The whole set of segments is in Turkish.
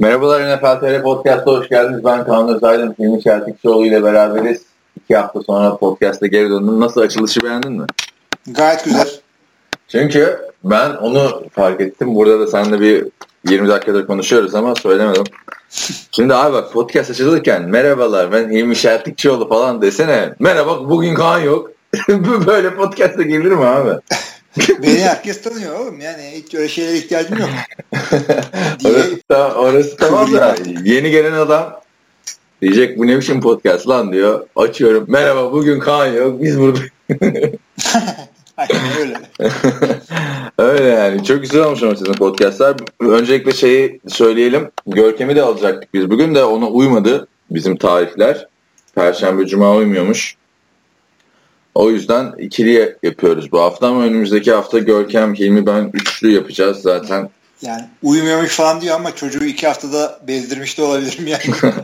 Merhabalar NFL TR Podcast'a hoş geldiniz. Ben Kaan Özaydın. Hilmi Çeltikçioğlu ile beraberiz. İki hafta sonra podcast'a geri döndüm. Nasıl açılışı beğendin mi? Gayet güzel. Çünkü ben onu fark ettim. Burada da seninle bir 20 dakikadır konuşuyoruz ama söylemedim. Şimdi abi bak podcast açılırken merhabalar ben Hilmi Çeltikçioğlu falan desene. Merhaba bugün Kaan yok. Böyle podcast'a gelir mi abi? Beni herkes tanıyor oğlum. Yani hiç öyle şeylere ihtiyacım yok. orası, da, orası tamam da yeni gelen adam diyecek bu ne biçim podcast lan diyor. Açıyorum. Merhaba bugün Kaan yok. Biz burada. Aynen öyle. öyle yani. Çok güzel olmuş ama sizin podcastlar. Öncelikle şeyi söyleyelim. Görkem'i de alacaktık biz. Bugün de ona uymadı bizim tarihler. Perşembe, Cuma uymuyormuş. O yüzden ikili yapıyoruz bu hafta ama önümüzdeki hafta Görkem, Hilmi ben üçlü yapacağız zaten. Yani uyumuyormuş falan diyor ama çocuğu iki haftada bezdirmiş de olabilirim yani.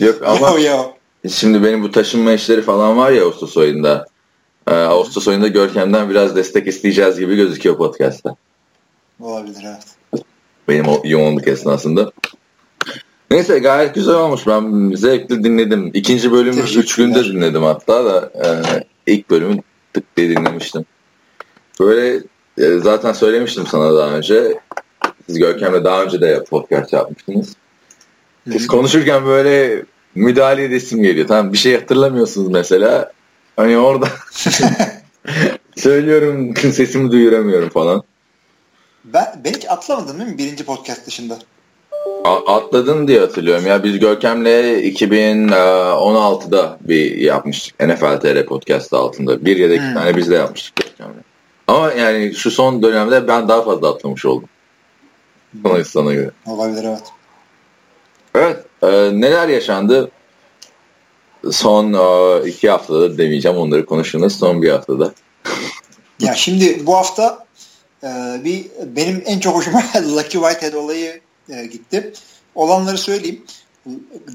Yok ama yo, yo. şimdi benim bu taşınma işleri falan var ya Ağustos ayında. Ee, Ağustos ayında Görkem'den biraz destek isteyeceğiz gibi gözüküyor podcast'ta. Olabilir evet. Benim o yoğunluk esnasında. Neyse gayet güzel olmuş. Ben zevkli dinledim. İkinci bölümü üç günde dinledim hatta da. E, ilk bölümü tık diye dinlemiştim. Böyle e, zaten söylemiştim sana daha önce. Siz Görkem'le daha önce de podcast yapmıştınız. Biz konuşurken böyle müdahale edesim geliyor. Tamam bir şey hatırlamıyorsunuz mesela. Hani orada söylüyorum sesimi duyuramıyorum falan. Ben, ben hiç atlamadım değil mi birinci podcast dışında? Atladın diye hatırlıyorum. Ya biz Görkem'le 2016'da bir yapmıştık. NFL TR podcast altında. Bir ya da iki hmm. tane biz de yapmıştık Görkem'le. Ama yani şu son dönemde ben daha fazla atlamış oldum. Sana, sana göre. Olabilir evet. Evet. E, neler yaşandı? Son e, iki haftada demeyeceğim. Onları konuşunuz. Son bir haftada. ya şimdi bu hafta e, bir benim en çok hoşuma Lucky Whitehead olayı e, gitti. Olanları söyleyeyim.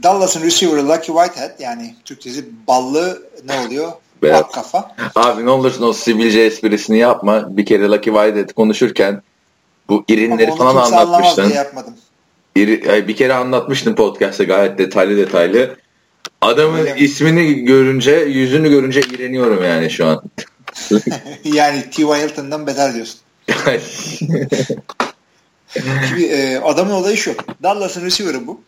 Dallas'ın receiver'ı Lucky Whitehead yani Türkçesi ballı ne oluyor? Evet. Bak kafa. Abi ne olursun o sivilce esprisini yapma. Bir kere Lucky Whitehead konuşurken bu irinleri falan anlatmıştın. yapmadım. İri, bir kere anlatmıştın podcast'ta gayet detaylı detaylı. Adamın Öyle ismini görünce, yüzünü görünce iğreniyorum yani şu an. yani T.Y. Hilton'dan beter diyorsun. Şimdi e, adamın olayı şu. Dallas'ın receiver'ı bu.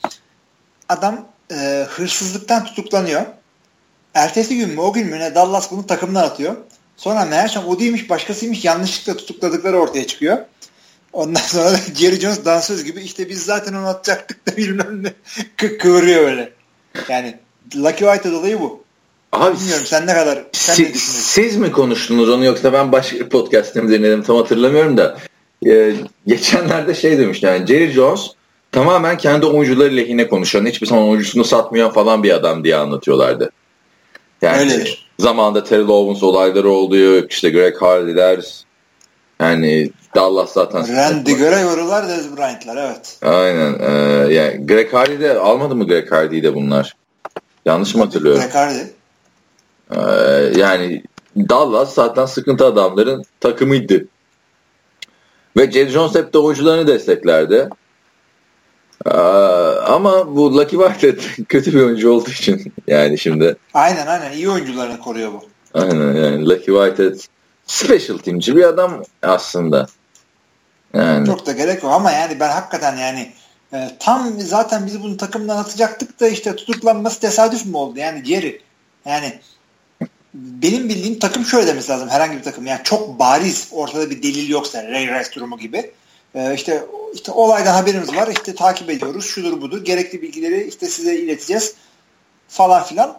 Adam e, hırsızlıktan tutuklanıyor. Ertesi gün mü o gün mü ne Dallas bunu takımdan atıyor. Sonra meğersem o değilmiş başkasıymış yanlışlıkla tutukladıkları ortaya çıkıyor. Ondan sonra Jerry Jones dansöz gibi işte biz zaten onu atacaktık da bilmem ne kı kıvırıyor öyle. Yani Lucky White'a dolayı bu. Abi, Bilmiyorum sen ne kadar sen siz, ne siz mi konuştunuz onu yoksa ben başka bir podcast'te dinledim tam hatırlamıyorum da e, geçenlerde şey demiş yani Jerry Jones tamamen kendi oyuncuları lehine konuşan hiçbir zaman oyuncusunu satmayan falan bir adam diye anlatıyorlardı. Yani Öyledir. zamanında Terry Owens olayları oluyor işte Greg Hardy'ler yani Dallas zaten. Randy Gregory'lar Dez Bryant'lar evet. Aynen. E, yani Greg Hardy de almadı mı Greg Hardy'yi de bunlar? Yanlış mı hatırlıyorum? Greg Hardy. E, yani Dallas zaten sıkıntı adamların takımıydı. Ve Jerry Jones hep de oyuncularını desteklerdi. Ee, ama bu Lucky Whitehead kötü bir oyuncu olduğu için yani şimdi. Aynen aynen iyi oyuncularını koruyor bu. Aynen yani Lucky Whitehead special teamci bir adam aslında. Yani. Çok da gerek yok ama yani ben hakikaten yani e, tam zaten biz bunu takımdan atacaktık da işte tutuklanması tesadüf mü oldu? Yani Jerry yani benim bildiğim takım şöyle demesi lazım herhangi bir takım. Yani çok bariz ortada bir delil yoksa Ray Rice durumu gibi. Ee, işte işte olaydan haberimiz var. işte takip ediyoruz. Şudur budur. Gerekli bilgileri işte size ileteceğiz falan filan.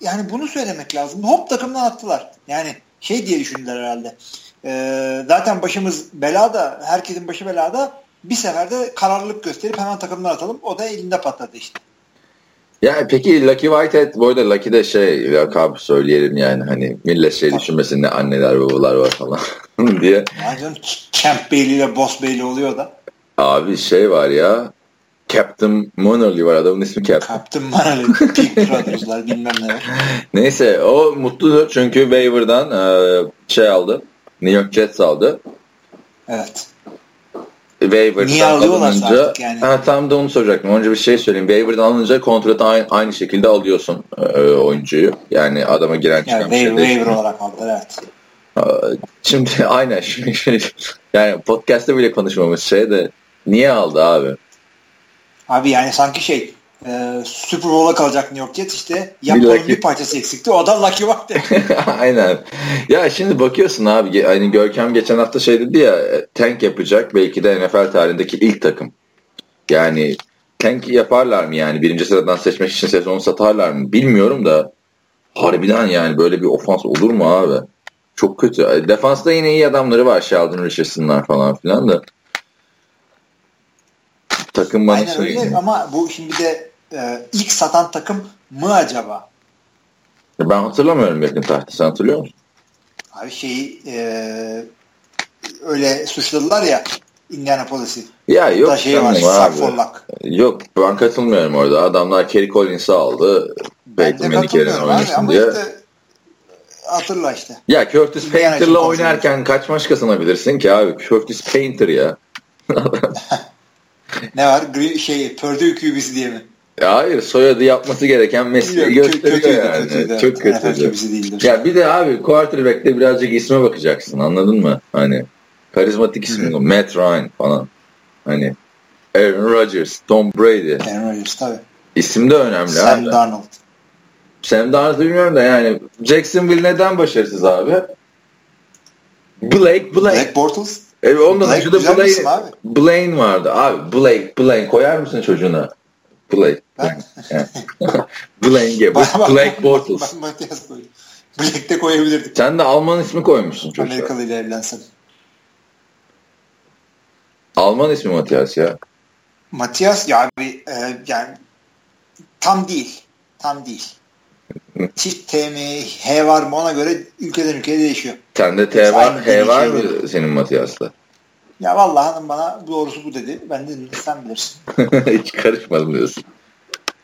Yani bunu söylemek lazım. Hop takımdan attılar. Yani şey diye düşündüler herhalde. Ee, zaten başımız belada. Herkesin başı belada. Bir seferde kararlılık gösterip hemen takımdan atalım. O da elinde patladı işte. Ya peki Lucky Whitehead bu arada Lucky de şey lakabı söyleyelim yani hani millet şey düşünmesin ne anneler babalar var falan diye. Yani Champ Bailey ile Boss Bailey oluyor da. Abi şey var ya Captain Monoly var adamın ismi Captain. Captain Monoly. Peak Brothers'lar bilmem ne. Neyse o mutlu çünkü waiver'dan şey aldı. New York Jets aldı. Evet. Waiver'dan Niye alınınca yani? ha, tam da onu soracaktım. Önce bir şey söyleyeyim. Waiver'dan alınınca kontratı aynı, aynı şekilde alıyorsun e, oyuncuyu. Yani adama giren çıkan yani, bir şey waiver olarak aldılar evet. Şimdi aynen şimdi yani podcast'te bile konuşmamız şey de niye aldı abi? Abi yani sanki şey e, Super Bowl'a kalacak New York Jets işte yapmanın bir parçası eksikti. O da Lucky Watt Aynen. Ya şimdi bakıyorsun abi hani Görkem geçen hafta şey dedi ya tank yapacak belki de NFL tarihindeki ilk takım. Yani tank yaparlar mı yani birinci sıradan seçmek için sezonu satarlar mı bilmiyorum da harbiden yani böyle bir ofans olur mu abi? Çok kötü. Defansta yine iyi adamları var Sheldon Richardson'lar falan filan da. Takım bana Aynen öyle ama bu şimdi de e, ilk satan takım mı acaba? Ben hatırlamıyorum yakın tarihte. Sen hatırlıyor musun? Abi şeyi e, öyle suçladılar ya Indianapolis'i. Ya yok da şey var, abi. Yok ben katılmıyorum orada. Adamlar Kerry Collins'i aldı. Peyton Manning oynasın diye. Işte, hatırla işte. Ya Curtis Painter'la oynarken kaç maç kazanabilirsin ki abi? Curtis Painter ya. ne var? Şey, Purdue QB'si diye mi? Ya hayır soyadı yapması gereken mesleği gösteriyor kötüydü, yani. Kötüydü, Çok kötüydü. Ya bir de abi quarterback'te birazcık isme bakacaksın anladın mı? Hani karizmatik ismi Matt Ryan falan. Hani Aaron Rodgers, Tom Brady. Aaron Rodgers tabii. İsim de önemli Sam abi. Darnold. Sam Darnold bilmiyorum da yani Jacksonville neden başarısız abi? Blake, Blake. Black Bortles. Evet ondan Blake, da Blaine, Blaine vardı. Abi Blake, Blaine koyar mısın çocuğuna? Blake. Blaine. Black Bortles. Ben Matias koydum. Koyabilirdik. Sen de Alman ismi koymuşsun çocuğa. Amerikalı ile evlensen. Alman ismi Matias ya. Matias ya bir e, yani tam değil. Tam değil. Çift T mi H var mı ona göre ülkeden ülkeye değişiyor. Sende T var, H var mı senin Matias'la? Ya vallahi hanım bana doğrusu bu dedi. Ben de sen bilirsin. Hiç karışmadım diyorsun.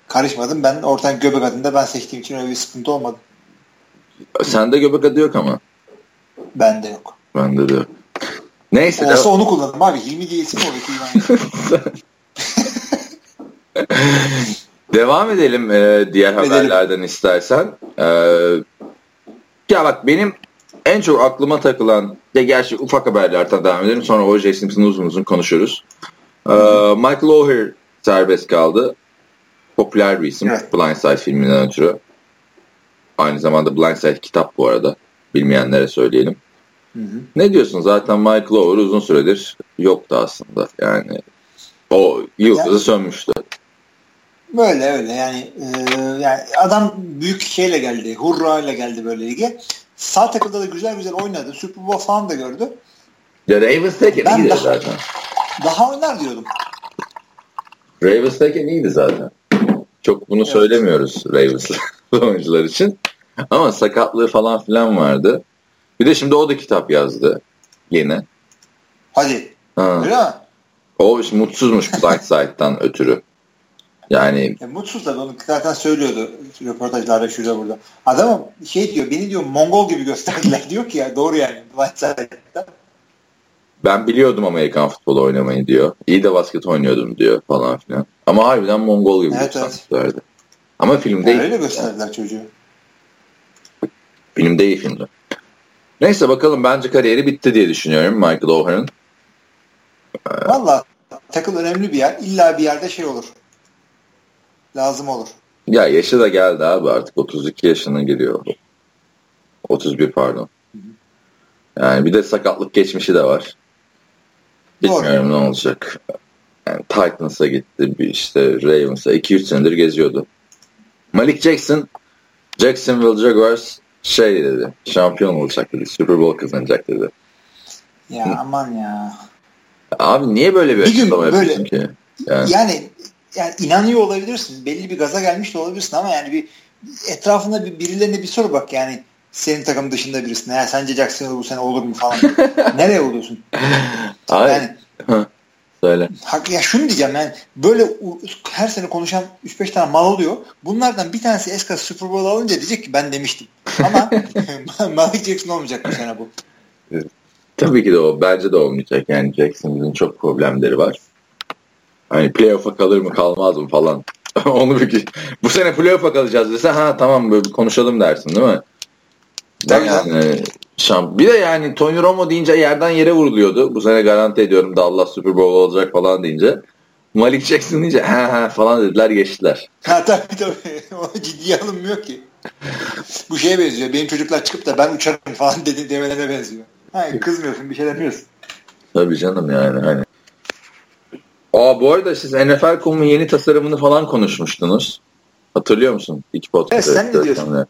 Karışmadım. Ben ortadan göbek adında ben seçtiğim için öyle bir sıkıntı olmadı. Sende göbek adı yok ama. Bende yok. Bende de yok. Neyse. Olsa de... onu kullanırım abi. Hilmi diye isim olur. Devam edelim e, diğer edelim. haberlerden istersen. E, ya bak benim en çok aklıma takılan ya gerçi ufak haberlerden devam edelim sonra O.J. Simpson'ı uzun uzun konuşuruz. Ee, Michael O'Hare serbest kaldı. Popüler bir isim. Evet. Blindside filminden ötürü. Aynı zamanda Blindside kitap bu arada. Bilmeyenlere söyleyelim. Hı hı. Ne diyorsun? Zaten Michael O'Hare uzun süredir yoktu aslında. Yani o yıldızı yani, sönmüştü. Böyle öyle yani, e, yani adam büyük şeyle geldi. Hurra ile geldi böyle lige. Sağ takılda da güzel güzel oynadı. Super Bowl falan da gördü. Ya Ravens'tayken iyiydi daha, zaten. Daha oynar diyordum. Ravens'tayken iyiydi zaten. Çok bunu evet. söylemiyoruz Ravens oyuncular için. Ama sakatlığı falan filan vardı. Bir de şimdi o da kitap yazdı. Yeni. Hadi. Ha. Öyle mi? O mutsuzmuş Blindside'dan ötürü. Yani e, mutsuz da onu zaten söylüyordu röportajlarda şurada burada. Adam şey diyor beni diyor Mongol gibi gösterdiler diyor ki ya doğru yani. Ben biliyordum Amerikan futbolu oynamayı diyor. İyi de basket oynuyordum diyor falan filan. Ama harbiden Mongol gibi evet, gösterdilerdi. Evet. Ama filmde yani öyle gösterdiler yani. çocuğu. Filmde iyi filmdi. Neyse bakalım bence kariyeri bitti diye düşünüyorum Michael O'Hare'ın. Valla takım önemli bir yer. İlla bir yerde şey olur lazım olur. Ya yaşı da geldi abi artık 32 yaşına geliyor. 31 pardon. Yani bir de sakatlık geçmişi de var. Bilmiyorum Doğru. ne olacak. Yani Titans'a gitti, bir işte Ravens'a 2-3 senedir geziyordu. Malik Jackson, Jacksonville Jaguars şey dedi, şampiyon olacak dedi, Super Bowl kazanacak dedi. Ya aman ya. Abi niye böyle bir, bir açıklama yapıyorsun ki? Yani, yani yani inanıyor olabilirsin. Belli bir gaza gelmiş de olabilirsin ama yani bir etrafında bir birilerine bir sor bak yani senin takım dışında birisine. Ya sence Jacksonville bu sene olur mu falan. Nereye oluyorsun? Yani, Söyle. Hak, ya şunu diyeceğim yani böyle her sene konuşan 3-5 tane mal oluyor. Bunlardan bir tanesi eska Super Bowl alınca diyecek ki ben demiştim. Ama Malik Jackson olmayacak bu sene bu. Tabii ki de o. Bence de olmayacak. Yani Jacksonville'in çok problemleri var. Hani playoff'a kalır mı kalmaz mı falan. Onu bir bu sene playoff'a kalacağız dese ha tamam böyle konuşalım dersin değil mi? Tabii yani, şamp bir de yani Tony Romo deyince yerden yere vuruluyordu. Bu sene garanti ediyorum Dallas Super Bowl olacak falan deyince. Malik Jackson deyince ha ha falan dediler geçtiler. Ha tabii tabii. O ciddiye alınmıyor ki. Bu şeye benziyor. Benim çocuklar çıkıp da ben uçarım falan dedi demelerine benziyor. Hayır kızmıyorsun bir şey demiyorsun. Tabii canım yani hani. Aa bu arada siz NFL.com'un yeni tasarımını falan konuşmuştunuz. Hatırlıyor musun? İki podcast. Evet sen ne diyorsun?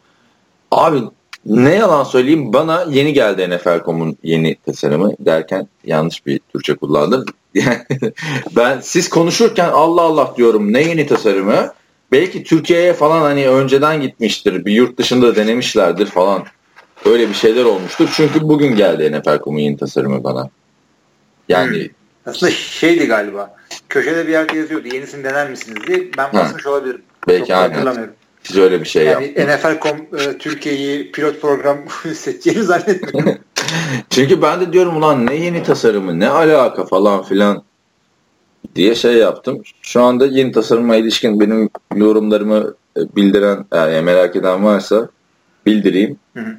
Abi ne yalan söyleyeyim bana yeni geldi NFL.com'un yeni tasarımı derken yanlış bir Türkçe kullandım. ben siz konuşurken Allah Allah diyorum ne yeni tasarımı? Belki Türkiye'ye falan hani önceden gitmiştir. Bir yurt dışında denemişlerdir falan. Öyle bir şeyler olmuştur. Çünkü bugün geldi NFL.com'un yeni tasarımı bana. Yani hmm. Aslında şeydi galiba. Köşede bir yerde yazıyordu. Yenisini dener misiniz diye. Ben basmış olabilirim. Belki Çok aynen. Siz öyle bir şey yani NFL.com e, Türkiye'yi pilot program seçeceğini zannetmiyorum. Çünkü ben de diyorum ulan ne yeni tasarımı ne alaka falan filan diye şey yaptım. Şu anda yeni tasarıma ilişkin benim yorumlarımı e, bildiren yani merak eden varsa bildireyim. Hı hı.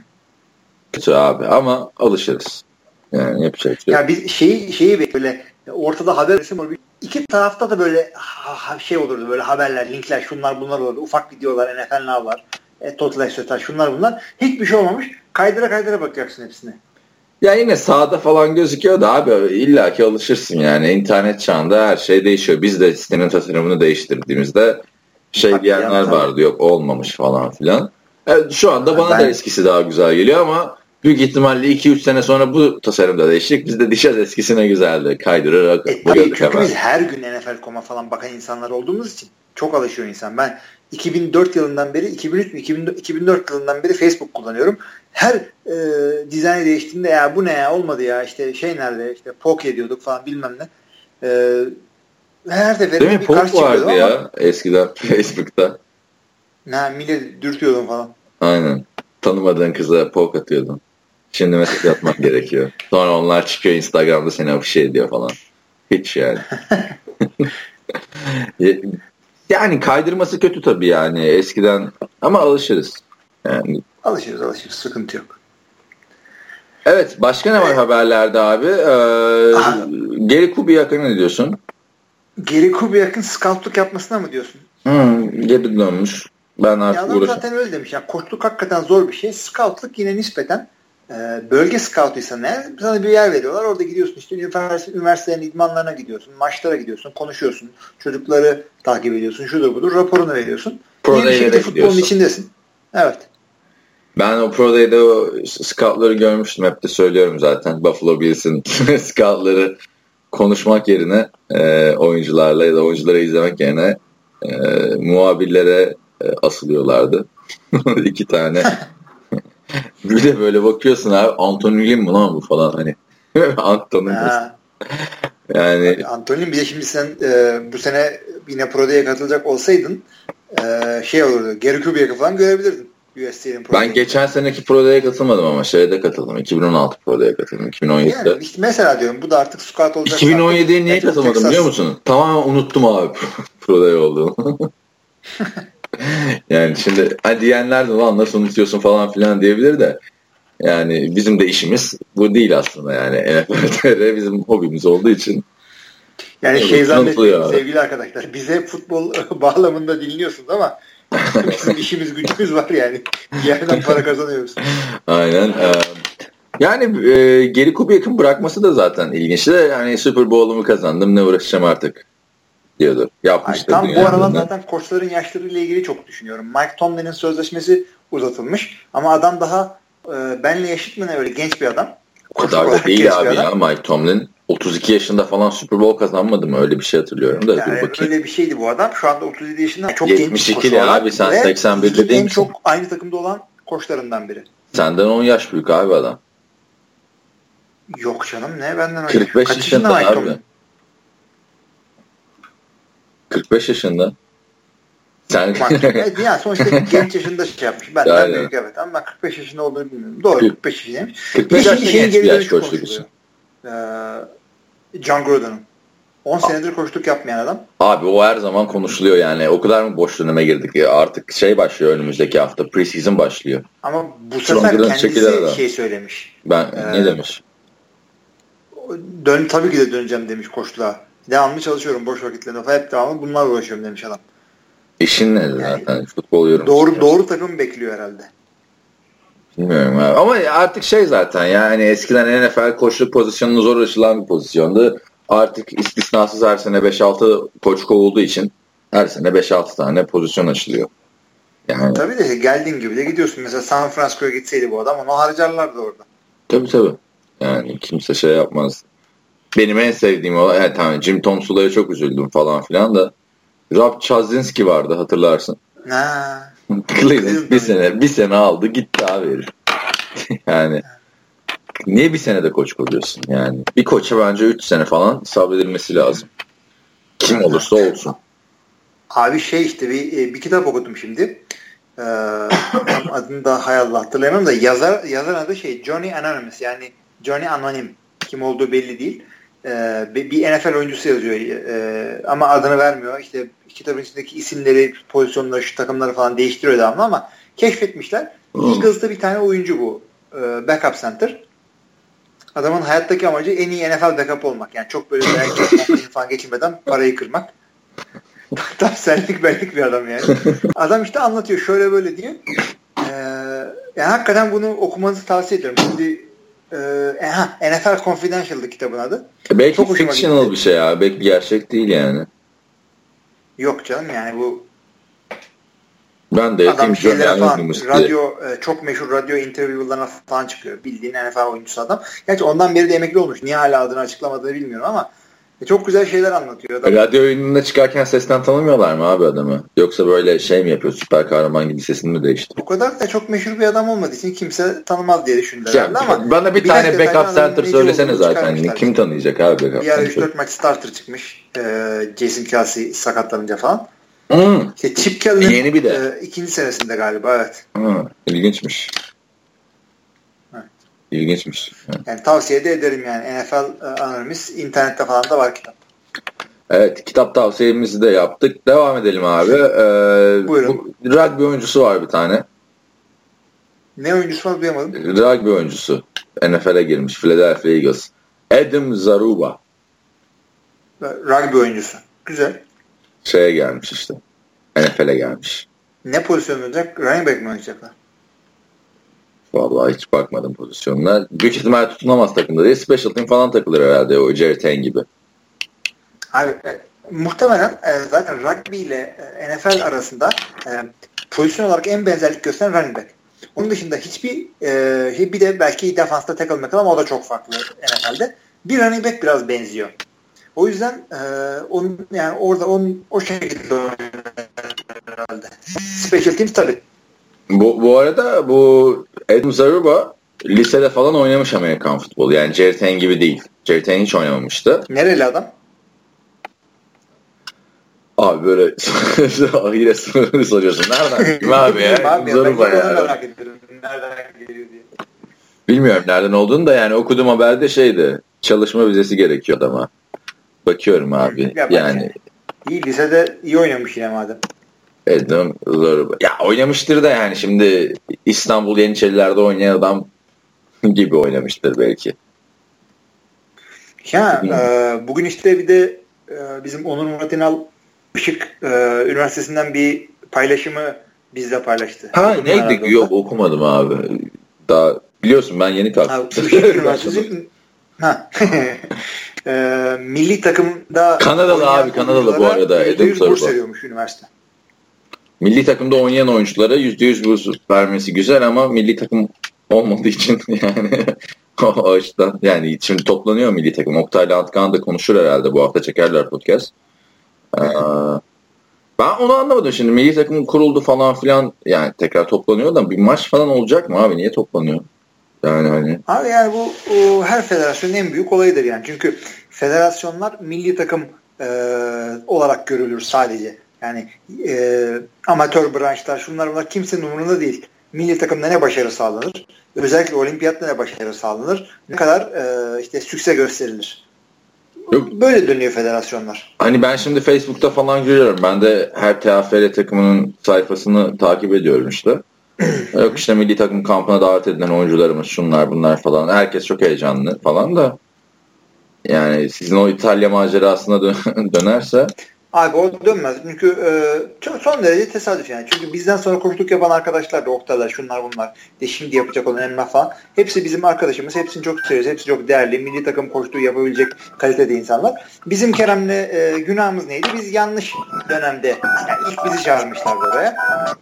Kötü abi ama alışırız. Yani yapacak şey. Ya biz şeyi şeyi böyle ortada haber resim olur. İki tarafta da böyle şey olurdu böyle haberler, linkler, şunlar bunlar olurdu. Ufak videolar, NFL Now var. E, Total Extra şunlar bunlar. Hiçbir şey olmamış. Kaydıra kaydıra bakacaksın hepsine. Ya yine sağda falan gözüküyor da abi illa ki alışırsın yani. internet çağında her şey değişiyor. Biz de sitenin tasarımını değiştirdiğimizde şey Bak, diyenler vardı yok olmamış falan filan. Evet, şu anda bana ben... da eskisi daha güzel geliyor ama büyük ihtimalle 2-3 sene sonra bu tasarımda değişecek. Biz de dişez eskisine güzeldi. Kaydırarak e, tabii çünkü biz her gün NFL.com'a falan bakan insanlar olduğumuz için çok alışıyor insan. Ben 2004 yılından beri 2003 mü 2004 yılından beri Facebook kullanıyorum. Her e, dizayn değiştiğinde ya bu ne ya olmadı ya işte şey nerede işte poke ediyorduk falan bilmem ne. E, her seferinde Değil mi? Poke vardı ya ama, eskiden Facebook'ta. Ne millet dürtüyordum falan. Aynen. Tanımadığın kıza poke atıyordun. Şimdi mesaj atmak gerekiyor. Sonra onlar çıkıyor Instagram'da seni afişe ediyor falan. Hiç yani. yani kaydırması kötü tabii yani eskiden ama alışırız. Yani. Alışırız alışırız sıkıntı yok. Evet başka ne var haberlerde abi? Ee, Geri Kubiak'a ne diyorsun? Geri Kubiak'ın scoutluk yapmasına mı diyorsun? Hmm, geri dönmüş. Ben artık ya adam zaten öyle demiş. Yani koçluk hakikaten zor bir şey. Scoutluk yine nispeten ee, bölge scoutuysan eğer sana bir yer veriyorlar. Orada gidiyorsun işte üniversite, üniversitelerin idmanlarına gidiyorsun. Maçlara gidiyorsun. Konuşuyorsun. Çocukları takip ediyorsun. Şudur budur. Raporunu veriyorsun. Pro bir şekilde futbolun içindesin. Evet. Ben o Pro Day'de o scoutları görmüştüm. Hep de söylüyorum zaten. Buffalo Bills'in scoutları konuşmak yerine e, oyuncularla ya da oyuncuları izlemek yerine e, muhabirlere e, asılıyorlardı. İki tane bir de böyle bakıyorsun abi Anthony Lynn mi lan bu falan hani. Anthony yani Abi, Anthony bir de şimdi sen e, bu sene yine Pro'ya katılacak olsaydın e, şey olurdu. Gary Kubiak'ı falan görebilirdin. USC'nin Ben geçen seneki Pro'ya katılmadım ama şeyde katıldım. 2016 Pro'ya katıldım. 2017'de. Yani işte mesela diyorum bu da artık scout olacak. 2017'ye niye katılmadım Texas. biliyor musun? Tamamen unuttum abi Pro'ya olduğumu. yani şimdi hani diyenler de lan nasıl unutuyorsun falan filan diyebilir de yani bizim de işimiz bu değil aslında yani NFL'de bizim hobimiz olduğu için. Yani şey zannetmeyin sevgili arkadaşlar bize futbol bağlamında dinliyorsunuz ama bizim işimiz gücümüz var yani. Bir yerden para kazanıyoruz. Aynen. Yani e, geri kubu yakın bırakması da zaten ilginçti. Yani Super Bowl'umu kazandım ne uğraşacağım artık diyordu. Yapmıştı. Tam bu aralar zaten koçların yaşlarıyla ilgili çok düşünüyorum. Mike Tomlin'in sözleşmesi uzatılmış ama adam daha e, benle eşit mi ne öyle genç bir adam. O kadar da değil abi ya Mike Tomlin. 32 yaşında falan Super Bowl kazanmadı mı? Öyle bir şey hatırlıyorum da. Yani dur bakayım. Öyle bir şeydi bu adam. Şu anda 37 yaşında. Çok 72 genç abi sen 81 dediğin En çok aynı takımda olan koçlarından biri. Senden 10 yaş büyük abi adam. Yok canım ne benden 45 Kaç yaşında abi. Tomlin? 45 yaşında. Sen... yani sonuçta genç yaşında şey yapmış. Ben büyük evet ama ben 45 yaşında olduğunu bilmiyorum. Doğru 45 yaşındaymış. 45 yaşında genç bir yaş koçluk için. Ee, John Gruden'ın. 10 senedir koştuk yapmayan adam. Abi o her zaman konuşuluyor yani. O kadar mı boş döneme girdik ya? Artık şey başlıyor önümüzdeki hafta. Preseason başlıyor. Ama bu sefer Gruden kendisi şey söylemiş. Ben ee, ne demiş? Dön tabii ki de döneceğim demiş koştuğa. Devamlı çalışıyorum boş vakitlerinde. Hep devamlı bunlarla uğraşıyorum demiş adam. İşin ne yani, zaten? Futbol yorum. Doğru doğru takım bekliyor herhalde. Bilmiyorum abi. Ama artık şey zaten yani eskiden NFL koçluk pozisyonunu zor ulaşılan bir pozisyondu. Artık istisnasız her sene 5-6 koç kovulduğu için her sene 5-6 tane pozisyon açılıyor. Yani... Tabii de geldiğin gibi de gidiyorsun. Mesela San Francisco'ya gitseydi bu adam onu harcarlardı orada. Tabii tabii. Yani kimse şey yapmaz. Benim en sevdiğim o yani tamam Jim Tom Sula'ya çok üzüldüm falan filan da Rob Chazinski vardı hatırlarsın. Ha. Cleveland bir sene bir sene aldı gitti abi herif. yani niye bir sene de koç oluyorsun yani? Bir koça bence 3 sene falan sabredilmesi lazım. Kim olursa olsun. Abi şey işte bir, e, bir kitap okudum şimdi. Ee, adını da hay Allah hatırlayamam da yazar yazar adı şey Johnny Anonymous yani Johnny Anonim kim olduğu belli değil. Ee, bir NFL oyuncusu yazıyor ee, ama adını vermiyor. İşte kitabın içindeki isimleri, pozisyonları, şu takımları falan değiştiriyor devamlı ama keşfetmişler. Hmm. Eagles'ta bir tane oyuncu bu. E, backup center. Adamın hayattaki amacı en iyi NFL backup olmak. Yani çok böyle falan geçirmeden parayı kırmak. Tam senlik benlik bir adam yani. Adam işte anlatıyor şöyle böyle diye. Ee, yani hakikaten bunu okumanızı tavsiye ediyorum. Şimdi e, NFL Confidential'dı kitabın adı. Belki Çok fictional bir şey ya. Belki gerçek değil yani. Yok canım yani bu ben de adam şeylere falan radyo e, çok meşhur radyo interview'larına falan çıkıyor. Bildiğin NFL oyuncusu adam. Gerçi ondan beri de emekli olmuş. Niye hala adını açıklamadığını bilmiyorum ama e, çok güzel şeyler anlatıyor. Adam. Radyo oyununda çıkarken sesten tanımıyorlar mı abi adamı? Yoksa böyle şey mi yapıyor? Süper kahraman gibi sesini mi değişti? O kadar da çok meşhur bir adam olmadığı için kimse tanımaz diye düşündüler yani, ama bana bir tane backup center söylesene zaten. Kim tanıyacak abi backup Bir ara 3-4 maç starter çıkmış. Ee, Jason Kelsey sakatlanınca falan. Hmm. İşte Chip Kelly'nin Yeni bir de. E, ikinci senesinde galiba evet. Hmm. İlginçmiş. İlginçmiş. Yani tavsiye de ederim yani NFL e, Anonymous internette falan da var kitap. Evet kitap tavsiyemizi de yaptık. Devam edelim abi. Ee, Buyurun. Bu, rugby oyuncusu var bir tane. Ne oyuncusu var duyamadım. Rugby oyuncusu. NFL'e girmiş. Philadelphia Eagles. Adam Zaruba. Rugby oyuncusu. Güzel. Şeye gelmiş işte. NFL'e gelmiş. Ne pozisyon olacak? Running back mi oynayacaklar? Vallahi hiç bakmadım pozisyonuna. Büyük ihtimal tutunamaz takımda değil. Special team falan takılır herhalde o Jerry Ten gibi. Abi e, muhtemelen e, zaten rugby ile e, NFL arasında e, pozisyon olarak en benzerlik gösteren running back. Onun dışında hiçbir e, bir de belki defansta tackle ama o da çok farklı NFL'de. Bir running back biraz benziyor. O yüzden e, onun yani orada onun o şekilde herhalde. Special teams tabii. Bu, bu arada bu Adam Zaruba lisede falan oynamış Amerikan futbolu. Yani Jerry gibi değil. Jerry hiç oynamamıştı. Nereli adam? Abi böyle yine sınırını soruyorsun. Nereden? Kim abi ya? Zaruba ya. Bilmiyorum nereden olduğunu da yani okudum haberde şeydi. Çalışma vizesi gerekiyor adama. Bakıyorum abi. Ya yani. İyi lisede iyi oynamış yine madem. Adam zor. Ya oynamıştır da yani şimdi İstanbul Yeniçeriler'de oynayan adam gibi oynamıştır belki. Ya e, bugün işte bir de e, bizim Onur Murat İnal Işık e, Üniversitesi'nden bir paylaşımı bizle paylaştı. Ha neydi? Yok okumadım abi. Daha biliyorsun ben yeni kalktım. Ha, ha. e, milli takımda Kanadalı abi Kanadalı bu arada. Adam burs veriyormuş üniversite. Milli takımda oynayan oyunculara %100 burs vermesi güzel ama milli takım olmadığı için yani o açıdan yani şimdi toplanıyor milli takım. Oktay'la Antkan da konuşur herhalde bu hafta çekerler podcast. Ee, ben onu anlamadım şimdi milli takım kuruldu falan filan yani tekrar toplanıyor da bir maç falan olacak mı abi niye toplanıyor? Yani hani. Abi yani bu o, her federasyonun en büyük olayıdır yani. Çünkü federasyonlar milli takım e, olarak görülür sadece. Yani e, amatör branşlar şunlar bunlar kimsenin umurunda değil. milli takımda ne başarı sağlanır? Özellikle olimpiyatta ne başarı sağlanır? Ne kadar e, işte sükse gösterilir? Yok. Böyle dönüyor federasyonlar. Hani ben şimdi Facebook'ta falan görüyorum. Ben de her TFL takımının sayfasını takip ediyorum işte. Yok işte milli takım kampına davet edilen oyuncularımız şunlar bunlar falan. Herkes çok heyecanlı falan da. Yani sizin o İtalya macerasına dönerse Abi o dönmez. Çünkü e, çok son derece tesadüf yani. Çünkü bizden sonra koştuk yapan arkadaşlar da Oktay'lar şunlar bunlar. De şimdi yapacak olan Emrah falan. Hepsi bizim arkadaşımız. Hepsini çok seviyoruz. Hepsi çok değerli. Milli takım koştuğu yapabilecek kalitede insanlar. Bizim Kerem'le e, günahımız neydi? Biz yanlış dönemde yani ilk bizi çağırmışlar buraya.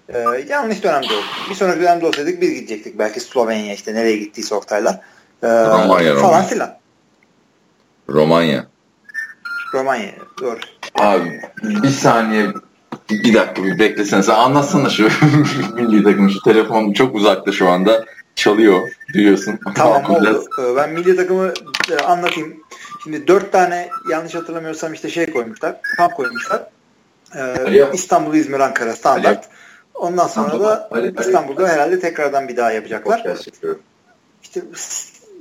E, yanlış dönemde oldu. Bir sonraki dönemde olsaydık biz gidecektik. Belki Slovenya işte nereye gittiyse Oktay'lar. E, Romanya, falan filan. Romanya. Romanya. Doğru. Abi bir saniye bir dakika bir beklesene. Sen anlatsana şu milli takım şu telefon çok uzakta şu anda çalıyor duyuyorsun. Tamam oldu. Ee, ben milli takımı e, anlatayım. Şimdi dört tane yanlış hatırlamıyorsam işte şey koymuşlar. Kamp koymuşlar. Ee, İstanbul, İzmir, Ankara standart. Ondan sonra da İstanbul'da herhalde tekrardan bir daha yapacaklar. İşte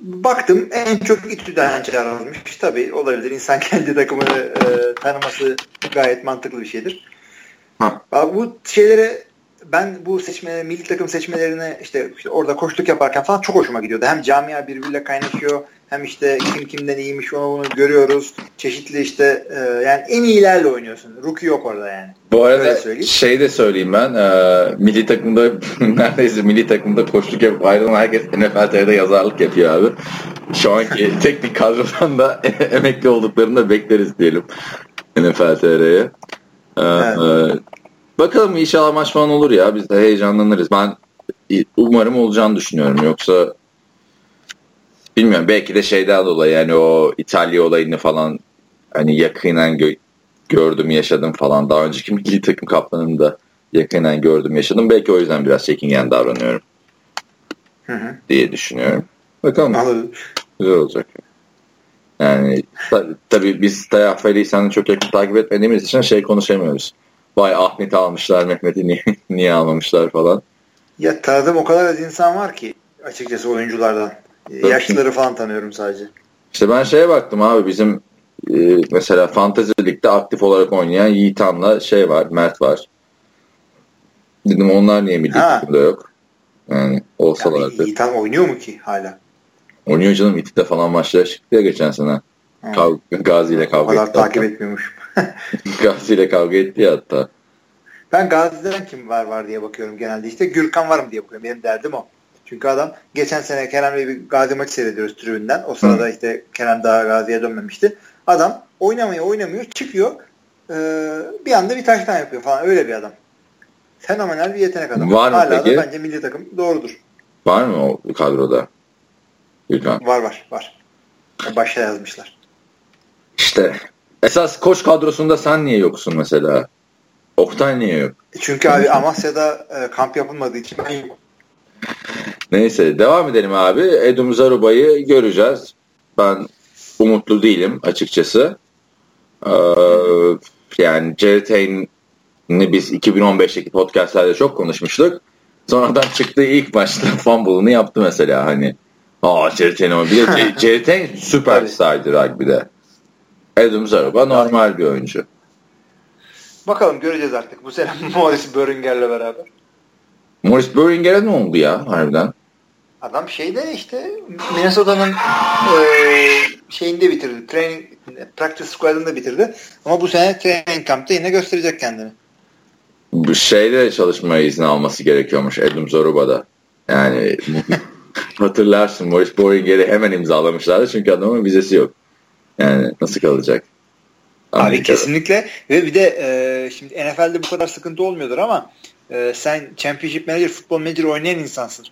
baktım en çok İTÜ'den çağrılmış. Tabii olabilir. İnsan kendi takımını e, tanıması gayet mantıklı bir şeydir. Ha. Bu şeylere ben bu seçme milli takım seçmelerine işte, işte orada koştuk yaparken falan çok hoşuma gidiyordu. Hem camia birbiriyle kaynaşıyor hem işte kim kimden iyiymiş onu bunu görüyoruz. Çeşitli işte e, yani en iyilerle oynuyorsun. Rookie yok orada yani. Bu arada şey de söyleyeyim ben e, milli takımda neredeyse milli takımda koştuk yapıp ayrılan herkes NFL yazarlık yapıyor abi. Şu anki teknik kadrodan da emekli olduklarını da bekleriz diyelim NFL TR'ye. Ee, evet. Bakalım inşallah maç falan olur ya. Biz de heyecanlanırız. Ben umarım olacağını düşünüyorum. Yoksa bilmiyorum belki de şeyden dolayı yani o İtalya olayını falan hani yakinen gö- gördüm yaşadım falan. Daha önceki milli takım kaptanını da yakinen gördüm yaşadım. Belki o yüzden biraz çekingen davranıyorum. Hı hı. diye düşünüyorum. Bakalım. Anladım. Güzel olacak. Yani ta, tabii biz Tayafeli sen çok yakın takip etmediğimiz için şey konuşamıyoruz. Vay Ahmet'i almışlar, Mehmet'i niye, niye almamışlar falan. Ya tanıdığım o kadar az insan var ki açıkçası oyunculardan. Tabii. Yaşlıları falan tanıyorum sadece. İşte ben şeye baktım abi bizim e, mesela Fantasy Lig'de aktif olarak oynayan Yiğitan'la şey var, Mert var. Dedim onlar niye milli takımda yok? Yani olsalardı. Yani Yiğitan oynuyor mu ki hala? Oynuyor canım. İTİ'de falan maçlara çıktı ya geçen sene. Kav Gazi ile kavga etti. Takip etmiyormuş. Gazi ile kavga etti ya hatta. Ben Gazi'den kim var var diye bakıyorum genelde. İşte Gürkan var mı diye bakıyorum. Benim derdim o. Çünkü adam geçen sene Kerem'le bir Gazi maçı seyrediyoruz tribünden. O sırada Hı. işte Kerem daha Gazi'ye dönmemişti. Adam oynamıyor oynamıyor çıkıyor. Ee, bir anda bir taştan yapıyor falan. Öyle bir adam. Fenomenal bir yetenek adam. Var mı Hala peki? da bence milli takım doğrudur. Var mı o kadroda? Gürkan. Var var var. Başta yazmışlar. İşte esas koç kadrosunda sen niye yoksun mesela? Oktay niye yok? Çünkü abi Amasya'da e, kamp yapılmadığı için ben yok. Neyse devam edelim abi. Edum Zaruba'yı göreceğiz. Ben umutlu değilim açıkçası. Ee, yani Hayne'i biz 2015'teki podcastlerde çok konuşmuştuk. Sonradan çıktığı ilk maçta fumble'ını yaptı mesela hani. Aa Hayne ama bir de Jared Hayne süperstardı rugby'de. Adam Zaruba normal bir oyuncu. Bakalım göreceğiz artık bu sene Morris Böringer'le beraber. Morris Böringer'e ne oldu ya harbiden? Adam şeyde işte Minnesota'nın e, şeyinde bitirdi. Training, practice squad'ında bitirdi. Ama bu sene training camp'ta yine gösterecek kendini. Bu şeyde çalışma izni alması gerekiyormuş Adam Zoruba'da. Yani hatırlarsın Morris Böringer'i hemen imzalamışlardı çünkü adamın vizesi yok. Yani nasıl kalacak? Amerika'da. Abi kesinlikle ve bir de e, şimdi NFL'de bu kadar sıkıntı olmuyordur ama e, sen Championship Manager, Football Manager oynayan insansın.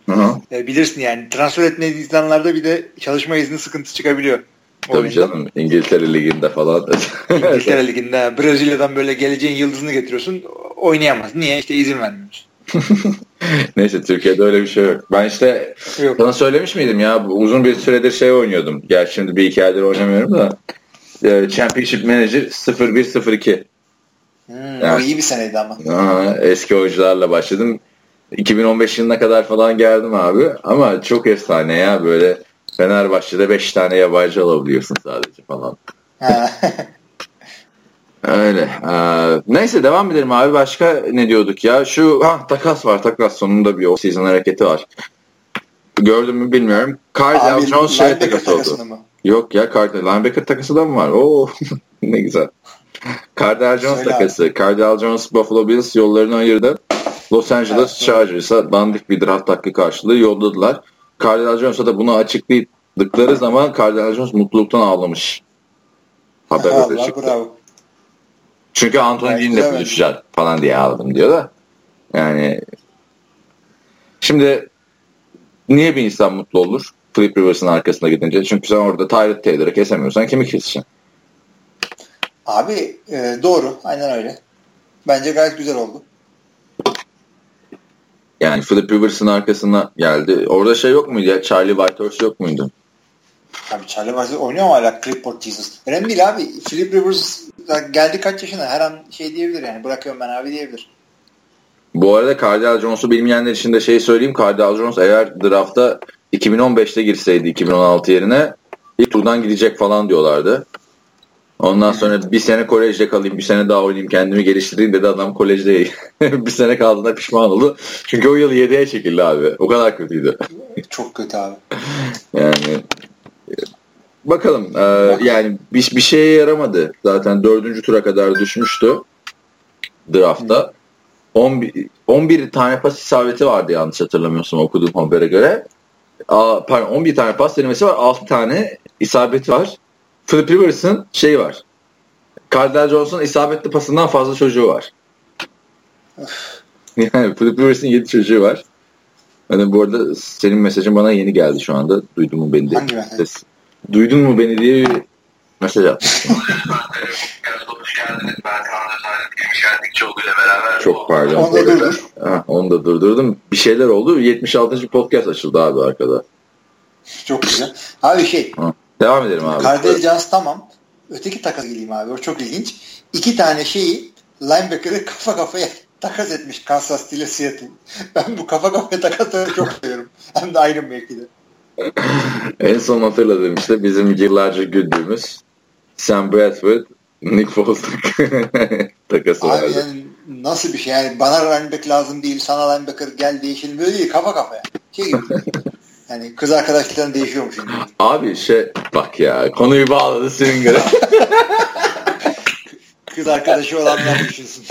E, bilirsin yani transfer etme insanlarda bir de çalışma izni sıkıntı çıkabiliyor. Tabii oyunda. canım İngiltere Ligi'nde falan. İngiltere Ligi'nde Brezilya'dan böyle geleceğin yıldızını getiriyorsun oynayamaz. Niye? İşte izin vermiyorsun. Neyse Türkiye'de öyle bir şey yok. Ben işte yok. sana söylemiş miydim ya uzun bir süredir şey oynuyordum. Gerçi şimdi bir iki aydır oynamıyorum da e, Championship Manager 0102. Hmm, yani, o iyi bir seneydi ama. Aa, eski oyuncularla başladım. 2015 yılına kadar falan geldim abi. Ama çok efsane ya böyle Fenerbahçe'de 5 tane yabancı alabiliyorsun sadece falan. Öyle. Ee, neyse devam edelim abi. Başka ne diyorduk ya? Şu ha takas var. Takas sonunda bir off-season hareketi var. Gördün mü bilmiyorum. Cardell Jones şey takası oldu. Mı? Yok ya Cardell linebacker takası da mı var? Oo ne güzel. Cardell Jones Söyle takası. Abi. Cardell Jones Buffalo Bills yollarını ayırdı. Los Angeles evet, Chargers'a dandik bir draft hakkı karşılığı yolladılar. Cardell Jones'a da bunu açıkladıkları zaman Cardell Jones mutluluktan ağlamış. Haber Allah, çıktı. Bravo. Çünkü Anthony Lynn'le buluşacak falan diye aldım diyor da. Yani şimdi niye bir insan mutlu olur? Flip Rivers'ın arkasına gidince. Çünkü sen orada Tyrod Taylor'ı kesemiyorsan kimi keseceksin? Abi e, doğru. Aynen öyle. Bence gayet güzel oldu. Yani Philip Rivers'ın arkasına geldi. Orada şey yok muydu ya? Charlie Whitehurst yok muydu? Abi Charlie Whitehurst oynuyor mu hala Clipboard Jesus? Önemli değil abi. Philip Rivers geldi kaç yaşına her an şey diyebilir yani bırakıyorum ben abi diyebilir. Bu arada Cardell Jones'u bilmeyenler için de şey söyleyeyim. Cardell Jones eğer draftta 2015'te girseydi 2016 yerine ilk turdan gidecek falan diyorlardı. Ondan sonra bir sene kolejde kalayım, bir sene daha oynayayım, kendimi geliştireyim dedi adam kolejde bir sene kaldığında pişman oldu. Çünkü o yıl 7'ye çekildi abi. O kadar kötüydü. Çok kötü abi. yani bakalım. Ee, yani bir, bir şeye yaramadı. Zaten dördüncü tura kadar düşmüştü draftta. 11, 11 tane pas isabeti vardı yanlış hatırlamıyorsam okuduğum habere göre. Aa, pardon 11 tane pas denemesi var. 6 tane isabeti var. Philip Rivers'ın şeyi var. Cardell Johnson isabetli pasından fazla çocuğu var. yani Philip Rivers'ın 7 çocuğu var. Yani bu arada senin mesajın bana yeni geldi şu anda. Duydun mu beni diye. Hangi mesaj? Duydun mu beni diye bir mesaj atmıştım. Çok pardon. Onu da durdur. Ha, onu da durdurdum. Bir şeyler oldu. 76. podcast açıldı abi arkada. Çok güzel. Abi şey. Ha. Devam edelim abi. Cardell Jones tamam. Öteki takas geleyim abi. O çok ilginç. İki tane şeyi linebacker'ı kafa kafaya takas etmiş Kansas City ile Seattle. Ben bu kafa kafaya takasları çok seviyorum. Hem de aynı mevkide. En son hatırladığım işte bizim yıllarca güldüğümüz Sam Bradford, Nick Foles takası Abi Yani nasıl bir şey yani bana linebacker lazım değil sana linebacker gel değişelim böyle değil kafa kafaya. Şey gibi. Yani kız arkadaşların değişiyormuş şimdi. Abi şey bak ya konuyu bağladı senin göre. kız arkadaşı olanlar düşünsün.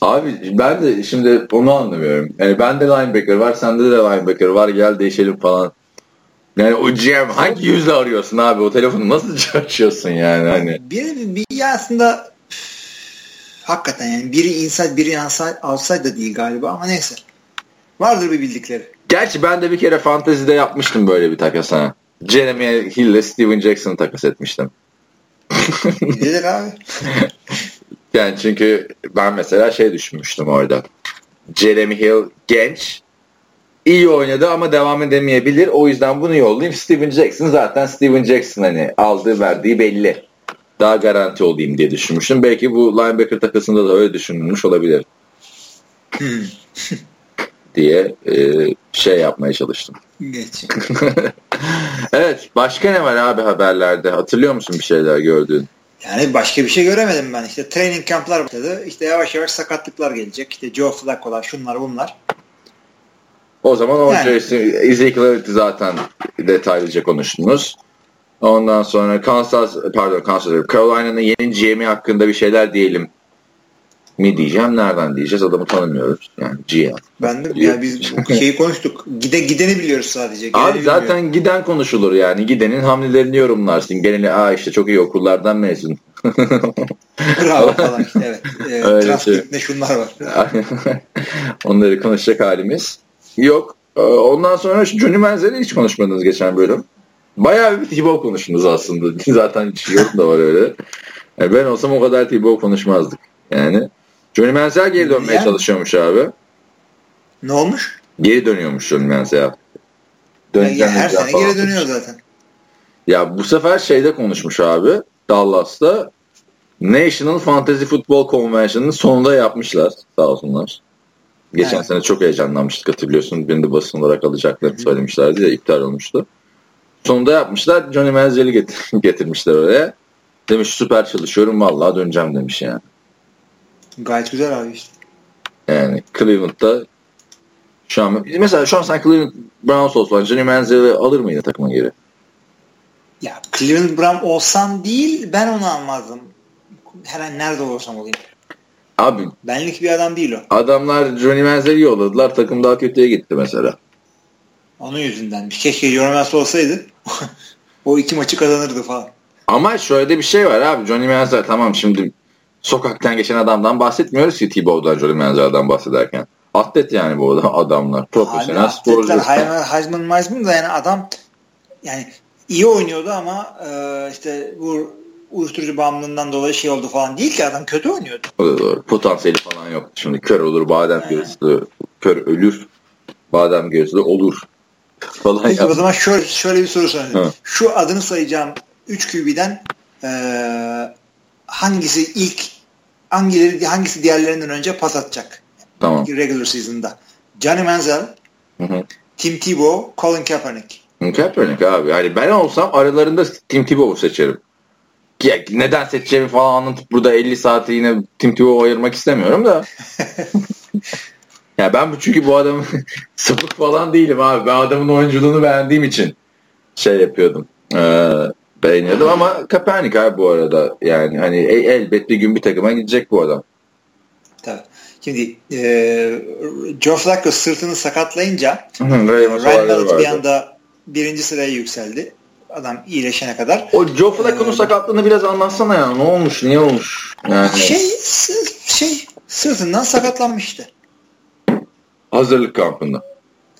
Abi ben de şimdi onu anlamıyorum. Yani bende linebacker var, sende de linebacker var. Gel değişelim falan. Yani o GM hangi yüzle arıyorsun abi? O telefonu nasıl açıyorsun yani hani? Bir, bir aslında hakikaten yani biri inside biri outside, da değil galiba ama neyse. Vardır bir bildikleri. Gerçi ben de bir kere fantezide yapmıştım böyle bir takas ha. Jeremy Hill ile Steven Jackson'ı takas etmiştim. Gidelim abi. yani çünkü ben mesela şey düşünmüştüm orada. Jeremy Hill genç, iyi oynadı ama devam edemeyebilir. O yüzden bunu yollayayım. Steven Jackson zaten Steven Jackson hani aldığı verdiği belli. Daha garanti olayım diye düşünmüştüm. Belki bu linebacker takısında da öyle düşünülmüş olabilir. Diye e, şey yapmaya çalıştım. Geç. evet. Başka ne var abi haberlerde? Hatırlıyor musun bir şeyler gördüğün? Yani başka bir şey göremedim ben. İşte training kamplar başladı. İşte yavaş yavaş sakatlıklar gelecek. İşte Joe Flacco'lar şunlar bunlar. O zaman o yani. Ezekiel zaten detaylıca konuştunuz. Ondan sonra Kansas pardon Kansas Carolina'nın yeni GM'i hakkında bir şeyler diyelim mi diyeceğim nereden diyeceğiz adamı tanımıyoruz yani GM. Ben de yani biz şeyi konuştuk gide gideni biliyoruz sadece. Gideni Abi zaten bilmiyorum. giden konuşulur yani gidenin hamlelerini yorumlarsın geneli aa işte çok iyi okullardan mezun. Bravo falan işte evet. E, Transcript'te şey. şunlar var. Onları konuşacak halimiz. Yok. Ee, ondan sonra Johnny Manziel'i hiç konuşmadınız geçen bölüm. Bayağı bir T-Bow konuştunuz aslında. Zaten hiç yok da var öyle. Yani ben olsam o kadar T-Bow konuşmazdık. Yani Johnny Manziel geri dönmeye yani, çalışıyormuş abi. Ne olmuş? Geri dönüyormuş Johnny Manziel. Yani her sene geri dönüyor zaten. Ya bu sefer şeyde konuşmuş abi. Dallas'ta National Fantasy Football Convention'ın sonunda yapmışlar. Sağ olsunlar. Geçen evet. sene çok heyecanlanmıştık hatırlıyorsun. Beni de basın olarak alacaklarını Hı-hı. söylemişlerdi ya iptal olmuştu. Sonunda yapmışlar. Johnny Manziel'i getir getirmişler oraya. Demiş süper çalışıyorum vallahi döneceğim demiş yani. Gayet güzel abi işte. Yani Cleveland'da şu an mesela şu an sen Cleveland Browns olsan Johnny Manziel'i alır mıydın takıma geri? Ya Cleveland Brown olsam değil ben onu almazdım. Her an nerede olursam olayım. Abi. Benlik bir adam değil o. Adamlar Johnny Manziel'i yolladılar. Takım daha kötüye gitti mesela. Onun yüzünden. Keşke Johnny Manziel olsaydı. o iki maçı kazanırdı falan. Ama şöyle bir şey var abi. Johnny Manziel tamam şimdi sokaktan geçen adamdan bahsetmiyoruz ki T-Bow'dan Johnny Manziel'den bahsederken. Atlet yani bu adamlar. Profesyonel sporcu. Heisman Heisman da yani adam yani iyi oynuyordu ama e, işte bu uyuşturucu bağımlılığından dolayı şey oldu falan değil ki adam kötü oynuyordu. O da doğru. Potansiyeli falan yok. Şimdi kör olur badem gözlü, kör ölür, badem gözlü olur falan. Peki o zaman şöyle, şöyle bir soru sorayım. Şu adını sayacağım 3 QB'den e, hangisi ilk hangileri hangisi diğerlerinden önce pas atacak? Tamam. Regular season'da. Johnny Manziel, hı hı. Tim Tebow, Colin Kaepernick. Kaepernick abi. Yani ben olsam aralarında Tim Tebow'u seçerim. Ya, neden seçeceğimi falan anlatıp burada 50 saati yine Tim Tebow'u ayırmak istemiyorum da. ya ben bu çünkü bu adamın sapık falan değilim abi. Ben adamın oyunculuğunu beğendiğim için şey yapıyordum. Ee, beğeniyordum ama Kaepernick abi bu arada. Yani hani elbet bir gün bir takıma gidecek bu adam. Tabii. Şimdi e, Joe Flacco sırtını sakatlayınca Ryan Mallett bir anda birinci sıraya yükseldi. Adam iyileşene kadar. O Joe Flacco'nun ee, sakatlığını biraz anlatsana ya. Ne olmuş? Niye olmuş? Yani... Şey, şey sırtından sakatlanmıştı. Hazırlık kampında.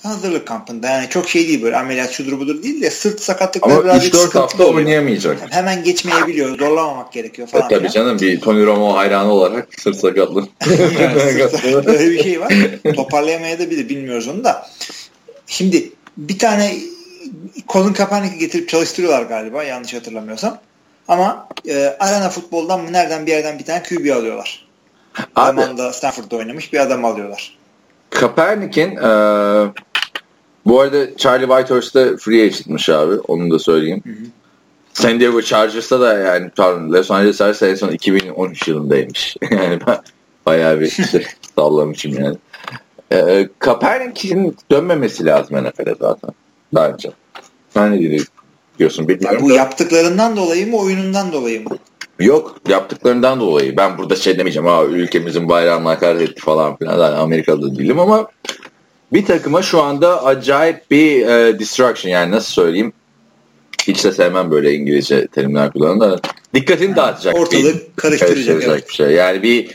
Hazırlık kampında. Yani çok şey değil böyle ameliyat şudur budur değil de sırt sakatlıkları Ama birazcık 3-4 hafta oluyor. oynayamayacak. Yani hemen geçmeyebiliyor. Zorlamamak gerekiyor falan. E, tabii ya. canım bir Tony Romo hayranı olarak sırt sakatlığı. Öyle bir şey var. Toparlayamayabilir bilmiyoruz onu da. Şimdi bir tane Colin Kaepernick'i getirip çalıştırıyorlar galiba yanlış hatırlamıyorsam. Ama e, arena futboldan mı nereden bir yerden bir tane QB alıyorlar. Abi, Stanford'da oynamış bir adam alıyorlar. Kaepernick'in e, bu arada Charlie Whitehurst'da free agent'mış abi. Onu da söyleyeyim. Hı hı. San Diego Chargers'ta da yani pardon Los Angeles Chargers en son 2013 yılındaymış. yani ben bayağı bir şey sallamışım yani. E, Kaepernick'in dönmemesi lazım NFL'e zaten. Bence. Sen ne diyorsun bilmiyorum. Ya bu da. yaptıklarından dolayı mı oyunundan dolayı mı? Yok yaptıklarından dolayı. Ben burada şey demeyeceğim. Ha, ülkemizin bayrağını hakaret etti falan filan. Yani Amerikalı değilim ama bir takıma şu anda acayip bir e, distraction yani nasıl söyleyeyim hiç de sevmem böyle İngilizce terimler kullanan da dikkatini dağıtacak. Ortalığı bir, karıştıracak. Evet. bir şey. Yani bir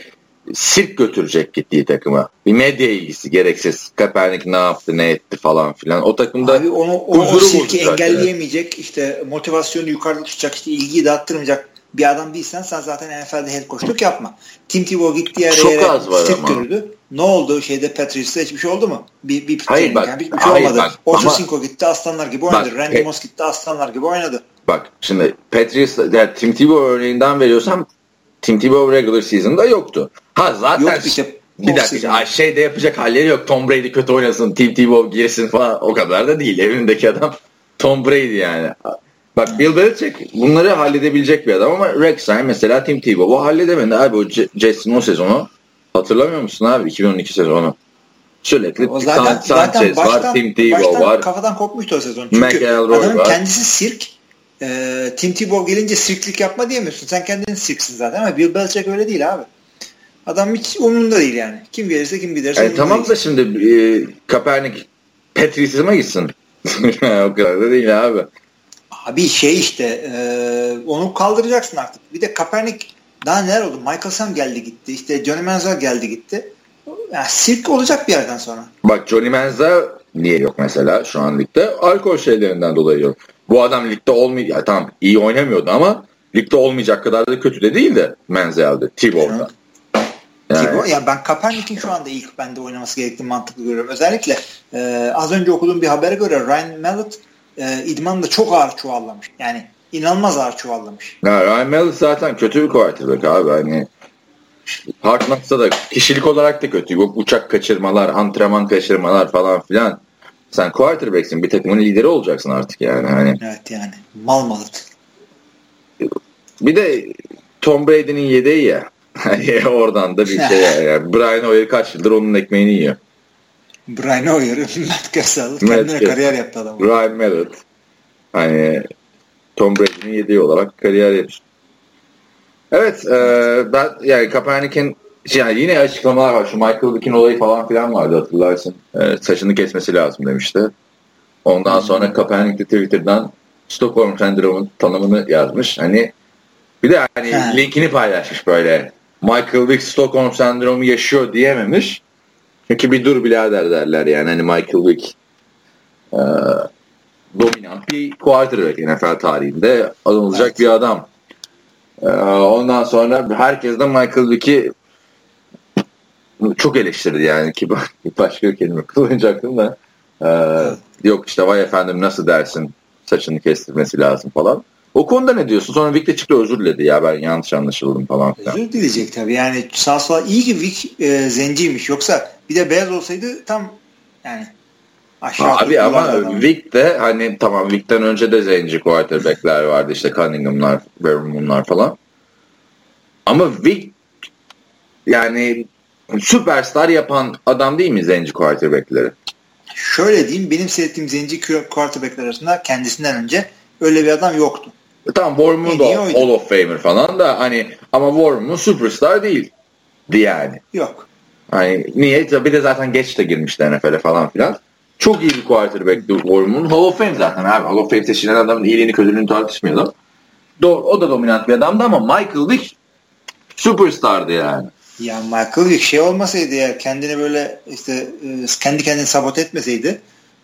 sirk götürecek gittiği takıma. Bir medya ilgisi gereksiz. Kaepernick ne yaptı ne etti falan filan. O takımda Abi onu, o, o sirki engelleyemeyecek. Yani. işte motivasyonu yukarıda tutacak. işte ilgiyi dağıttırmayacak bir adam değilsen sen zaten NFL'de head coachluk yapma. Tim Tebow gitti yere Çok yere ama. Gördü. Ne oldu şeyde Patriots'ta hiçbir şey oldu mu? Bir, bir hayır bak. Yani bir şey hayır, olmadı. Ocho Cinco gitti aslanlar gibi oynadı. Bak, Randy Moss gitti aslanlar gibi oynadı. Bak şimdi Patriots yani Tim Tebow örneğinden veriyorsam Tim Tebow regular season'da yoktu. Ha zaten Yok işte bir dakika ay şey de yapacak halleri yok. Tom Brady kötü oynasın, Tim Tebow girsin falan o kadar da değil. Evindeki adam Tom Brady yani. Bak Bill Belichick bunları halledebilecek bir adam ama Rex Ryan mesela Tim Tebow o halledemedi abi o Jason o sezonu hatırlamıyor musun abi 2012 sezonu sürekli o zaten, Sanchez zaten baştan, var Tim Tebow var kafadan kopmuştu o sezon çünkü adamın var. kendisi sirk e, Tim Tebow gelince sirklik yapma diyemiyorsun sen kendin sirksin zaten ama Bill Belichick öyle değil abi adam hiç umurunda değil yani kim gelirse kim giderse e, tamam da şimdi e, Kaepernick Patriots'a gitsin o kadar da değil abi Abi şey işte e, onu kaldıracaksın artık. Bir de Kaepernick daha neler oldu? Michael Sam geldi gitti. İşte Johnny Manziel geldi gitti. Yani sirk olacak bir yerden sonra. Bak Johnny Manziel niye yok mesela şu an ligde? Alkol şeylerinden dolayı yok. Bu adam ligde olmuyor. Ya tamam iyi oynamıyordu ama ligde olmayacak kadar da kötü de değildi Manziel'de. Tebow'da. Yani. Tibo, ya ben Kaepernick'in şu anda ilk bende oynaması gerektiğini mantıklı görüyorum. Özellikle e, az önce okuduğum bir habere göre Ryan Mallett e, idmanında çok ağır çuvallamış. Yani inanılmaz ağır çuvallamış. Ya, Ryan Mallett zaten kötü bir quarterback abi. Hani Hard Knocks'ta da kişilik olarak da kötü. Bu uçak kaçırmalar, antrenman kaçırmalar falan filan. Sen quarterback'sin. Bir takımın lideri olacaksın artık yani. Hani. Evet yani. Mal malıt. Bir de Tom Brady'nin yedeği ya. Hani oradan da bir şey yani. Brian Hoyer kaç yıldır onun ekmeğini yiyor. Brian Hoyer, Matt Cassell kendine kariyer yaptı adam. Ryan Mallett. Hani Tom Brady'nin yediği olarak kariyer yapmış. Evet, e, ben yani Kaepernick'in yani yine açıklamalar var. Şu Michael Vick'in olayı falan filan vardı hatırlarsın. E, saçını kesmesi lazım demişti. Ondan sonra Kaepernick de Twitter'dan Stockholm Syndrome'un tanımını yazmış. Hani bir de hani ha. linkini paylaşmış böyle. Michael Vick Stockholm Sendromu yaşıyor diyememiş. Çünkü bir dur birader derler yani. Hani Michael Vick e, dominant bir quarterback NFL tarihinde anılacak evet. bir adam. E, ondan sonra herkes de Michael Vick'i çok eleştirdi yani ki başka bir kelime kullanacaktım da e, yok işte vay efendim nasıl dersin saçını kestirmesi lazım falan. O konuda ne diyorsun? Sonra Vic de çıktı özür diledi ya ben yanlış anlaşıldım falan filan. Özür dileyecek tabii yani sağ sola iyi ki Vic e, zenciymiş yoksa bir de beyaz olsaydı tam yani aşağı Abi ama Vic de hani tamam Vic'ten önce de zenci quarterbackler vardı işte Cunningham'lar, Vermont'lar falan. Ama Vic yani süperstar yapan adam değil mi zenci quarterbackleri? Şöyle diyeyim benim seyrettiğim zenci quarterbackler arasında kendisinden önce öyle bir adam yoktu. E tamam Warman da Hall of Famer falan da hani ama Warman superstar değil. Yani. Yok. Hani niye? Bir de zaten geç de girmişti NFL'e falan filan. Çok iyi bir quarterback'ti Warman. Hall of Fame zaten abi. Hall of Fame seçilen adamın iyiliğini kötülüğünü tartışmıyordum. Do o da dominant bir adamdı ama Michael Vick superstardı yani. Ya Michael Vick şey olmasaydı ya kendini böyle işte e, kendi kendini sabot etmeseydi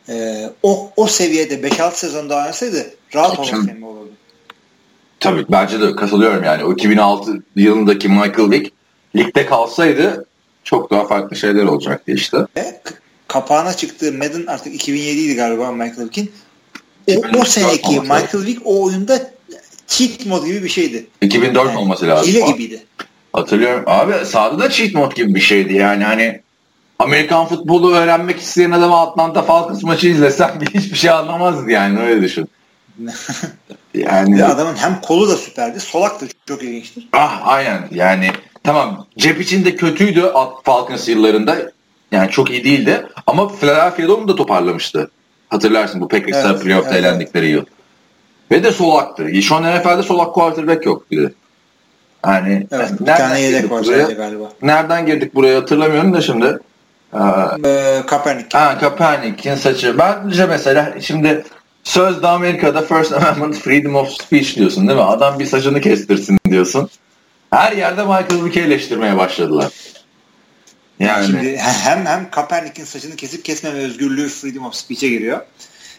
e, o o seviyede 5-6 sezon daha oynasaydı rahat Fame olurdu. Tabii bence de katılıyorum yani. O 2006 yılındaki Michael Vick ligde kalsaydı çok daha farklı şeyler olacaktı işte. Ve kapağına çıktığı Madden artık 2007 idi galiba Michael Vick'in. O, o seneki Michael Vick o oyunda cheat mod gibi bir şeydi. 2004 yani, olması lazım. Hile gibiydi. Hatırlıyorum. Abi sahada da cheat mod gibi bir şeydi yani hani Amerikan futbolu öğrenmek isteyen adamı Atlanta Falcons maçı izlesem hiçbir şey anlamazdı yani öyle düşün. Yani bir adamın hem kolu da süperdi, solak da çok ilginçtir. Ah aynen yani tamam cep içinde kötüydü Falcons yıllarında. Yani çok iyi değildi ama Philadelphia'da onu da toparlamıştı. Hatırlarsın bu Packers'a evet, playoff'ta evet, elendikleri yıl. Ve de solaktı. Şu an NFL'de solak quarterback yok biri. Yani evet, bir tane yedek var buraya, galiba. Nereden girdik buraya hatırlamıyorum da şimdi. Ee, Kaepernick. Ha, Kaepernick'in saçı. Bence mesela şimdi Sözde Amerika'da First Amendment Freedom of Speech diyorsun değil mi? Adam bir saçını kestirsin diyorsun. Her yerde Michael Vick'i eleştirmeye başladılar. Yani. Şimdi hem hem Kaepernick'in saçını kesip kesmeme özgürlüğü Freedom of Speech'e giriyor.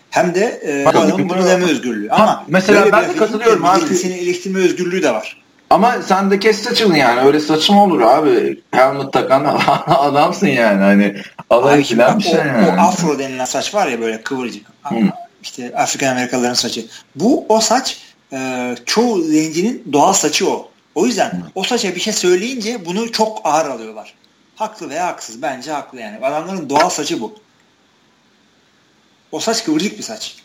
Hem de e, adamın bunu deme özgürlüğü. Ama ha, mesela ben de katılıyorum abi. Seni eleştirme özgürlüğü de var. Ama sen de kes saçını yani. Öyle saçım olur abi. Helmet takan adamsın yani. Hani alay filan bir şey o, yani. O afro denilen saç var ya böyle kıvırcık. Hmm işte Afrika Amerikalıların saçı. Bu o saç e, çoğu zencinin doğal saçı o. O yüzden o saça bir şey söyleyince bunu çok ağır alıyorlar. Haklı veya haksız. Bence haklı yani. Adamların doğal saçı bu. O saç kıvırcık bir saç.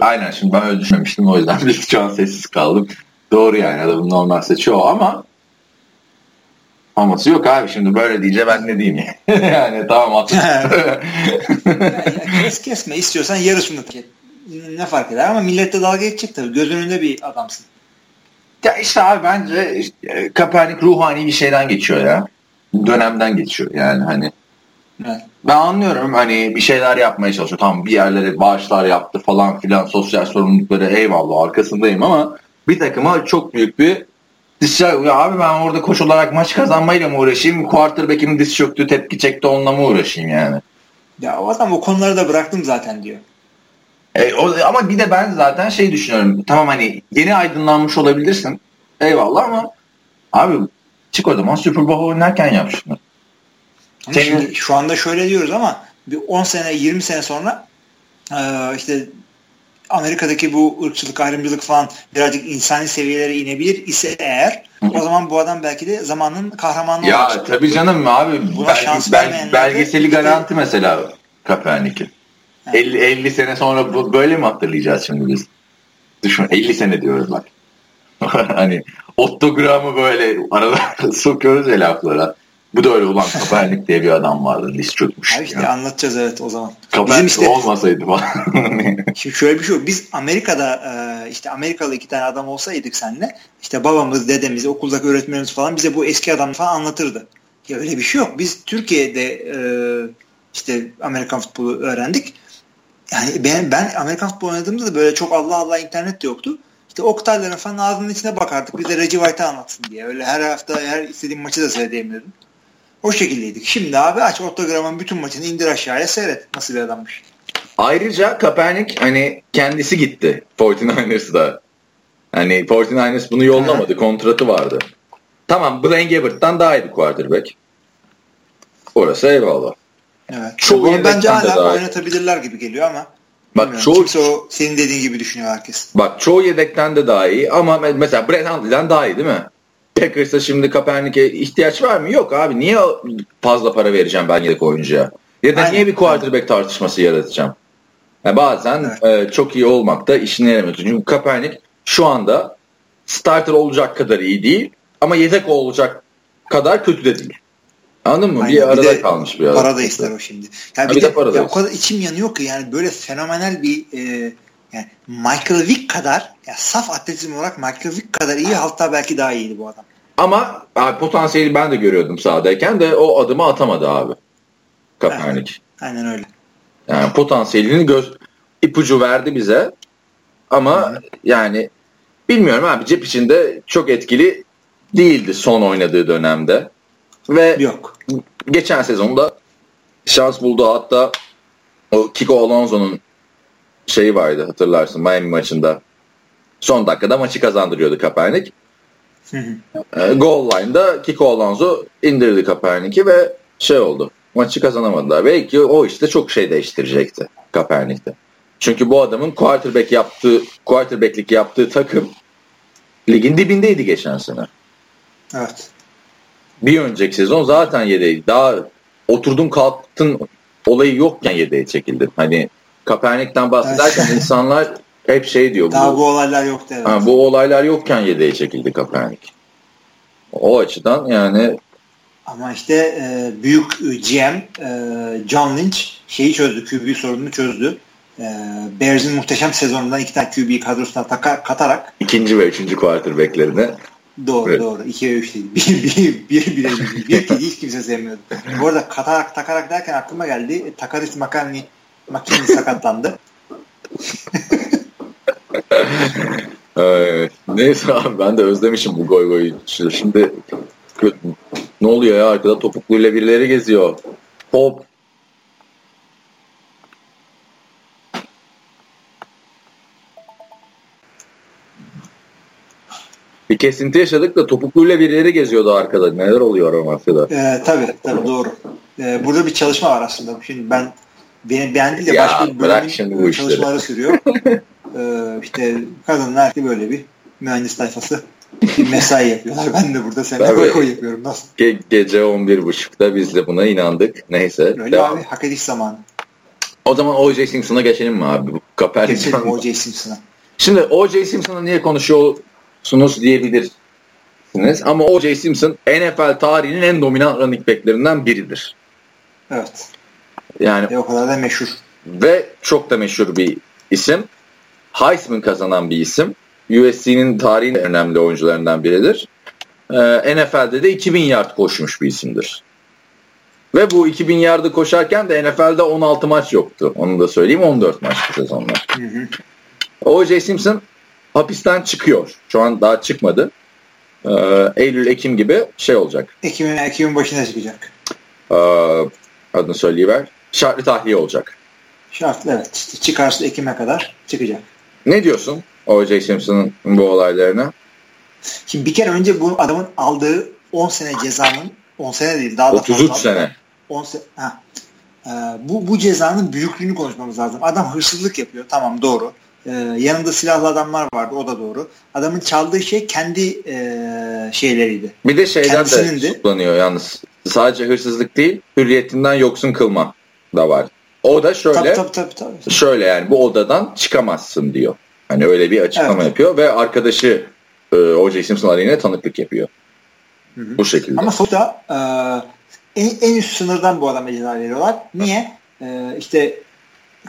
Aynen şimdi ben öyle düşünmemiştim o yüzden bir şu an sessiz kaldım. Doğru yani adamın normal saçı o ama Aması yok abi şimdi böyle deyince ben ne diyeyim yani. tamam haklısın. kes kesme istiyorsan yarısını kes. Ne fark eder ama millette dalga geçecek tabii. Göz önünde bir adamsın. Ya işte abi bence işte, Kaepernick ruhani bir şeyden geçiyor ya. Dönemden geçiyor yani hani. Evet. Ben anlıyorum hani bir şeyler yapmaya çalışıyor. Tamam bir yerlere bağışlar yaptı falan filan sosyal sorumlulukları eyvallah arkasındayım ama bir takıma çok büyük bir Diş ya abi ben orada koş olarak maç kazanmayla mı uğraşayım? Quarterback'im diz çöktü tepki çekti onunla mı uğraşayım yani? Ya o adam o konuları da bıraktım zaten diyor. E, o, ama bir de ben zaten şey düşünüyorum. Tamam hani yeni aydınlanmış olabilirsin. Eyvallah ama abi çık o zaman Super Bowl oynarken yap şunu. Senin... Şimdi şu anda şöyle diyoruz ama bir 10 sene 20 sene sonra işte Amerika'daki bu ırkçılık, ayrımcılık falan birazcık insani seviyelere inebilir ise eğer o zaman bu adam belki de zamanın kahramanı ya, olacak. Ya tabii canım abi bel, bel, belgeseli garanti mesela Kaepernick'in. 50, 50 sene sonra bu, böyle mi hatırlayacağız şimdi biz? Düşün 50 sene diyoruz bak. hani otogramı böyle arada sokuyoruz ya laflara. Bu da öyle ulan Kaepernick diye bir adam vardı. Diz çökmüş. Abi işte ya. anlatacağız evet o zaman. Kaepernick işte, olmasaydı falan. şimdi şöyle bir şey yok. Biz Amerika'da e, işte Amerikalı iki tane adam olsaydık seninle işte babamız, dedemiz, okuldaki öğretmenimiz falan bize bu eski adam falan anlatırdı. Ya öyle bir şey yok. Biz Türkiye'de e, işte Amerikan futbolu öğrendik. Yani ben, ben Amerikan futbolu oynadığımda da böyle çok Allah Allah internet de yoktu. İşte Oktay'ların falan ağzının içine bakardık. Bir de Reggie White'a anlatsın diye. Öyle her hafta her istediğim maçı da seyredeyim O şekildeydik. Şimdi abi aç ortogramın bütün maçını indir aşağıya seyret. Nasıl bir adammış. Ayrıca Kaepernick hani kendisi gitti 49ers'da. Hani 49ers bunu yollamadı. Kontratı vardı. Tamam Blaine Gabbert'tan daha iyi bir quarterback. Orası eyvallah. Evet. Çoğu bence hala daha oynatabilirler gibi geliyor ama Bak çoğu Kimse o senin dediğin gibi düşünüyor herkes. Bak çoğu yedekten de daha iyi ama mesela Brett Hundley'den daha iyi değil mi? Packers'a şimdi Kaepernick'e ihtiyaç var mı? Yok abi. Niye fazla para vereceğim ben yedek oyuncuya? Ya da Aynen. niye bir quarterback tartışması yaratacağım? Yani bazen evet. e, çok iyi olmak da işine yaramıyor. Çünkü Kaepernick şu anda starter olacak kadar iyi değil ama yedek olacak kadar kötü de değil. Anladın mı? Aynen. Bir arada bir kalmış bir arada. Para da ister o şimdi. Yani bir, bir de, de ya o kadar içim yanıyor ki yani böyle fenomenal bir e, yani Michael Vick kadar ya saf atletizm olarak Michael Vick kadar iyi hatta belki daha iyiydi bu adam. Ama abi, potansiyeli ben de görüyordum sahadayken de o adımı atamadı abi. Kaepernick. Aynen, aynen öyle. Yani potansiyelini göz ipucu verdi bize. Ama Hı. yani bilmiyorum abi cep içinde çok etkili değildi son oynadığı dönemde. Ve Yok. geçen sezonda şans buldu. Hatta o Kiko Alonso'nun şeyi vardı hatırlarsın Miami maçında. Son dakikada maçı kazandırıyordu Kaepernick. E, goal line'da Kiko Alonso indirdi Kaepernick'i ve şey oldu. Maçı kazanamadılar. Belki o işte çok şey değiştirecekti Kaepernick'te. Çünkü bu adamın quarterback yaptığı, quarterback'lik yaptığı takım ligin dibindeydi geçen sene. Evet bir önceki sezon zaten yedeği. Daha oturdun kalktın olayı yokken yedeğe çekildi. Hani Kaepernick'ten bahsederken evet. insanlar hep şey diyor. Daha bu, bu olaylar yoktu. Evet. Ha, bu olaylar yokken yedeğe çekildi Kaepernick. O açıdan yani ama işte e, büyük GM e, John Lynch şeyi çözdü. QB sorununu çözdü. E, Bears'in muhteşem sezonundan iki tane QB kadrosuna taka, katarak ikinci ve üçüncü quarterbacklerine Doğru evet. doğru. 2'ye 3 değil. 1 1 1 1 1 1 ki hiç kimse sevmiyordu. Bu arada katarak takarak derken aklıma geldi. Takaris Makalni Makini sakatlandı. evet. Neyse abi ben de özlemişim bu goy goy. Şimdi ne oluyor ya arkada topukluyla birileri geziyor. Hop Bir kesinti yaşadık da topukluyla bir yere geziyordu arkada. Neler oluyor o mafyada? Ee, tabii tabii doğru. Ee, burada bir çalışma var aslında. Şimdi ben benim ben değil de başka bir bölümün çalışmaları sürüyor. ee, işte kadınlar böyle bir mühendis tayfası bir mesai yapıyorlar. Ben de burada seninle koy koy yapıyorum. Nasıl? Ge- gece 11.30'da biz de buna inandık. Neyse. Öyle devam. abi hak ediş zamanı. O zaman O.J. Simpson'a geçelim mi abi? Geçelim O.J. Simpson'a. Şimdi O.J. Simpson'a niye konuşuyor sunuz diyebilirsiniz. Ama O.J. Simpson NFL tarihinin en dominant running backlerinden biridir. Evet. Yani e, o kadar da meşhur. Ve çok da meşhur bir isim. Heisman kazanan bir isim. USC'nin tarihin önemli oyuncularından biridir. Ee, NFL'de de 2000 yard koşmuş bir isimdir. Ve bu 2000 yardı koşarken de NFL'de 16 maç yoktu. Onu da söyleyeyim 14 maçtı sezonlar. O.J. Simpson hapisten çıkıyor. Şu an daha çıkmadı. Ee, Eylül, Ekim gibi şey olacak. Ekim'in Ekim'in başına çıkacak. Ee, adını söyleyiver. Şartlı tahliye olacak. Şartlı evet. çıkarsa Ekim'e kadar çıkacak. Ne diyorsun O.J. Simpson'ın bu olaylarına? Şimdi bir kere önce bu adamın aldığı 10 sene cezanın 10 sene değil daha da 33 fazla. sene. 10 sene. Ha. Ee, bu, bu cezanın büyüklüğünü konuşmamız lazım. Adam hırsızlık yapıyor. Tamam doğru e, yanında silahlı adamlar vardı o da doğru. Adamın çaldığı şey kendi e, şeyleriydi. Bir de şeyden de tutuklanıyor yalnız. Sadece hırsızlık değil hürriyetinden yoksun kılma da var. O da şöyle tabii, tabii, tabii, tabii. şöyle yani bu odadan çıkamazsın diyor. Hani öyle bir açıklama evet. yapıyor ve arkadaşı e, O.J. Simpson aleyhine tanıklık yapıyor. Hı hı. Bu şekilde. Ama sonuçta e, en, en üst sınırdan bu adama ceza veriyorlar. Niye? E, işte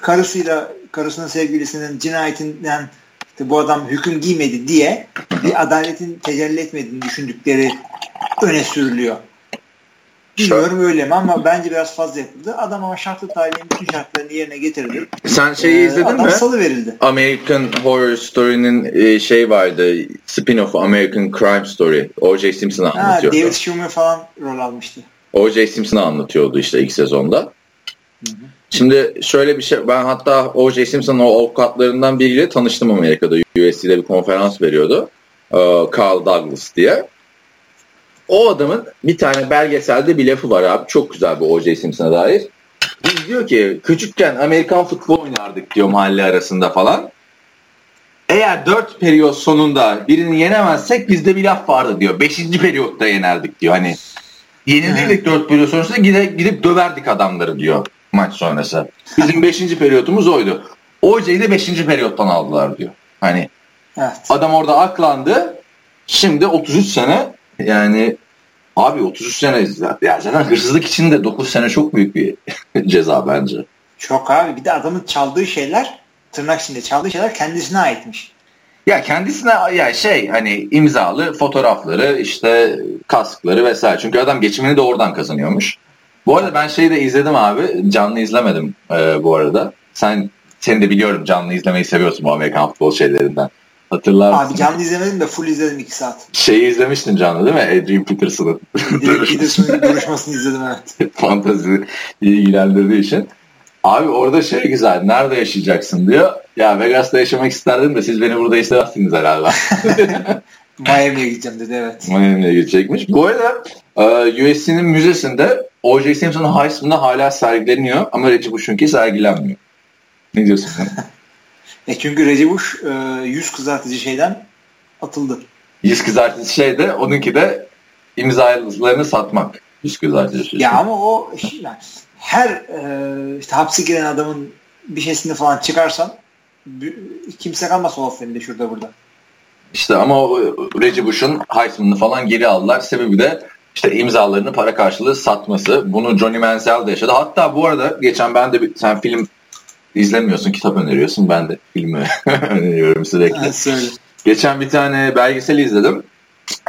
karısıyla karısının sevgilisinin cinayetinden işte bu adam hüküm giymedi diye bir adaletin tecelli etmediğini düşündükleri öne sürülüyor. Bilmiyorum öyle mi ama bence biraz fazla yapıldı. Adam ama şartlı talihin bütün şartlarını yerine getirdi. Sen şeyi ee, izledin adam mi? salı verildi. American Horror Story'nin e, şey vardı. Spin-off American Crime Story. O.J. Simpson anlatıyordu. David Schumer falan rol almıştı. O.J. Simpson anlatıyordu işte ilk sezonda. Hı hı. Şimdi şöyle bir şey ben hatta O.J. Simpson'ın o avukatlarından biriyle tanıştım Amerika'da. USC'de bir konferans veriyordu. Ee, Carl Douglas diye. O adamın bir tane belgeselde bir lafı var abi. Çok güzel bir O.J. Simpson'a dair. Biz diyor ki küçükken Amerikan futbol oynardık diyor mahalle arasında falan. Eğer dört periyot sonunda birini yenemezsek bizde bir laf vardı diyor. Beşinci periyotta yenerdik diyor. Hani yenildik dört periyot sonrasında gidip, gidip döverdik adamları diyor maç sonrası. Bizim beşinci periyotumuz oydu. Hocayı da beşinci periyottan aldılar diyor. Hani evet. adam orada aklandı. Şimdi 33 sene yani abi 33 sene ya zaten hırsızlık için de 9 sene çok büyük bir ceza bence. Çok abi bir de adamın çaldığı şeyler tırnak içinde çaldığı şeyler kendisine aitmiş. Ya kendisine ya şey hani imzalı fotoğrafları işte kaskları vesaire. Çünkü adam geçimini de oradan kazanıyormuş. Bu arada ben şeyi de izledim abi. Canlı izlemedim e, bu arada. Sen seni de biliyorum canlı izlemeyi seviyorsun bu Amerikan futbol şeylerinden. Hatırlar mısın? Abi canlı izlemedim de full izledim 2 saat. Şeyi izlemiştin canlı değil mi? Adrian Peterson'ın. Adrian Peterson'ın duruşmasını izledim evet. Fantazi ilgilendirdiği için. Abi orada şey güzel. Nerede yaşayacaksın diyor. Ya Vegas'ta yaşamak isterdim de siz beni burada istemezsiniz herhalde. Miami'ye gideceğim dedi evet. Miami'ye gidecekmiş. Bu arada e, USC'nin müzesinde O.J. Simpson'ın Heisman'da hala sergileniyor ama Reggie Bush'unki sergilenmiyor. Ne diyorsun? E çünkü Reggie Bush e, yüz kızartıcı şeyden atıldı. Yüz kızartıcı şey de onunki de imzalarını satmak. Yüz kızartıcı şey. Ya ama o yani her e, işte hapse giren adamın bir şeysini falan çıkarsan kimse kalmaz o filmde şurada burada. İşte ama Reggie Bush'un Heisman'ını falan geri aldılar. Sebebi de işte imzalarını para karşılığı satması. Bunu Johnny Manziel de yaşadı. Hatta bu arada geçen ben de bir, sen film izlemiyorsun, kitap öneriyorsun. Ben de filmi öneriyorum sürekli. Evet, geçen bir tane belgesel izledim.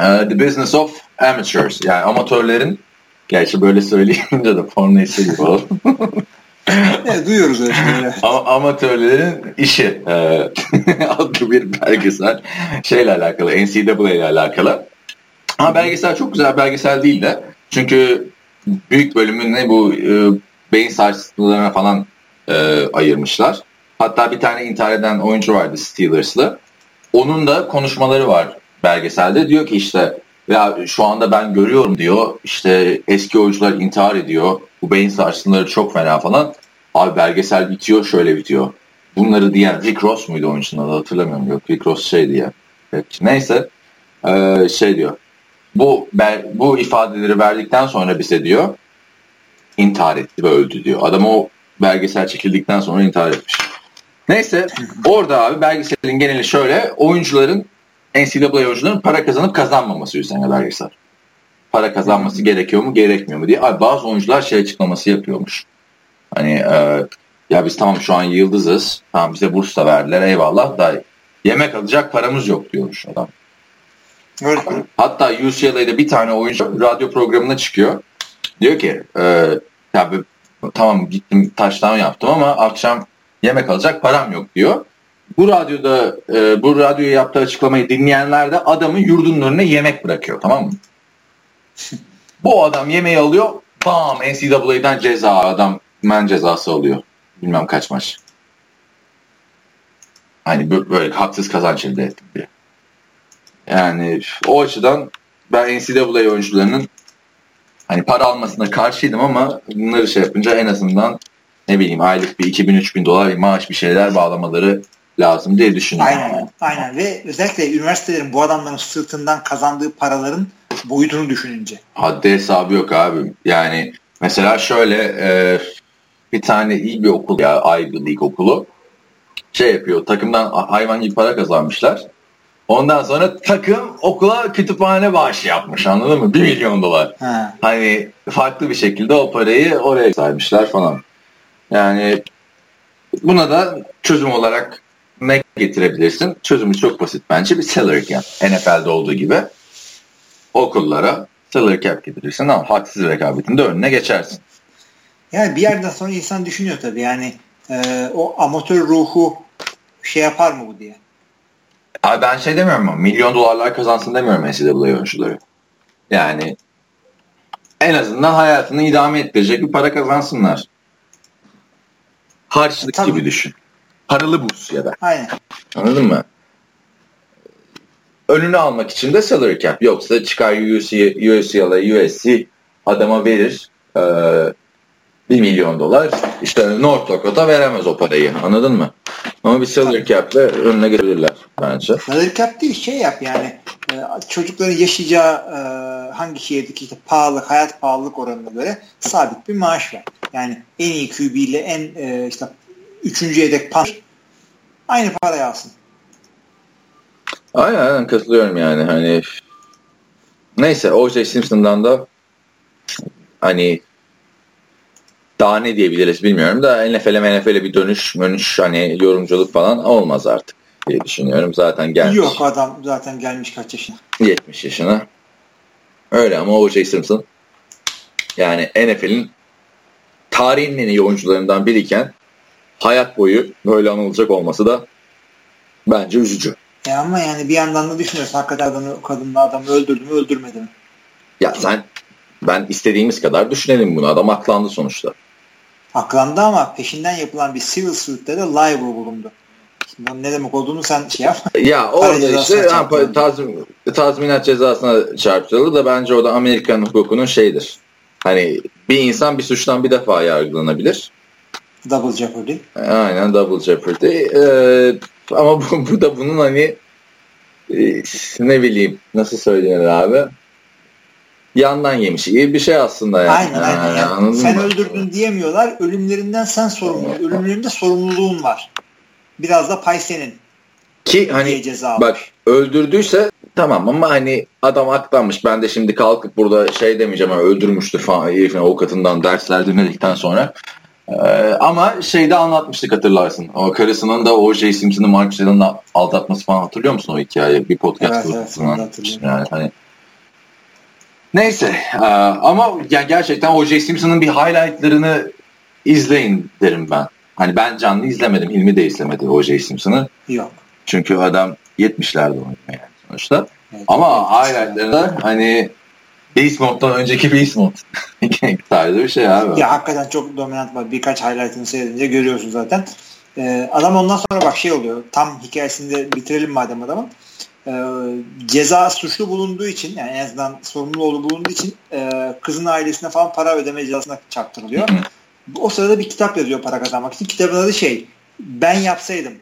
Uh, The Business of Amateurs. Yani amatörlerin gerçi böyle söyleyince de porno işi gibi oldu. evet, duyuyoruz öyle şeyleri. amatörlerin işi e, adlı bir belgesel şeyle alakalı, NCAA ile alakalı. Ama belgesel çok güzel belgesel değil de. Çünkü büyük bölümünü bu e, beyin sarsıntılarına falan e, ayırmışlar. Hatta bir tane intihar eden oyuncu vardı Steelers'lı. Onun da konuşmaları var belgeselde. Diyor ki işte ya şu anda ben görüyorum diyor. İşte eski oyuncular intihar ediyor. Bu beyin sarsıntıları çok fena falan. Abi belgesel bitiyor şöyle bitiyor. Bunları diyen Rick Ross muydu oyuncunun adı hatırlamıyorum. Yok Rick Ross şey diye. Neyse ee, şey diyor bu bu ifadeleri verdikten sonra bize diyor intihar etti ve öldü diyor. Adam o belgesel çekildikten sonra intihar etmiş. Neyse orada abi belgeselin geneli şöyle oyuncuların NCAA oyuncuların para kazanıp kazanmaması üzerine belgesel. Para kazanması gerekiyor mu gerekmiyor mu diye. Abi bazı oyuncular şey açıklaması yapıyormuş. Hani e, ya biz tamam şu an yıldızız. Tamam bize burs da verdiler eyvallah da yemek alacak paramız yok diyormuş adam. Hatta UCLA'da bir tane oyuncu radyo programına çıkıyor. Diyor ki e, tabi, tamam gittim taştan yaptım ama akşam yemek alacak param yok diyor. Bu radyoda e, bu radyoya yaptığı açıklamayı dinleyenler de adamın yurdunun önüne yemek bırakıyor tamam mı? bu adam yemeği alıyor bam NCAA'den ceza adam men cezası alıyor. Bilmem kaç maç. Hani böyle haksız kazanç elde ettim diye. Yani o açıdan ben NCAA oyuncularının hani para almasına karşıydım ama bunları şey yapınca en azından ne bileyim aylık bir 2000-3000 dolar bir maaş bir şeyler bağlamaları lazım diye düşünüyorum. Aynen, aynen ve özellikle üniversitelerin bu adamların sırtından kazandığı paraların boyutunu düşününce. Haddi hesabı yok abi. Yani mesela şöyle e, bir tane iyi bir okul ya Ivy League okulu şey yapıyor takımdan hayvan gibi para kazanmışlar. Ondan sonra takım okula kütüphane bağışı yapmış anladın mı? 1 milyon dolar. Ha. Hani farklı bir şekilde o parayı oraya saymışlar falan. Yani buna da çözüm olarak ne getirebilirsin? Çözümü çok basit bence bir salary cap. NFL'de olduğu gibi okullara salary cap getirirsin ama haksız rekabetin de önüne geçersin. Yani bir yerden sonra insan düşünüyor tabii yani e, o amatör ruhu şey yapar mı bu diye. Abi ben şey demiyorum ama milyon dolarlar kazansın demiyorum NCAA oyuncuları. Yani en azından hayatını idame ettirecek bir para kazansınlar. Harçlık Tabii. gibi düşün. Paralı burs ya da. Aynen. Anladın mı? Önünü almak için de salary cap. Yoksa çıkar UC, UCLA, USC adama verir. Ee, 1 milyon dolar. İşte North Dakota veremez o parayı. Anladın mı? Ama bir salary cap'le önüne getirirler bence. Salary cap değil şey yap yani e, çocukların yaşayacağı e, hangi şehirdeki işte pahalı hayat pahalılık oranına göre sabit bir maaş ver. Yani en iyi QB ile en e, işte üçüncü yedek par aynı parayı alsın. Aynen, aynen katılıyorum yani hani neyse O.J. Simpson'dan da hani daha ne diyebiliriz bilmiyorum da NFL'e NFL'e bir dönüş mönüş hani yorumculuk falan olmaz artık diye düşünüyorum. Zaten gelmiş. Yok adam zaten gelmiş kaç yaşına? 70 yaşına. Öyle ama O.J. Simpson yani NFL'in tarihin en iyi oyuncularından biriyken hayat boyu böyle anılacak olması da bence üzücü. Ya ama yani bir yandan da düşünüyorsun hakikaten adamı, kadınla adamı öldürdü mü öldürmedi mi? Ya sen ben istediğimiz kadar düşünelim bunu. Adam aklandı sonuçta. Aklandı ama peşinden yapılan bir civil suit'te de libel bulundu. Şimdi ne demek olduğunu sen şey yap. Ya orada işte ha, tazmin, tazminat cezasına çarptırıldı da bence o da Amerikan hukukunun şeyidir. Hani bir insan bir suçtan bir defa yargılanabilir. Double Jeopardy. Aynen Double Jeopardy. Ee, ama bu, bu da bunun hani e, ne bileyim nasıl söylenir abi yandan yemiş iyi bir şey aslında yani. Aynen aynen. Yani, sen mı? öldürdün diyemiyorlar. Ölümlerinden sen sorumlu. Ölümlerinde sorumluluğun var. Biraz da pay senin. Ki hani bak öldürdüyse tamam ama hani adam aklanmış. Ben de şimdi kalkıp burada şey demeyeceğim ama öldürmüştür falan herifin avukatından dersler dinledikten sonra. Ee, ama şeyde anlatmıştık hatırlarsın. O karısının da o J. Simpson'ı Mark Allen'la aldatması falan hatırlıyor musun o hikayeyi? Bir podcast evet, evet, yani hani Neyse e, ama yani gerçekten O.J. Simpson'ın bir highlightlarını izleyin derim ben. Hani ben canlı izlemedim. Hilmi de izlemedi O.J. Simpson'ı. Yok. Çünkü adam 70'lerde oynuyor yani sonuçta. Evet, ama highlightlarında hani Beast Mode'dan önceki Beast Mode tarzı bir şey abi. Ya hakikaten çok dominant var. Birkaç highlight'ını seyredince görüyorsun zaten. Ee, adam ondan sonra bak şey oluyor. Tam hikayesini de bitirelim madem adamın e, ceza suçlu bulunduğu için yani en azından sorumlu olduğu bulunduğu için e, kızın ailesine falan para ödeme cezasına çarptırılıyor. o sırada bir kitap yazıyor para kazanmak için. Kitabın adı şey ben yapsaydım.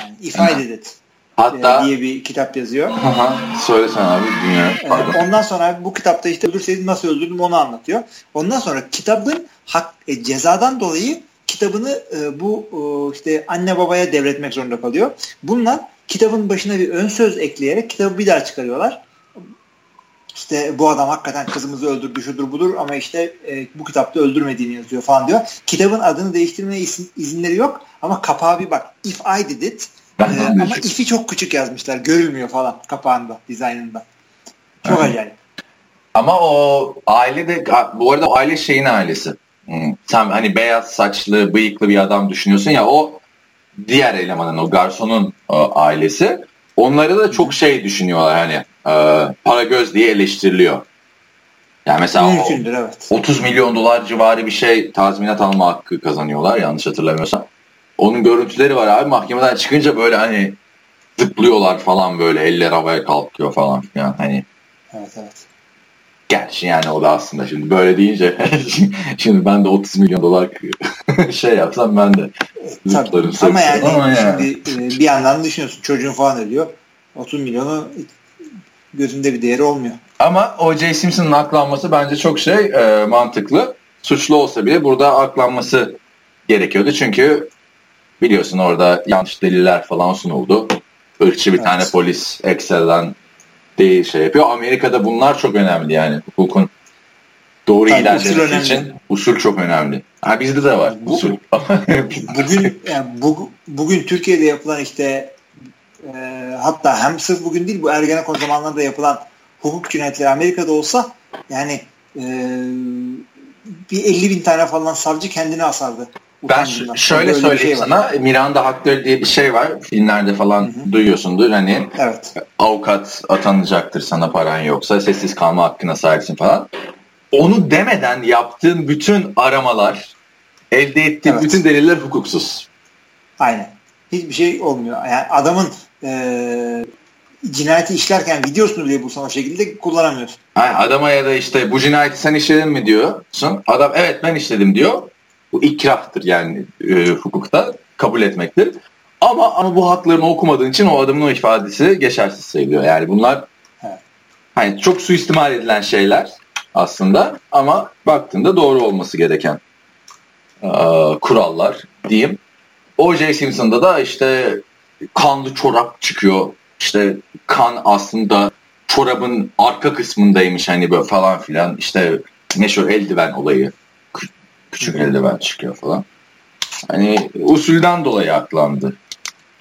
Yani if I did it. Hatta e, diye bir kitap yazıyor. Aha, söylesen abi dinliyorum. E, ondan sonra bu kitapta işte öldürseydim nasıl öldürdüm onu anlatıyor. Ondan sonra kitabın hak, e, cezadan dolayı kitabını e, bu e, işte anne babaya devretmek zorunda kalıyor. Bunlar kitabın başına bir ön söz ekleyerek kitabı bir daha çıkarıyorlar. İşte bu adam hakikaten kızımızı öldürdü şudur budur ama işte e, bu kitapta öldürmediğini yazıyor falan diyor. Kitabın adını değiştirmeye izin, izinleri yok ama kapağı bir bak. If I did it e, ama if'i çok küçük yazmışlar. Görülmüyor falan kapağında, dizaynında. Çok Hı. acayip. Ama o aile de bu arada o aile şeyin ailesi. Hmm. Sen hani beyaz saçlı, bıyıklı bir adam düşünüyorsun ya o diğer elemanın o garsonun o, ailesi onları da çok şey düşünüyorlar hani e, para göz diye eleştiriliyor. Yani mesela o, evet. 30 milyon dolar civarı bir şey tazminat alma hakkı kazanıyorlar yanlış hatırlamıyorsam. Onun görüntüleri var abi mahkemeden çıkınca böyle hani zıplıyorlar falan böyle eller havaya kalkıyor falan filan hani. Evet evet. Gerçi yani o da aslında şimdi böyle deyince şimdi ben de 30 milyon dolar şey yapsam ben de Tabii. Ama yani, ama yani şimdi e, bir yandan düşünüyorsun çocuğun falan ölüyor. 30 milyonu gözünde bir değeri olmuyor. Ama O.J. Simpson'ın aklanması bence çok şey e, mantıklı. Suçlu olsa bile burada aklanması gerekiyordu. Çünkü biliyorsun orada yanlış deliller falan sunuldu. Irkçı bir evet. tane polis Excel'den değil şey yapıyor. Amerika'da bunlar çok önemli yani hukukun doğru Tabii ilerlemesi için usul çok önemli. Ha bizde de var bu, usul. bugün yani bu, bugün Türkiye'de yapılan işte e, hatta hem sırf bugün değil bu Ergenekon zamanlarında yapılan hukuk cinayetleri Amerika'da olsa yani e, bir 50 bin tane falan savcı kendini asardı. Ben şöyle söyleyeyim şey sana Miranda hakları diye bir şey var filmlerde falan Hı-hı. duyuyorsundur hani evet. avukat atanacaktır sana paran yoksa sessiz kalma hakkına sahipsin falan. Onu demeden yaptığın bütün aramalar elde ettiğin evet. bütün deliller hukuksuz. Aynen. Hiçbir şey olmuyor. Yani adamın e, cinayeti işlerken videosunu bile bulsan o şekilde kullanamıyorsun. Yani adama ya da işte bu cinayeti sen işledin mi diyorsun. Adam evet ben işledim diyor. Bu ikrahtır yani e, hukukta kabul etmektir. Ama ama bu haklarını okumadığın için o adamın o ifadesi geçersiz sayılıyor. Yani bunlar hani çok suistimal edilen şeyler aslında ama baktığında doğru olması gereken e, kurallar diyeyim. O.J. Simpson'da da işte kanlı çorap çıkıyor. İşte kan aslında çorabın arka kısmındaymış hani böyle falan filan. İşte meşhur eldiven olayı küçük eldiven çıkıyor falan. Hani usulden dolayı aklandı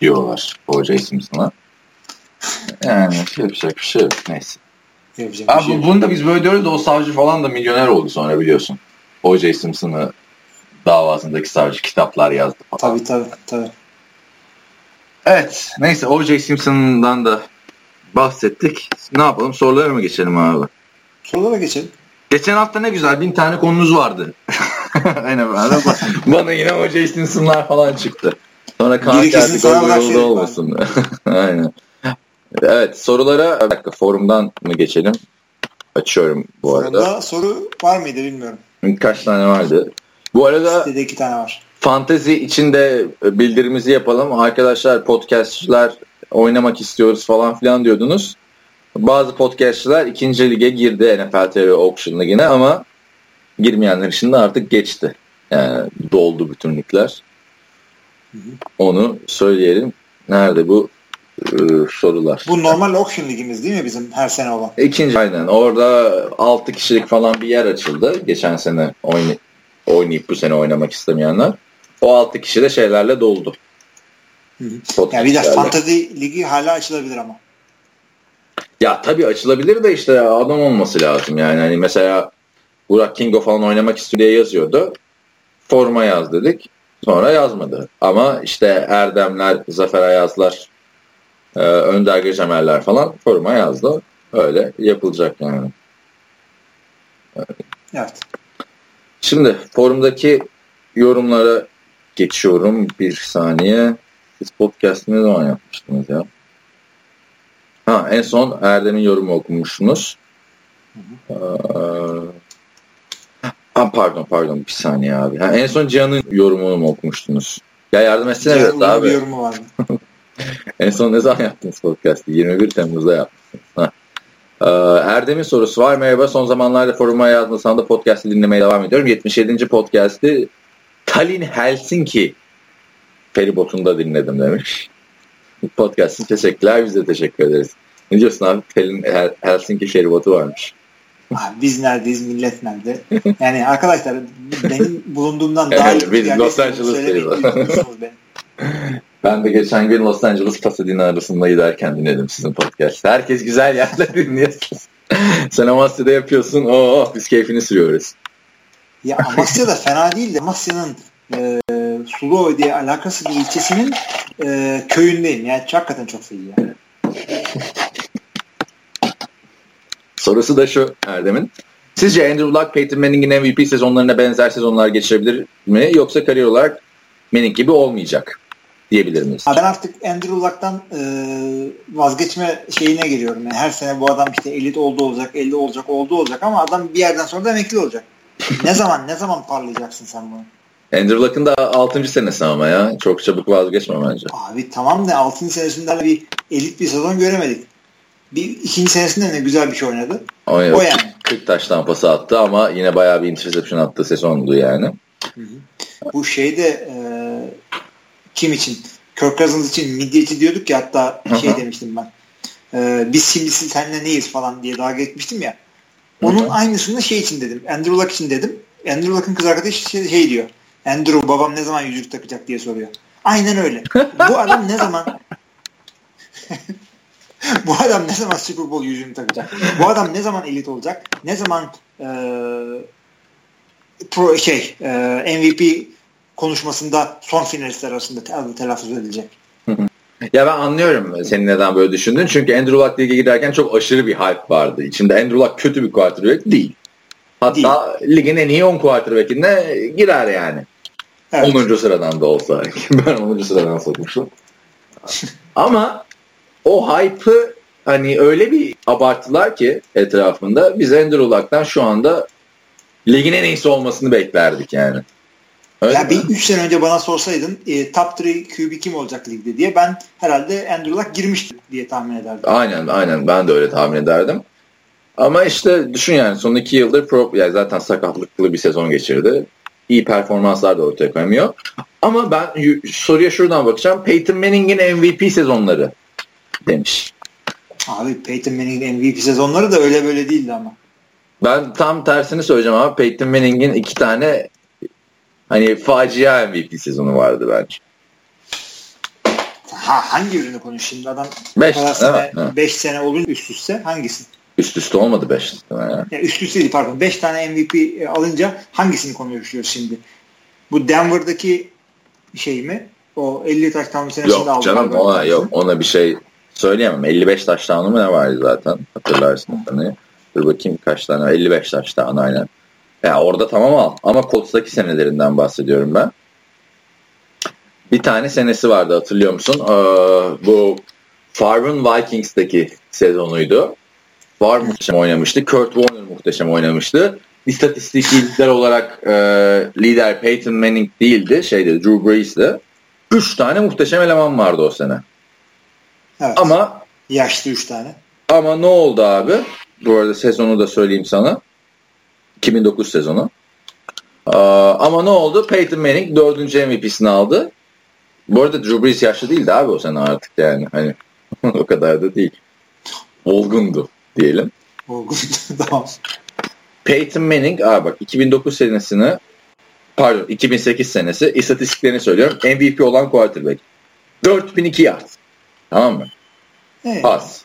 diyorlar O.J. Simpson'a. Yani yapacak bir şey yok. Neyse. Abi, şey bunu da biz böyle diyoruz da o savcı falan da milyoner oldu sonra biliyorsun. O.J. Simpson'ı davasındaki savcı kitaplar yazdı falan. Tabii tabii. tabii. Evet. Neyse O.J. Simpson'dan da bahsettik. Ne yapalım? Sorulara mı geçelim abi? Sorulara geçelim. Geçen hafta ne güzel bin tane konumuz vardı. Aynen bana, bana yine o Jason Sımlar falan çıktı. Sonra Kaan geldi gol olmasın. Aynen. Evet sorulara bir dakika forumdan mı geçelim? Açıyorum bu arada. Forumda soru var mıydı bilmiyorum. Kaç tane vardı? Bu arada Sitede iki tane var. Fantezi içinde bildirimizi yapalım. Arkadaşlar podcastçılar oynamak istiyoruz falan filan diyordunuz. Bazı podcastçılar ikinci lige girdi NFL TV Auction Ligi'ne ama girmeyenler için de artık geçti. Yani doldu bütün ligler. Onu söyleyelim. Nerede bu e, sorular? Bu normal auction ligimiz değil mi bizim her sene olan? İkinci aynen. Orada 6 kişilik falan bir yer açıldı. Geçen sene oynay oynayıp bu sene oynamak istemeyenler. O 6 kişi de şeylerle doldu. Hı hı. Yani bir de fantasy ligi hala açılabilir ama. Ya tabii açılabilir de işte adam olması lazım yani. Hani mesela Burak Kingo falan oynamak istiyor diye yazıyordu. Forma yaz dedik. Sonra yazmadı. Ama işte Erdemler, Zafer Ayazlar, e, Önder Gecemerler falan forma yazdı. Öyle yapılacak yani. Evet. Şimdi forumdaki yorumlara geçiyorum. Bir saniye. Siz podcast'ı ne zaman yapmıştınız ya? Ha, en son Erdem'in yorumu okumuşsunuz. Hı hı. Ee, Ha, pardon pardon bir saniye abi. Ha, en son Cihan'ın yorumunu mu okumuştunuz? Ya yardım etsene evet abi. Bir yorumu var en son ne zaman yaptınız podcast'ı? 21 Temmuz'da yaptınız. Ha. Ee, Erdem'in sorusu var. Merhaba son zamanlarda foruma yazmasam da podcast'ı dinlemeye devam ediyorum. 77. podcast'ı Tallinn Helsinki feribotunda dinledim demiş. Podcast'ın teşekkürler. Biz de teşekkür ederiz. Ne diyorsun abi? Tallinn Helsinki feribotu varmış. Biz neredeyiz, millet nerede? Yani arkadaşlar benim bulunduğumdan daha iyi. Biz Los Angeles'tayız. ben de geçen gün Los Angeles Pasadena arasında giderken dinledim sizin podcast'ı. Herkes güzel yerde dinliyorsunuz. Sen Amasya'da yapıyorsun. Oo, biz keyfini sürüyoruz. Ya Amasya da fena değil de Amasya'nın e, Suluoy diye alakası bir ilçesinin e, köyündeyim. Yani hakikaten çok iyi yani. Sorusu da şu Erdem'in. Sizce Andrew Luck, Peyton Manning'in MVP sezonlarına benzer sezonlar geçirebilir mi? Yoksa kariyer olarak Manning gibi olmayacak? diyebilir miyiz? Ben artık Andrew Luck'tan e, vazgeçme şeyine geliyorum. Yani her sene bu adam işte elit oldu olacak, 50 olacak, oldu olacak ama adam bir yerden sonra da emekli olacak. ne zaman ne zaman parlayacaksın sen bunu? Andrew Luck'ın da 6. senesi ama ya. Çok çabuk vazgeçme bence. Abi tamam da 6. senesinden bir elit bir sezon göremedik. Bir ikinci senesinde ne güzel bir şey oynadı. Oynadı. O yani. 40 taştan pası attı ama yine bayağı bir interception attığı sezondu yani. Hı hı. Bu şeyde e, kim için? Kirk Cousins için midyeci diyorduk ya hatta şey Hı-hı. demiştim ben. E, biz şimdi seninle neyiz falan diye daha geçmiştim ya. Onun Hı-hı. aynısını şey için dedim. Andrew Luck için dedim. Andrew Luck'ın kız arkadaşı şey, şey diyor. Andrew babam ne zaman yüzük takacak diye soruyor. Aynen öyle. Bu adam ne zaman bu adam ne zaman Super Bowl yüzüğünü takacak? Bu adam ne zaman elit olacak? Ne zaman e, pro şey e, MVP konuşmasında son finalistler arasında adı telaffuz edilecek? Ya ben anlıyorum senin neden böyle düşündün. Çünkü Andrew Luck lige giderken çok aşırı bir hype vardı. İçinde Andrew Luck kötü bir quarterback değil. Hatta değil. ligin en iyi 10 quarterback'ine girer yani. Evet. 10. sıradan da olsa. ben 10. sıradan sokmuşum. Ama o hype'ı hani öyle bir abarttılar ki etrafında biz Andrew Luck'tan şu anda ligin en iyisi olmasını beklerdik yani. Öyle ya bir 3 sene önce bana sorsaydın e, top 3 QB kim olacak ligde diye ben herhalde Andrew Luck girmiştir diye tahmin ederdim. Aynen aynen ben de öyle tahmin ederdim. Ama işte düşün yani son iki yıldır pro, yani zaten sakatlıklı bir sezon geçirdi. İyi performanslar da ortaya koymuyor. Ama ben soruya şuradan bakacağım. Peyton Manning'in MVP sezonları demiş. Abi Peyton Manning'in MVP sezonları da öyle böyle değildi ama. Ben tam tersini söyleyeceğim ama Peyton Manning'in iki tane hani facia MVP sezonu vardı bence. Ha, hangi ürünü konuş şimdi adam 5 sene, beş sene olunca üst üste hangisi? Üst üste olmadı 5 yani. yani üst üste değil pardon 5 tane MVP e, alınca hangisini konuşuyoruz şimdi? Bu Denver'daki şey mi? O 50 taş tam senesinde aldı. Yok canım ona, yok ona bir şey söyleyemem. 55 taş mı ne vardı zaten hatırlarsın. Hani. Dur bakayım kaç tane 55 taş aynen. Ya orada tamam al. Ama Colts'taki senelerinden bahsediyorum ben. Bir tane senesi vardı hatırlıyor musun? Ee, bu Favre'ın Vikings'teki sezonuydu. Favre muhteşem oynamıştı. Kurt Warner muhteşem oynamıştı. İstatistikler olarak e, lider Peyton Manning değildi. Şeydi Drew Brees'di. Üç tane muhteşem eleman vardı o sene. Evet. Ama yaşlı üç tane. Ama ne oldu abi? Bu arada sezonu da söyleyeyim sana. 2009 sezonu. ama ne oldu? Peyton Manning dördüncü MVP'sini aldı. Bu arada Drew Brees yaşlı değildi abi o sene artık yani. Hani o kadar da değil. Olgundu diyelim. Olgundu tamam. Peyton Manning abi bak 2009 senesini pardon 2008 senesi istatistiklerini söylüyorum. MVP olan quarterback. 4002 yard. Tamam mı? Evet. Pas.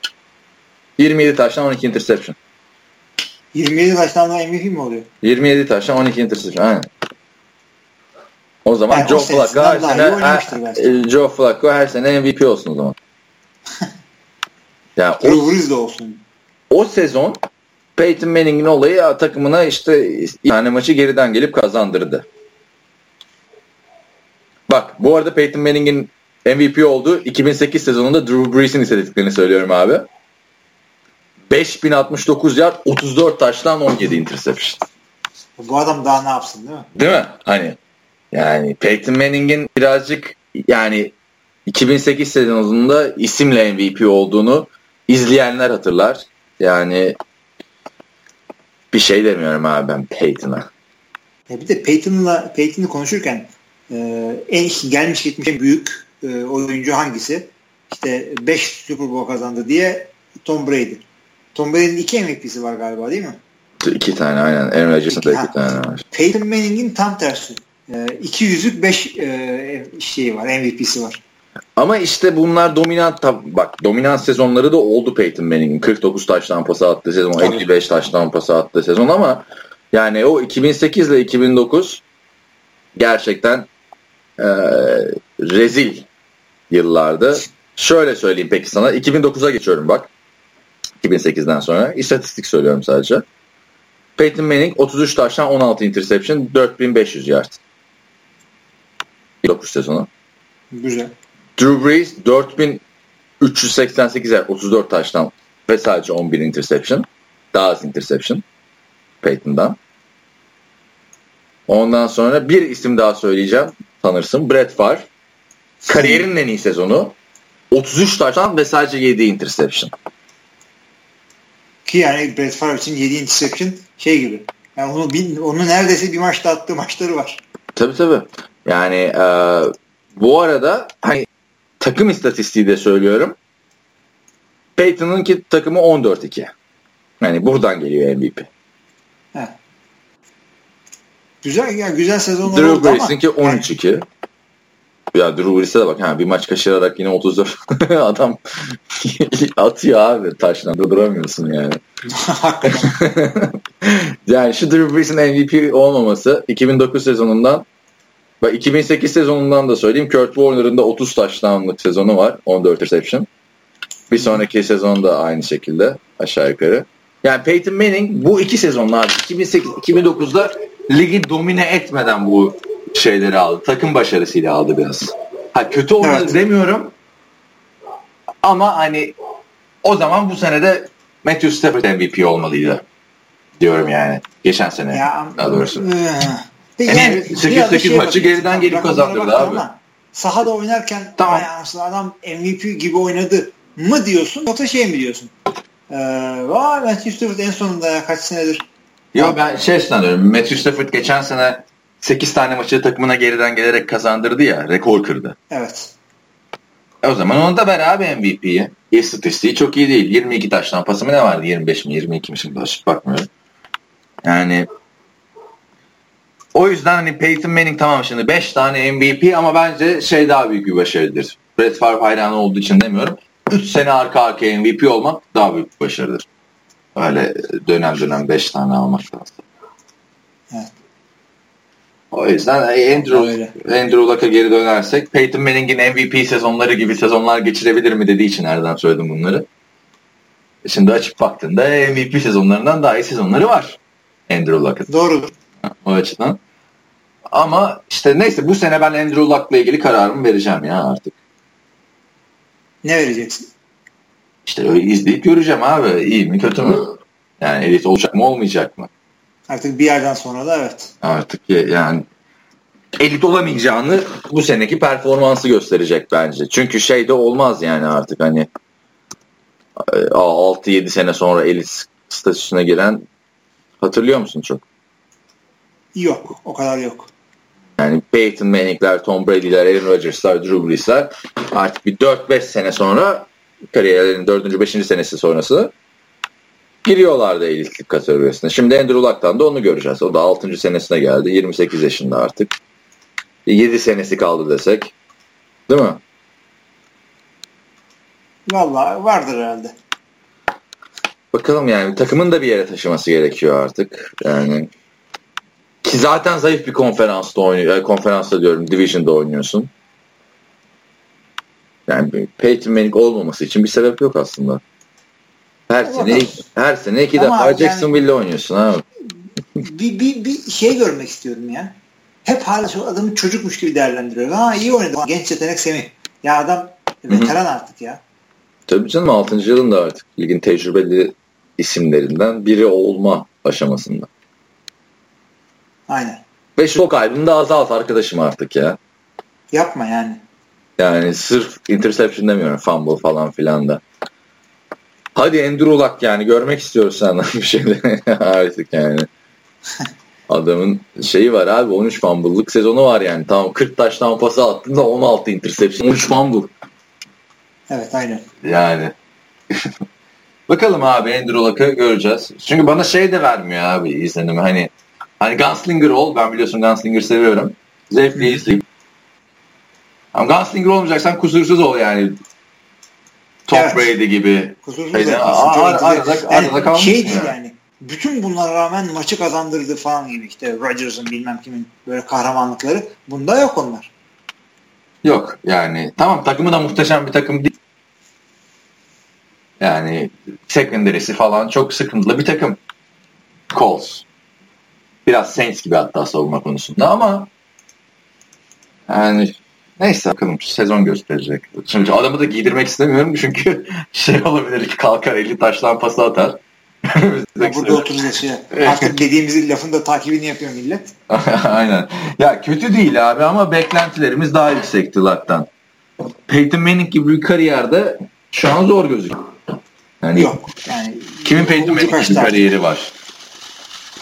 27 taştan 12 interception. 27 taştan MVP mi oluyor? 27 taştan 12 interception. Aynen. O zaman yani Joe Flacco her sene her, Joe Flacco her sene MVP olsun o zaman. yani o, Brees de olsun. O sezon Peyton Manning'in olayı takımına işte yani maçı geriden gelip kazandırdı. Bak bu arada Peyton Manning'in MVP oldu. 2008 sezonunda Drew Brees'in istediklerini söylüyorum abi. 5069 yard 34 taştan 17 interception. Bu adam daha ne yapsın değil mi? Değil mi? Hani yani Peyton Manning'in birazcık yani 2008 sezonunda isimle MVP olduğunu izleyenler hatırlar. Yani bir şey demiyorum abi ben Peyton'a. Ya bir de Peyton'la Peyton'ı konuşurken e, en gelmiş gitmiş en büyük e, oyuncu hangisi? İşte 5 Super Bowl kazandı diye Tom Brady. Tom Brady'nin iki MVP'si var galiba değil mi? İki tane aynen. Aaron Rodgers'ın iki, iki tane var. Peyton Manning'in tam tersi. E, iki yüzük beş e, şeyi var. MVP'si var. Ama işte bunlar dominant bak dominant sezonları da oldu Peyton Manning'in. 49 taştan pası attığı sezon, Tabii. 55 taştan pası attığı sezon ama yani o 2008 ile 2009 gerçekten e, rezil yıllardı. Şöyle söyleyeyim peki sana. 2009'a geçiyorum bak. 2008'den sonra. İstatistik söylüyorum sadece. Peyton Manning 33 taştan 16 interception 4500 yard. 9 sezonu. Güzel. Drew Brees 4388 yer 34 taştan ve sadece 11 interception. Daha az interception Peyton'dan. Ondan sonra bir isim daha söyleyeceğim. Tanırsın. Brett Favre. Kariyerinin en iyi sezonu. 33 taştan ve sadece 7 interception. Ki yani Brett Favre için 7 interception şey gibi. Yani onu, bin, onu neredeyse bir maçta attığı maçları var. Tabii tabii. Yani e, bu arada hani takım istatistiği de söylüyorum. Peyton'ın ki takımı 14-2. Yani buradan geliyor MVP. He. Güzel ya güzel sezonlar Drew Brees'in ki 13-2. Ya Drew Brees'e de bak ha, bir maç kaçırarak yine 34 adam atıyor abi taşla durduramıyorsun yani. yani şu Drew Brees'in MVP olmaması 2009 sezonundan ve 2008 sezonundan da söyleyeyim Kurt Warner'ın da 30 taşlanlık sezonu var. 14 reception. Bir sonraki sezon da aynı şekilde aşağı yukarı. Yani Peyton Manning bu iki sezonlar 2008-2009'da ligi domine etmeden bu şeyleri aldı. Takım başarısıyla aldı biraz. Ha kötü olmadı evet. demiyorum. Ama hani o zaman bu sene de Matthew Stafford MVP olmalıydı diyorum yani. Geçen sene ya, daha doğrusu. E, yani, yani 8-8 şey maçı geriden gelip kazandırdı abi. Ama sahada oynarken tamam. adam MVP gibi oynadı mı diyorsun yoksa şey mi diyorsun? Ee, vay Matthew Stafford en sonunda ya kaç senedir. Yo ben şey sanıyorum Matthew Stafford geçen sene 8 tane maçı takımına geriden gelerek kazandırdı ya. Rekor kırdı. Evet. E o zaman onu da ver abi MVP'yi. İstatistiği çok iyi değil. 22 taştan pası mı ne vardı? 25 mi 22 mi şimdi açıp bakmıyorum. Yani o yüzden hani Peyton Manning tamam şimdi 5 tane MVP ama bence şey daha büyük bir başarıdır. Brett Favre hayranı olduğu için demiyorum. 3 sene arka arkaya MVP olmak daha büyük bir başarıdır. Öyle dönem dönem 5 tane almak lazım. Evet. O yüzden Andrew, Andrew Luck'a geri dönersek Peyton Manning'in MVP sezonları gibi sezonlar geçirebilir mi dediği için nereden söyledim bunları. Şimdi açıp baktığında MVP sezonlarından daha iyi sezonları var Andrew Luck'ın. Doğrudur. O açıdan. Ama işte neyse bu sene ben Andrew Luck'la ilgili kararımı vereceğim ya artık. Ne vereceksin? İşte öyle izleyip göreceğim abi. İyi mi kötü mü? Yani elit olacak mı olmayacak mı? Artık bir yerden sonra da evet. Artık yani elit olamayacağını bu seneki performansı gösterecek bence. Çünkü şey de olmaz yani artık hani 6-7 sene sonra elit statüsüne giren hatırlıyor musun çok? Yok. O kadar yok. Yani Peyton Manning'ler, Tom Brady'ler, Aaron Rodgers'lar, Drew Brees'ler artık bir 4-5 sene sonra kariyerlerinin 4. 5. senesi sonrası giriyorlardı elitlik kategorisine. Şimdi Andrew Luck'tan da onu göreceğiz. O da 6. senesine geldi. 28 yaşında artık. 7 senesi kaldı desek. Değil mi? Vallahi vardır herhalde. Bakalım yani takımın da bir yere taşıması gerekiyor artık. Yani ki zaten zayıf bir konferansta oynuyor. Konferansta diyorum, Division'da oynuyorsun. Yani Peyton Manning olmaması için bir sebep yok aslında. Her sene her sene iki Ama defa yani, Jacksonville'le oynuyorsun abi. Bir, bir, bir şey görmek istiyorum ya. Hep hala şu adamı çocukmuş gibi değerlendiriyor. Ha iyi oynadı. Genç yetenek Semih. Ya adam veteran Hı-hı. artık ya. Tabii canım 6. yılında artık ligin tecrübeli isimlerinden biri olma aşamasında. Aynen. Ve şu kaybını da azalt arkadaşım artık ya. Yapma yani. Yani sırf interception demiyorum fumble falan filan da. Hadi Andrew Luck yani görmek istiyoruz senden bir şeyleri artık yani. Adamın şeyi var abi 13 fumble'lık sezonu var yani. Tamam 40 taştan pası attın da 16 interception 13 fumble. Evet aynen. Yani. Bakalım abi Andrew Luck'ı göreceğiz. Çünkü bana şey de vermiyor abi izlenimi. Hani hani Gunslinger ol. Ben biliyorsun Gunslinger seviyorum. Zevkle izleyip. Ama Gunslinger olmayacaksan kusursuz ol yani. Tom evet. Brady gibi. Kusursuz arada, arada, yani şey değil yani. yani. Bütün bunlara rağmen maçı kazandırdı falan gibi işte Rodgers'ın bilmem kimin böyle kahramanlıkları. Bunda yok onlar. Yok yani tamam takımı da muhteşem bir takım değil. Yani secondary'si falan çok sıkıntılı bir takım. Colts. Biraz Saints gibi hatta savunma konusunda ama yani Neyse bakalım sezon gösterecek. Şimdi adamı da giydirmek istemiyorum çünkü şey olabilir ki kalkar eli taştan pası atar. ya burada oturacağız şey. Artık dediğimizin lafın da takibini yapıyor millet. Aynen. Ya kötü değil abi ama beklentilerimiz daha yüksekti Luck'tan. Peyton Manning gibi bir kariyerde şu an zor gözüküyor. Yani Yok. Yani kimin Peyton Manning gibi kariyeri var?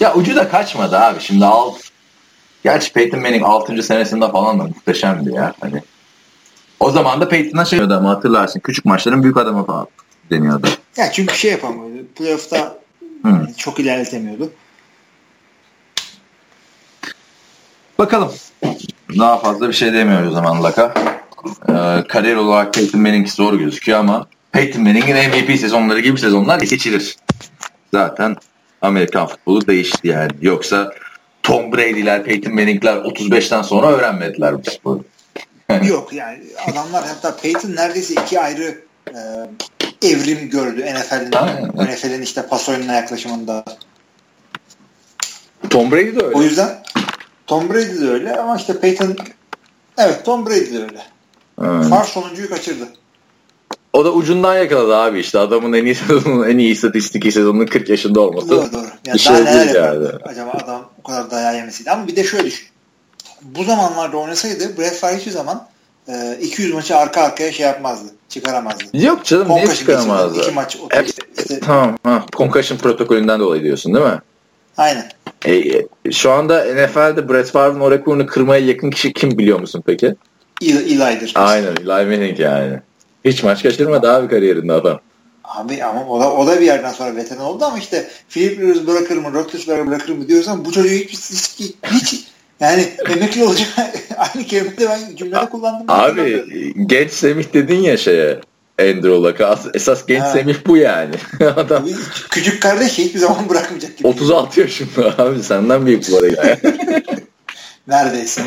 Ya ucu da kaçmadı abi. Şimdi alt Gerçi Peyton Manning 6. senesinde falan da muhteşemdi ya. Hani o zaman da Peyton'a şey ama hatırlarsın. Küçük maçların büyük adamı falan deniyordu. Ya çünkü şey yapamıyordu. Playoff'ta hmm. çok ilerletemiyordu. Bakalım. Daha fazla bir şey demiyoruz o zaman Laka. Ee, kariyer olarak Peyton Manning zor gözüküyor ama Peyton Manning'in MVP sezonları gibi sezonlar geçilir. Zaten Amerikan futbolu değişti yani. Yoksa Tom Brady'ler, Peyton Manning'ler 35'ten sonra öğrenmediler bu sporu. Yok yani adamlar hatta Peyton neredeyse iki ayrı e, evrim gördü NFL'in NFL'in işte pas oyununa yaklaşımında. Tom Brady de öyle. O yüzden Tom Brady de öyle ama işte Peyton evet Tom Brady de öyle. Hmm. Far sonuncuyu kaçırdı. O da ucundan yakaladı abi işte adamın en iyi sezonunun en iyi istatistik sezonunun 40 yaşında olması. Doğru doğru. Yani şey daha neler yani. Acaba adam kadar dayağı yemesiydi. Ama bir de şöyle düşün. Bu zamanlarda oynasaydı Brett Favre hiçbir zaman e, 200 maçı arka arkaya şey yapmazdı. Çıkaramazdı. Yok canım niye çıkaramazdı? İki maç Hep, işte, tamam. Ha, concussion protokolünden dolayı diyorsun değil mi? Aynen. E, e, şu anda NFL'de Brett Favre'ın o rekorunu kırmaya yakın kişi kim biliyor musun peki? Eli'dir. Aynen Eli Manning yani. Hiç maç kaçırmadı abi kariyerinde adam. Abi ama o da, o da bir yerden sonra veteran oldu ama işte Philip Rivers bırakır mı, Roethlisberger bırakır mı diyorsan bu çocuğu hiç, hiç, hiç yani emekli olacak aynı kelimeyi ben cümlede kullandım. Abi genç Semih dedin ya şeye Andrew Luck'a. Esas genç ha. Semih bu yani. Adam küçük kardeş hiçbir zaman bırakmayacak gibi. 36 yaşında abi senden büyük bu arada. Neredeyse.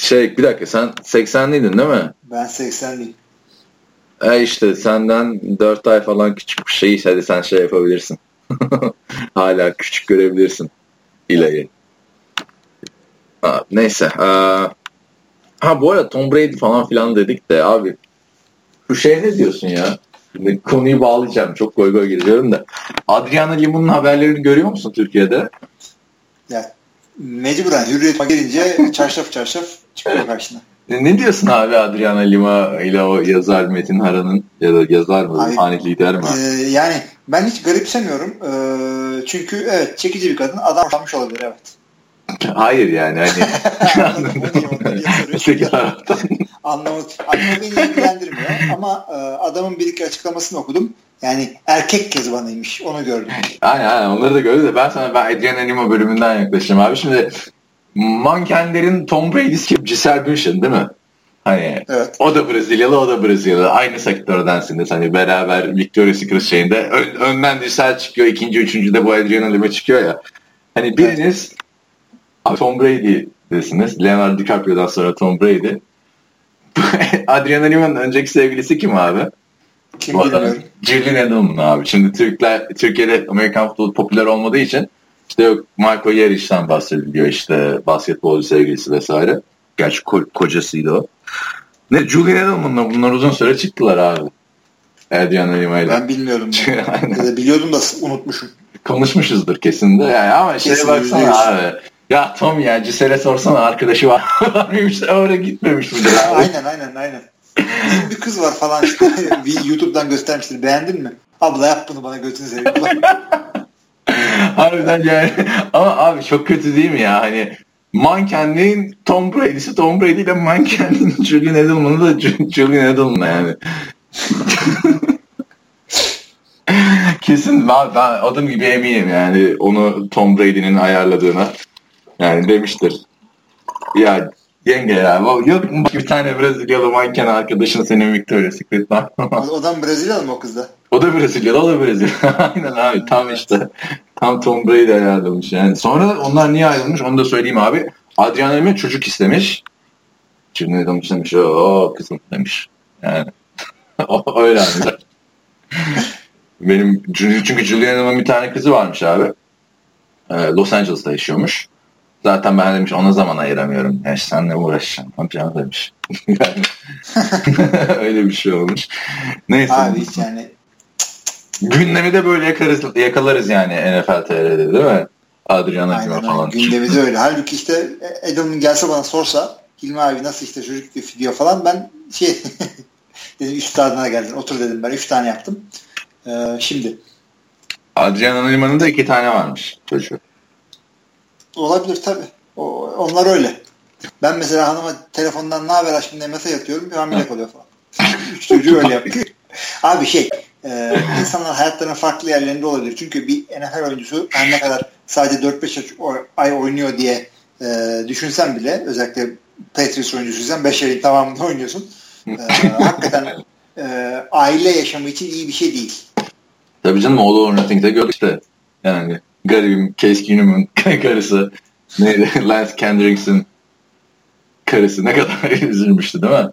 Şey bir dakika sen 80'liydin değil mi? Ben 80'liyim. E işte senden 4 ay falan küçük bir şey hadi sen şey yapabilirsin. Hala küçük görebilirsin İlayı. Neyse. Ee, ha bu arada Tom Brady falan filan dedik de abi şu şey ne diyorsun ya? Şimdi konuyu bağlayacağım. Çok goy goy giriyorum da. Adriana Limon'un haberlerini görüyor musun Türkiye'de? Ya mecburen hürriyet gelince çarşaf çarşaf çıkıyor karşına. Ne diyorsun abi Adriana Lima ile o yazar Metin Hara'nın ya da yazar mı? Hani lider mi? E, yani ben hiç garipsemiyorum. E, çünkü evet çekici bir kadın. Adam hoşlanmış olabilir evet. Hayır yani hani. Öteki taraftan. Anlamı, anlamı beni ilgilendirmiyor ama e, adamın bir iki açıklamasını okudum. Yani erkek kezbanıymış onu gördüm. Aynen aynen onları da gördüm de ben sana ben Adriana Lima bölümünden yaklaşayım abi. Şimdi mankenlerin Tom Brady'si gibi Giselle Bündchen değil mi? Hani evet. o da Brezilyalı o da Brezilyalı. Aynı sektördensiniz. Hani beraber Victoria's Secret şeyinde ön, önden Giselle çıkıyor. ikinci üçüncü de bu Adriana Lima çıkıyor ya. Hani biriniz evet. Tom Brady desiniz. Leonardo DiCaprio'dan sonra Tom Brady. Adriana Lima'nın önceki sevgilisi kim abi? Kim bilmiyorum. Julian Edelman abi. Şimdi Türkler, Türkiye'de Amerikan futbolu popüler olmadığı için işte yok Marco Yeriş'ten bahsediliyor işte basketbolcu sevgilisi vesaire. Gerçi ko- kocasıydı o. Ne Julian Edelman'la bunlar uzun süre çıktılar abi. Adrian Lima'yla. Ben bilmiyorum. ya da biliyordum da unutmuşum. Konuşmuşuzdur kesin de yani ama şeye baksana abi. Ya Tom ya Cisel'e sorsana arkadaşı var mıymış oraya gitmemiş abi? aynen aynen aynen. Bizim bir kız var falan işte. bir YouTube'dan göstermiştir. Beğendin mi? Abla yap bunu bana götünü seveyim. Harbiden yani. Ama abi çok kötü değil mi ya? Hani mankenliğin Tom Brady'si Tom Brady ile mankenliğin Julian Edelman'ı da Julian Edelman yani. Kesin ben, ben adım gibi eminim yani onu Tom Brady'nin ayarladığına. Yani demiştir. Ya Yenge ya. Yok mu bir tane Brezilyalı manken arkadaşın senin Victoria's Secret'tan? o da Brezilyalı mı o kızda? O da Brezilyalı, o da Brezilyalı. Aynen abi tam işte. Tam Tom Brady ayarlamış yani. Sonra onlar niye ayrılmış onu da söyleyeyim abi. Adrian Lemme çocuk istemiş. Şimdi adam istemiş. O kızım demiş. Yani öyle anlar. Benim çünkü Julian Hanım'ın bir tane kızı varmış abi. Los Angeles'ta yaşıyormuş. Zaten ben demiş ona zaman ayıramıyorum. Ya senle uğraşacağım. Amcam demiş. öyle bir şey olmuş. Neyse. Abi hiç yani Gündemi de böyle yakarız, yakalarız yani NFL TR'de değil mi? Adrian Acima falan. Gündemi de öyle. Halbuki işte Edelman gelse bana sorsa Hilmi abi nasıl işte çocuk video falan ben şey dedim üstadına geldin otur dedim ben üç tane yaptım. Ee, şimdi Adrian Anima'nın da iki tane varmış çocuğu. Olabilir tabi. Onlar öyle. Ben mesela hanıma telefondan ne haber aşkım diye mesaj atıyorum bir hamile kalıyor falan. Üç çocuğu öyle yapıyor. Abi şey e, insanlar hayatlarının farklı yerlerinde olabilir. Çünkü bir NFL oyuncusu her ne kadar sadece 4-5 ay oynuyor diye e, düşünsen bile özellikle Patriots oyuncusuysan 5 ayın tamamında oynuyorsun. E, hakikaten e, aile yaşamı için iyi bir şey değil. Tabii canım All or Nothing'de gördük işte. Yani garibim Case Keenum'un karısı neydi? Lance Kendricks'in karısı ne kadar üzülmüştü değil mi?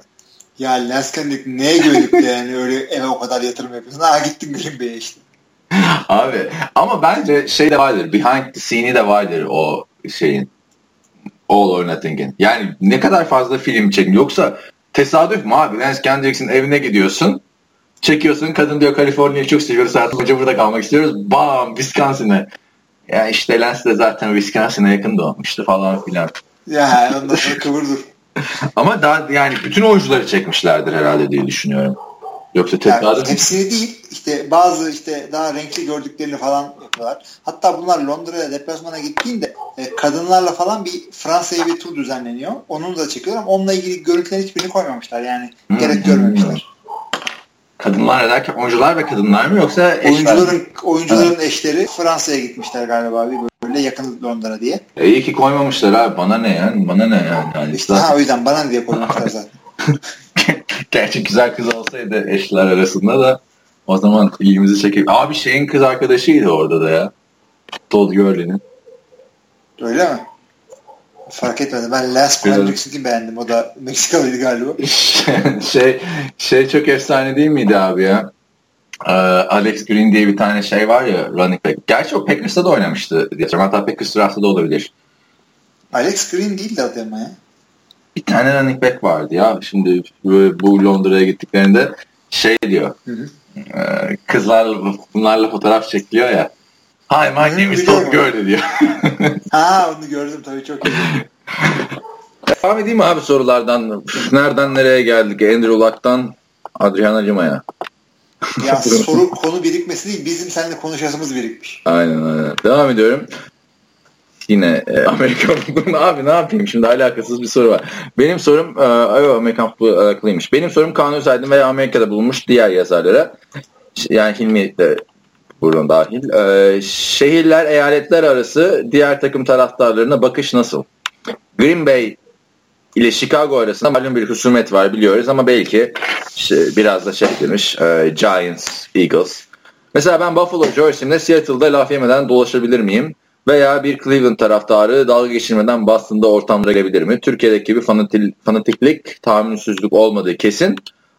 Ya Lance Kendrick neye güvenip de yani öyle eve o kadar yatırım yapıyorsun? Ha gittin Green Bay'e işte. Abi ama bence şey de vardır. Behind the scene'i de vardır o şeyin. All or Nothing'in. Yani ne kadar fazla film çekin. Yoksa tesadüf mü abi? Lance Kendricks'in evine gidiyorsun. Çekiyorsun. Kadın diyor Kaliforniya'yı çok seviyoruz. Hayatım boyunca burada kalmak istiyoruz. Bam Wisconsin'e. Ya işte Lance de zaten Wisconsin'e yakın doğmuştu falan filan. Ya ondan sonra kıvırdır. Ama daha yani bütün oyuncuları çekmişlerdir herhalde diye düşünüyorum. Yoksa tesadüf yani hepsini değil işte bazı işte daha renkli gördüklerini falan yapıyorlar. Hatta bunlar Londra'ya deplasmana gittiğinde e, kadınlarla falan bir Fransa'ya bir tur düzenleniyor. Onu da çekiyorlar ama onunla ilgili görüntülerin hiçbirini koymamışlar. Yani hmm. gerek görmemişler. Kadınlar ederken oyuncular ve kadınlar mı yoksa eşler Oyuncuların, mi? oyuncuların evet. eşleri Fransa'ya gitmişler galiba bir böyle yakın Londra diye. E iyi ki koymamışlar abi. Bana ne yani? Bana ne yani? yani işte ha o yüzden bana ne diye koymuşlar zaten. Gerçi güzel kız olsaydı eşler arasında da o zaman ilgimizi çekip abi şeyin kız arkadaşıydı orada da ya. Todd Gurley'nin. Öyle mi? Fark etmedi. Ben Last Hendricks'i beğendim. O da Meksikalıydı galiba. şey şey çok efsane değil miydi abi ya? Ee, Alex Green diye bir tane şey var ya running back. Gerçi o Packers'ta da oynamıştı diyeceğim. Hatta Packers draft'ta da olabilir. Alex Green değil de adı ya. Bir tane running back vardı ya. Şimdi bu Londra'ya gittiklerinde şey diyor. Hı hı. E, kızlar bunlarla fotoğraf çekiliyor ya. Hi my name is Todd Gurley diyor. ha onu gördüm tabii çok iyi. Devam edeyim mi abi sorulardan? Nereden nereye geldik? Andrew Luck'tan Adrian Acıma'ya. Ya soru konu birikmesi değil bizim seninle konuşasımız birikmiş. Aynen aynen. Devam ediyorum. Yine e, Amerikan futbolu abi ne yapayım şimdi alakasız bir soru var. Benim sorum e, Amerikan futbolu alakalıymış. Benim sorum Kanun Saydın veya Amerika'da bulunmuş diğer yazarlara. Yani Hilmi de buradan dahil. E, şehirler, eyaletler arası diğer takım taraftarlarına bakış nasıl? Green Bay ile Chicago arasında malum bir husumet var biliyoruz ama belki işte biraz da şey demiş e, Giants, Eagles. Mesela ben Buffalo Jersey'imde Seattle'da laf yemeden dolaşabilir miyim? Veya bir Cleveland taraftarı dalga geçirmeden Boston'da ortamda gelebilir mi? Türkiye'deki gibi fanatik, fanatiklik, tahammülsüzlük olmadığı kesin.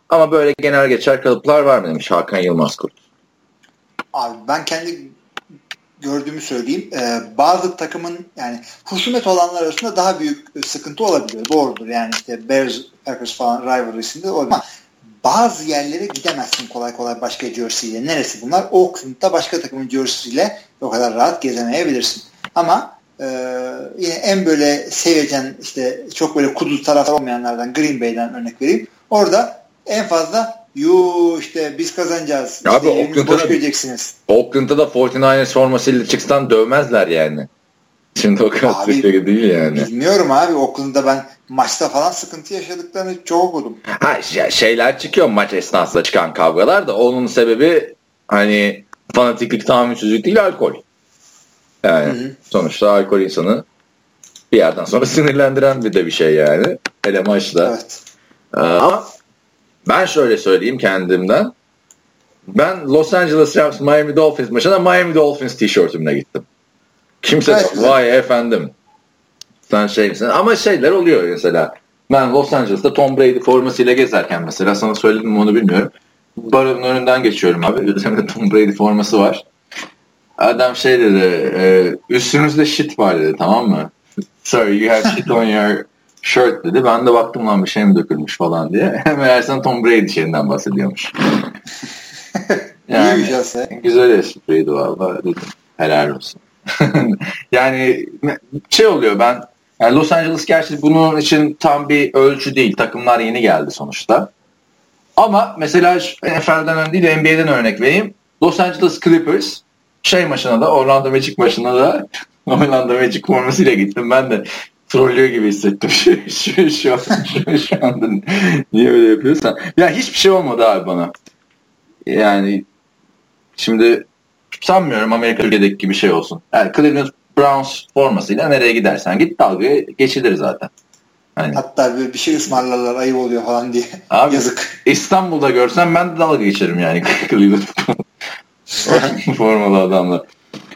Ama böyle genel geçer kalıplar var mı demiş Hakan Yılmaz Kurt. Abi ben kendi gördüğümü söyleyeyim. Ee, bazı takımın yani husumet olanlar arasında daha büyük sıkıntı olabiliyor. Doğrudur. Yani işte Bears, Packers falan rivalry'sinde olabilir. Ama bazı yerlere gidemezsin kolay kolay başka jersey ile. Neresi bunlar? Oakland'da başka takımın jersey ile o kadar rahat gezemeyebilirsin. Ama e, yine en böyle sevecen işte çok böyle kudu taraftar olmayanlardan Green Bay'den örnek vereyim. Orada en fazla Yu işte biz kazanacağız. Abi işte Oakland'da boş göreceksiniz. Oakland'da da 49ers formasıyla çıksan dövmezler yani. Şimdi o kadar Türkiye değil yani. Bilmiyorum abi Oakland'da ben maçta falan sıkıntı yaşadıklarını çok okudum. Ha şeyler çıkıyor maç esnasında çıkan kavgalar da onun sebebi hani fanatiklik tahammülsüzlük değil alkol. Yani hı hı. sonuçta alkol insanı bir yerden sonra sinirlendiren bir de bir şey yani. Hele maçta. Evet. Ama ben şöyle söyleyeyim kendimden. Ben Los Angeles Rams Miami Dolphins maçına Miami Dolphins tişörtümle gittim. Kimse evet. vay efendim sen şey misin? Ama şeyler oluyor mesela. Ben Los Angeles'ta Tom Brady formasıyla gezerken mesela sana söyledim mi onu bilmiyorum. Barın önünden geçiyorum abi. Üzerimde Tom Brady forması var. Adam şey dedi e, üstünüzde shit var dedi tamam mı? Sir you have shit on your shirt dedi. Ben de baktım lan bir şey mi dökülmüş falan diye. Meğerse Tom Brady şeyinden bahsediyormuş. yani, güzel espriydi valla dedim. Helal olsun. yani şey oluyor ben yani Los Angeles gerçi bunun için tam bir ölçü değil. Takımlar yeni geldi sonuçta. Ama mesela NFL'den değil NBA'den örnek vereyim. Los Angeles Clippers şey maçına da Orlando Magic maçına da Orlando Magic formasıyla gittim. Ben de trollüyor gibi hissettim şu, şu, şu, şu, şu anda. Niye öyle yapıyorsan. Ya hiçbir şey olmadı abi bana. Yani şimdi sanmıyorum Amerika Türkiye'deki gibi şey olsun. Yani Cleveland Browns formasıyla nereye gidersen git dalga geçilir zaten. Hani. Hatta bir, bir şey ısmarlarlar ayıp oluyor falan diye. Abi, Yazık. İstanbul'da görsem ben de dalga geçerim yani Cleveland formalı adamla.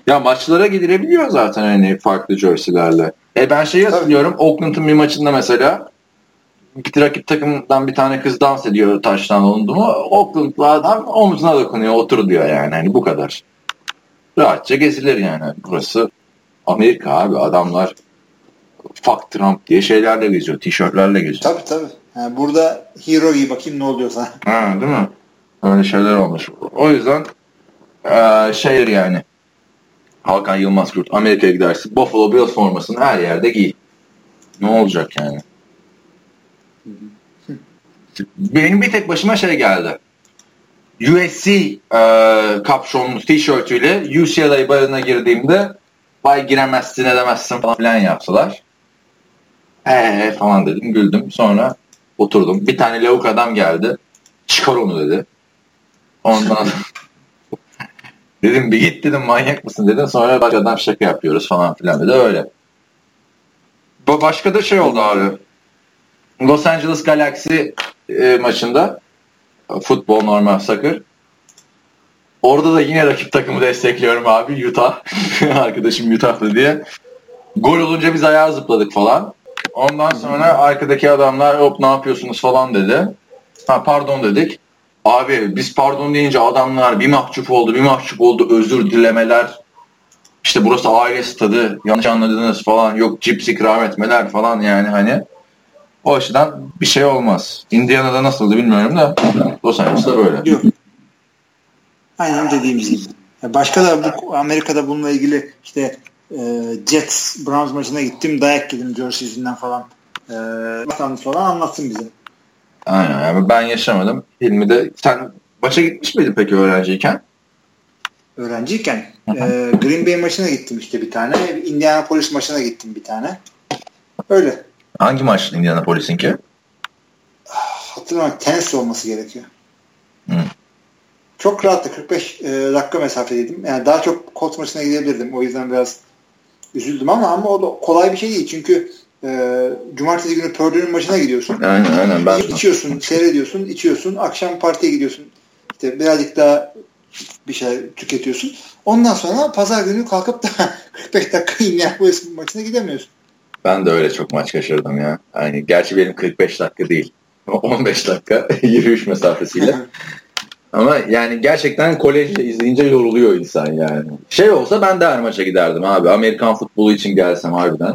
Ya maçlara gidilebiliyor zaten hani farklı jerseylerle. E ben şeyi hatırlıyorum Oakland'ın bir maçında mesela bir rakip takımdan bir tane kız dans ediyor taştan olundu mu Oakland'lı adam omzuna dokunuyor otur diyor yani hani bu kadar. Rahatça gezilir yani burası Amerika abi adamlar fuck Trump diye şeylerle geziyor tişörtlerle geziyor. Tabii tabii. Yani burada hero gibi bakayım ne oluyor sana. Ha, değil mi? Öyle şeyler olmuş. O yüzden ee, şey yani Hakan Yılmaz Kurt Amerika'ya gidersin Buffalo Bills formasını her yerde giy. Ne olacak yani? Benim bir tek başıma şey geldi. USC e, kapşonlu tişörtüyle UCLA barına girdiğimde vay giremezsin edemezsin falan filan yaptılar. Eee falan dedim güldüm. Sonra oturdum. Bir tane lavuk adam geldi. Çıkar onu dedi. Ondan dedim bir git dedim manyak mısın dedim. Sonra bak adam şaka yapıyoruz falan filan dedi. Öyle. Başka da şey oldu abi. Los Angeles Galaxy e, maçında futbol normal soccer. Orada da yine rakip takımı destekliyorum abi Utah. Arkadaşım Utah'lı diye. Gol olunca biz ayağa zıpladık falan. Ondan sonra arkadaki adamlar hop ne yapıyorsunuz falan dedi. Ha pardon dedik. Abi biz pardon deyince adamlar bir mahcup oldu bir mahcup oldu özür dilemeler. İşte burası aile stadı yanlış anladınız falan yok cips ikram etmeler falan yani hani. O açıdan bir şey olmaz. Indiana'da nasıldı bilmiyorum da Los Angeles'ta böyle. Yok. Aynen dediğimiz gibi. Başka da bu Amerika'da bununla ilgili işte e, Jets Browns maçına gittim dayak yedim jersey yüzünden falan. E, falan anlatsın bize. Aynen yani ben yaşamadım. Hilmi de sen maça gitmiş miydin peki öğrenciyken? Öğrenciyken e, Green Bay maçına gittim işte bir tane. Indianapolis maçına gittim bir tane. Öyle. Hangi maç Indianapolis'inki? Hatırlamıyorum. Tennessee olması gerekiyor. Hı. Çok rahattı. 45 e, dakika mesafedeydim. Yani daha çok Colts maçına gidebilirdim. O yüzden biraz üzüldüm ama ama o da kolay bir şey değil. Çünkü e, cumartesi günü Purdue'nun maçına gidiyorsun. Aynen aynen. Ben... İçiyorsun, seyrediyorsun, içiyorsun. Akşam partiye gidiyorsun. İşte birazcık daha bir şey tüketiyorsun. Ondan sonra pazar günü kalkıp da 45 dakika Indianapolis maçına gidemiyorsun. Ben de öyle çok maç kaçırdım ya. Yani gerçi benim 45 dakika değil. 15 dakika yürüyüş mesafesiyle. Ama yani gerçekten kolejde izleyince yoruluyor insan yani. Şey olsa ben de her maça giderdim abi. Amerikan futbolu için gelsem harbiden.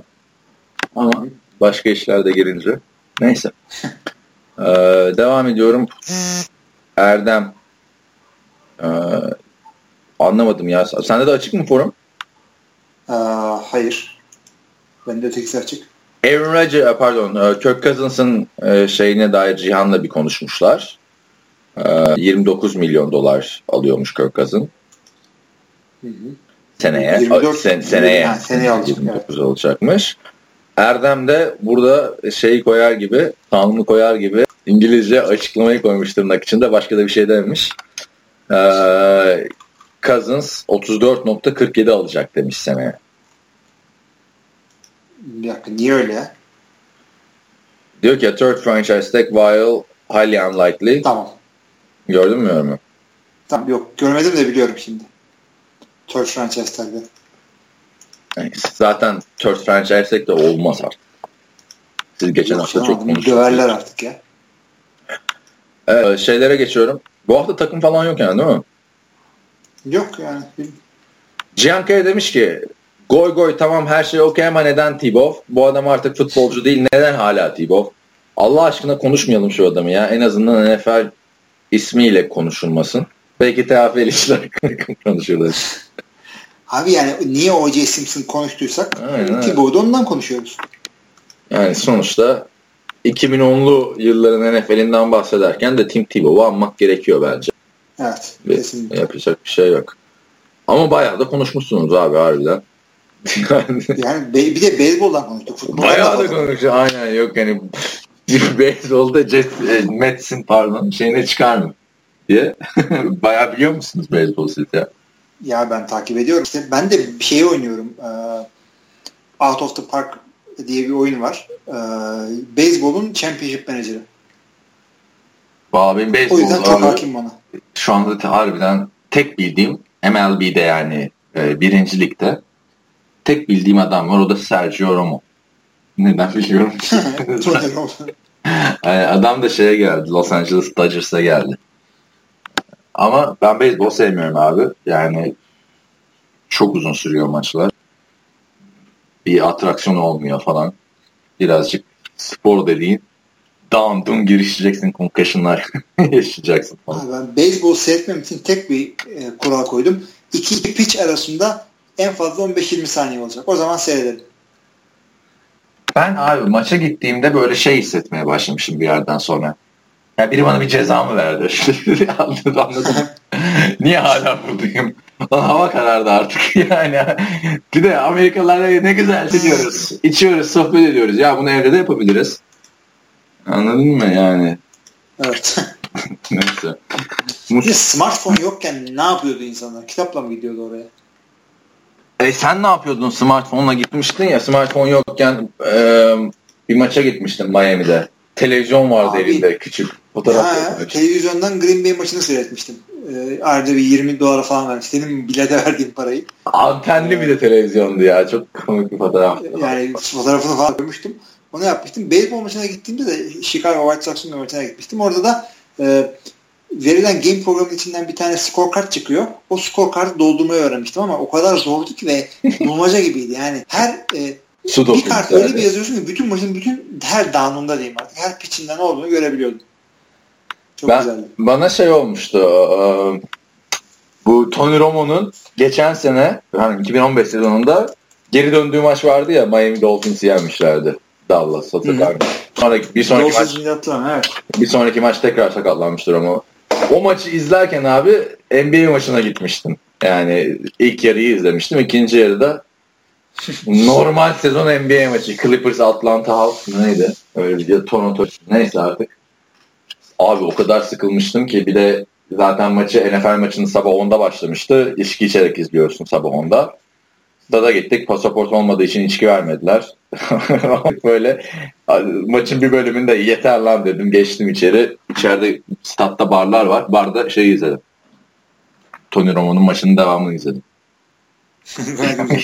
Ama başka işler de girince. Neyse. Ee, devam ediyorum. Erdem. Ee, anlamadım ya. Sende de açık mı forum? Ee, hayır. Bende ötekisi açık. Aaron Rodgers, pardon, Kirk Cousins'ın şeyine dair Cihan'la bir konuşmuşlar. 29 milyon dolar alıyormuş Kirk Cousins. Seneye. 24, sen, seneye. Ha, seneye alacak, 29 evet. olacakmış. Erdem de burada şey koyar gibi, tanımlı koyar gibi İngilizce açıklamayı koymuş tırnak içinde. Başka da bir şey dememiş. Ee, Cousins 34.47 alacak demiş seneye. Dakika niye öyle? Diyor ki third franchise tag while highly unlikely. Tamam. Gördün mü yorumu? Tamam yok görmedim de biliyorum şimdi. Third franchise tag'de. Yani zaten third franchise tag de olmaz artık. Siz geçen yok, hafta çok konuştunuz. Döverler artık ya. Evet, şeylere geçiyorum. Bu hafta takım falan yok yani değil mi? Yok yani. Cihan Kaya demiş ki Goy goy tamam her şey okey ama neden Tebow? Bu adam artık futbolcu değil. Neden hala Tebow? Allah aşkına konuşmayalım şu adamı ya. En azından NFL ismiyle konuşulmasın. Belki TFL işler konuşurlar. Abi yani niye O.J. Simpson konuştuysak Tebow'da ondan konuşuyoruz. Yani sonuçta 2010'lu yılların NFL'inden bahsederken de Tim Tebow'u anmak gerekiyor bence. Evet. Kesinlikle. Yapacak bir şey yok. Ama bayağı da konuşmuşsunuz abi harbiden. yani bir de beyzboldan konuştuk. Futboldan bayağı da konuştuk. Aynen yok yani beyzbolda Jet, e, Mets'in pardon şeyine çıkar mı diye. bayağı biliyor musunuz beyzbol siz ya? Ya ben takip ediyorum. İşte ben de bir şey oynuyorum. Ee, Out of the Park diye bir oyun var. Ee, Beyzbol'un Championship Manager'ı. Abi beyzbol o yüzden çok hakim bana. Şu anda harbiden tek bildiğim MLB'de yani e, birinci ligde tek bildiğim adam var o da Sergio Romo. Neden biliyorum? adam da şeye geldi. Los Angeles Dodgers'a geldi. Ama ben beyzbol sevmiyorum abi. Yani çok uzun sürüyor maçlar. Bir atraksiyon olmuyor falan. Birazcık spor dediğin down dun girişeceksin concussionlar yaşayacaksın falan. Ben beyzbol seyretmem için tek bir e, kural koydum. İki pitch arasında en fazla 15-20 saniye olacak. O zaman seyredelim. Ben abi maça gittiğimde böyle şey hissetmeye başlamışım bir yerden sonra. Yani biri bana bir ceza mı verdi? anladım anladım. Niye hala buradayım? Lan hava karardı artık yani. Bir de Amerikalılarla ne güzel gidiyoruz. İçiyoruz, sohbet ediyoruz. Ya bunu evde de yapabiliriz. Anladın mı yani? Evet. Neyse. Bir smartphone yokken ne yapıyordu insanlar? Kitapla mı gidiyordu oraya? E sen ne yapıyordun smartphone'la gitmiştin ya smartphone yokken e, bir maça gitmiştin Miami'de. Televizyon vardı Abi, elinde küçük. Fotoğraf ha, televizyondan Green Bay maçını seyretmiştim. Ee, ayda bir 20 dolara falan vermiş. Senin bilete verdiğin parayı. Antenli ee, bir de televizyondu ya. Çok komik bir fotoğraf. Yani fotoğrafını falan koymuştum. Onu yapmıştım. Beyzbol maçına gittiğimde de Chicago White Sox'un maçına gitmiştim. Orada da e, verilen game programının içinden bir tane scorecard çıkıyor. O scorecard'ı doldurmayı öğrenmiştim ama o kadar zordu ki ve bulmaca gibiydi. Yani her e, Sudoku bir kart öyle bir yazıyorsun ki bütün maçın bütün her down'unda diyeyim artık. Her pitch'inde ne olduğunu görebiliyordum. Çok ben, güzeldi. Bana şey olmuştu. bu Tony Romo'nun geçen sene yani 2015 sezonunda geri döndüğü maç vardı ya Miami Dolphins'i yenmişlerdi. Dallas hatırlar Sonraki, bir sonraki maç evet. bir sonraki maç tekrar sakatlanmıştır ama o maçı izlerken abi NBA maçına gitmiştim. Yani ilk yarıyı izlemiştim. İkinci yarıda normal sezon NBA maçı. Clippers Atlanta Hawks neydi? Öyle bir Toronto neyse artık. Abi o kadar sıkılmıştım ki bir de zaten maçı NFL maçının sabah 10'da başlamıştı. İçki içerek izliyorsun sabah 10'da. Stada gittik. Pasaport olmadığı için içki vermediler. Böyle maçın bir bölümünde yeter lan dedim. Geçtim içeri. İçeride statta barlar var. Barda şey izledim. Tony Romo'nun maçının devamını izledim.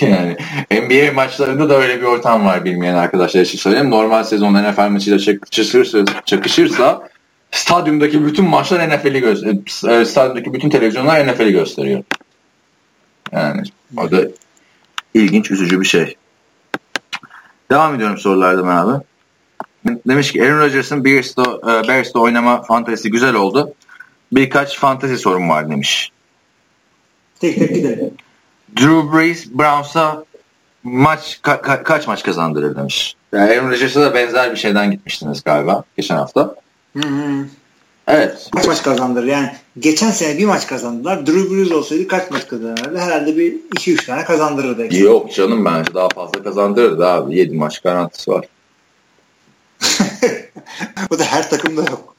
yani NBA maçlarında da öyle bir ortam var bilmeyen arkadaşlar için söyleyeyim. Normal sezon NFL maçıyla çakışırsa, çakışırsa stadyumdaki bütün maçlar NFL'i gösteriyor. E, stadyumdaki bütün televizyonlar NFL'i gösteriyor. Yani o da ilginç, üzücü bir şey. Devam ediyorum sorulardan abi. Demiş ki Aaron Rodgers'ın Bears'ta, e, Bears'ta oynama fantezisi güzel oldu. Birkaç fantezi sorun var demiş. Tek tek gidelim. Drew Brees Browns'a maç ka- ka- kaç maç kazandırır demiş. Yani Aaron Rodgers'a da benzer bir şeyden gitmiştiniz galiba geçen hafta. Evet. Kaç maç kazandırır? Yani geçen sene bir maç kazandılar. Drew Brees olsaydı kaç maç kazanırdı? Herhalde bir 2-3 tane kazandırırdı. Yok canım bence daha fazla kazandırırdı abi. 7 maç garantisi var. Bu da her takımda yok.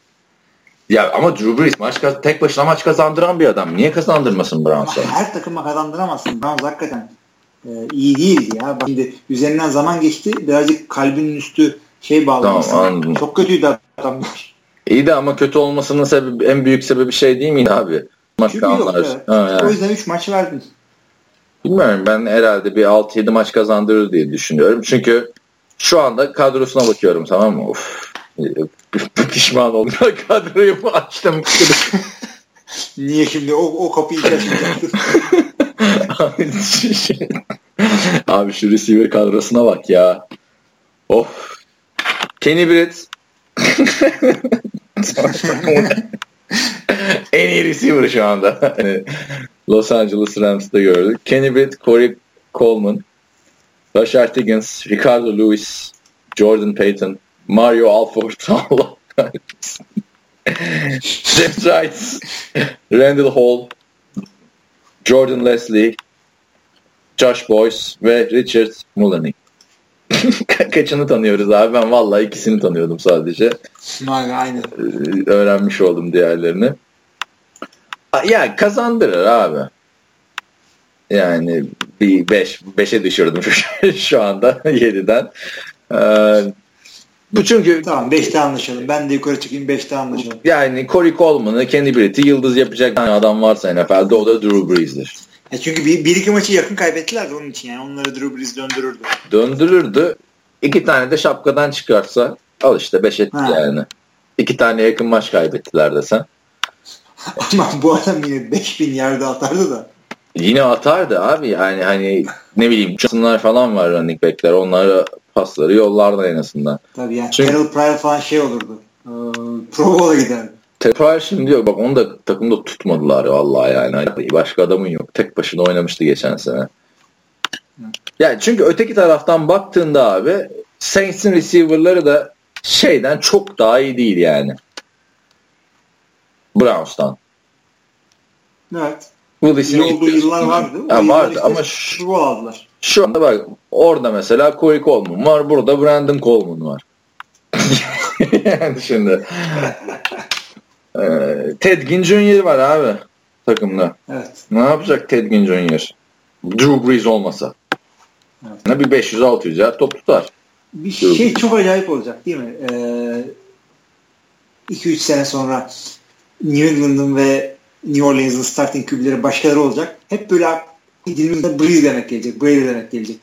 Ya ama Drew Brees maç tek başına maç kazandıran bir adam. Niye kazandırmasın Browns'a? Her takıma kazandıramazsın. Browns hakikaten e, iyi değildi ya. Bak şimdi üzerinden zaman geçti. Birazcık kalbinin üstü şey bağlı. Tamam anladım. Çok kötüydü adam. İyi de ama kötü olmasının sebebi, en büyük sebebi şey değil mi abi? Maç yok, evet. ha, yani. O yüzden 3 maç verdin. Bilmiyorum ben herhalde bir 6-7 maç kazandırır diye düşünüyorum. Çünkü şu anda kadrosuna bakıyorum tamam mı? Of. Pişman oldum. Kadroyu açtım? Niye şimdi o, o kapıyı açmayacaktın? Abi şu receiver kadrosuna bak ya. Of. Kenny Britt. En iyi receiver şu anda. Los Angeles Rams'da gördük. Kenny Britt, Corey Coleman, Rashard Higgins, Ricardo Lewis, Jordan Payton, Mario Alford. Jeff Wright, Randall Hall, Jordan Leslie, Josh Boyce ve Richard Mulaney. Kaçını tanıyoruz abi? Ben vallahi ikisini tanıyordum sadece. Aynen. Ee, öğrenmiş oldum diğerlerini. Ya kazandırır abi. Yani bir 5 beş, 5'e düşürdüm şu, şu anda 7'den. Ee, bu çünkü tamam 5'te anlaşalım. Ben de yukarı çıkayım 5'te anlaşalım. Yani Corey Coleman'ı kendi Britt'i yıldız yapacak tane adam varsa NFL'de o da Drew Brees'dir. Ya çünkü bir, bir iki maçı yakın kaybettiler de onun için yani onları Drew Brees döndürürdü. Döndürürdü. İki tane de şapkadan çıkarsa al işte beş etti ha. yani. İki tane yakın maç kaybettiler desen. Ama bu adam yine 5000 yerde atardı da. Yine atardı abi yani hani ne bileyim Johnson'lar falan var running back'ler onlara pasları yollardı en azından. Tabii yani Çünkü, Terrell Pryor falan şey olurdu. Ee, Pro Bowl'a giderdi. Pryor şimdi diyor bak onu da takımda tutmadılar vallahi yani. Hani başka adamın yok. Tek başına oynamıştı geçen sene. Yani çünkü öteki taraftan baktığında abi Saints'in receiver'ları da şeyden çok daha iyi değil yani. Browns'tan. Evet. Willis'in iyi olduğu yıllar vardı. Ha, vardı işte ama şu, aldılar. şu anda bak orada mesela Corey Coleman var. Burada Brandon Coleman var. yani şimdi ee, Ted Ginn Jr. var abi takımda. Evet. Ne yapacak Ted Ginn Jr.? Drew Brees olmasa. Evet. Ne bir 500-600 ya top tutar. Bir şey çok acayip olacak değil mi? 2-3 ee, sene sonra New England'ın ve New Orleans'ın starting QB'leri başkaları olacak. Hep böyle dilimizde Breeze demek gelecek. Brady demek gelecek.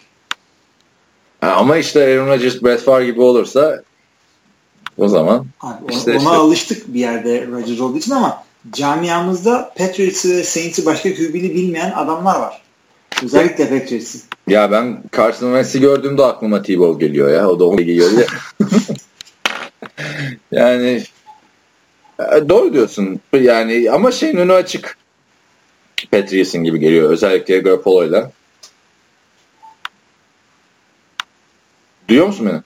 Ama işte Aaron Rodgers, Brett Favre gibi olursa o zaman Abi, işte, ona işte. alıştık bir yerde Rodgers olduğu için ama camiamızda Patriots'ı ve Saints'i başka QB'li bilmeyen adamlar var. Özellikle Patriots'ı. Ya ben Carson Wentz'i gördüğümde aklıma T-Ball geliyor ya. O da onu geliyor ya. yani e, doğru diyorsun. Yani ama şeyin önü açık. Patriots'ın gibi geliyor. Özellikle Garoppolo'yla. Duyuyor musun beni?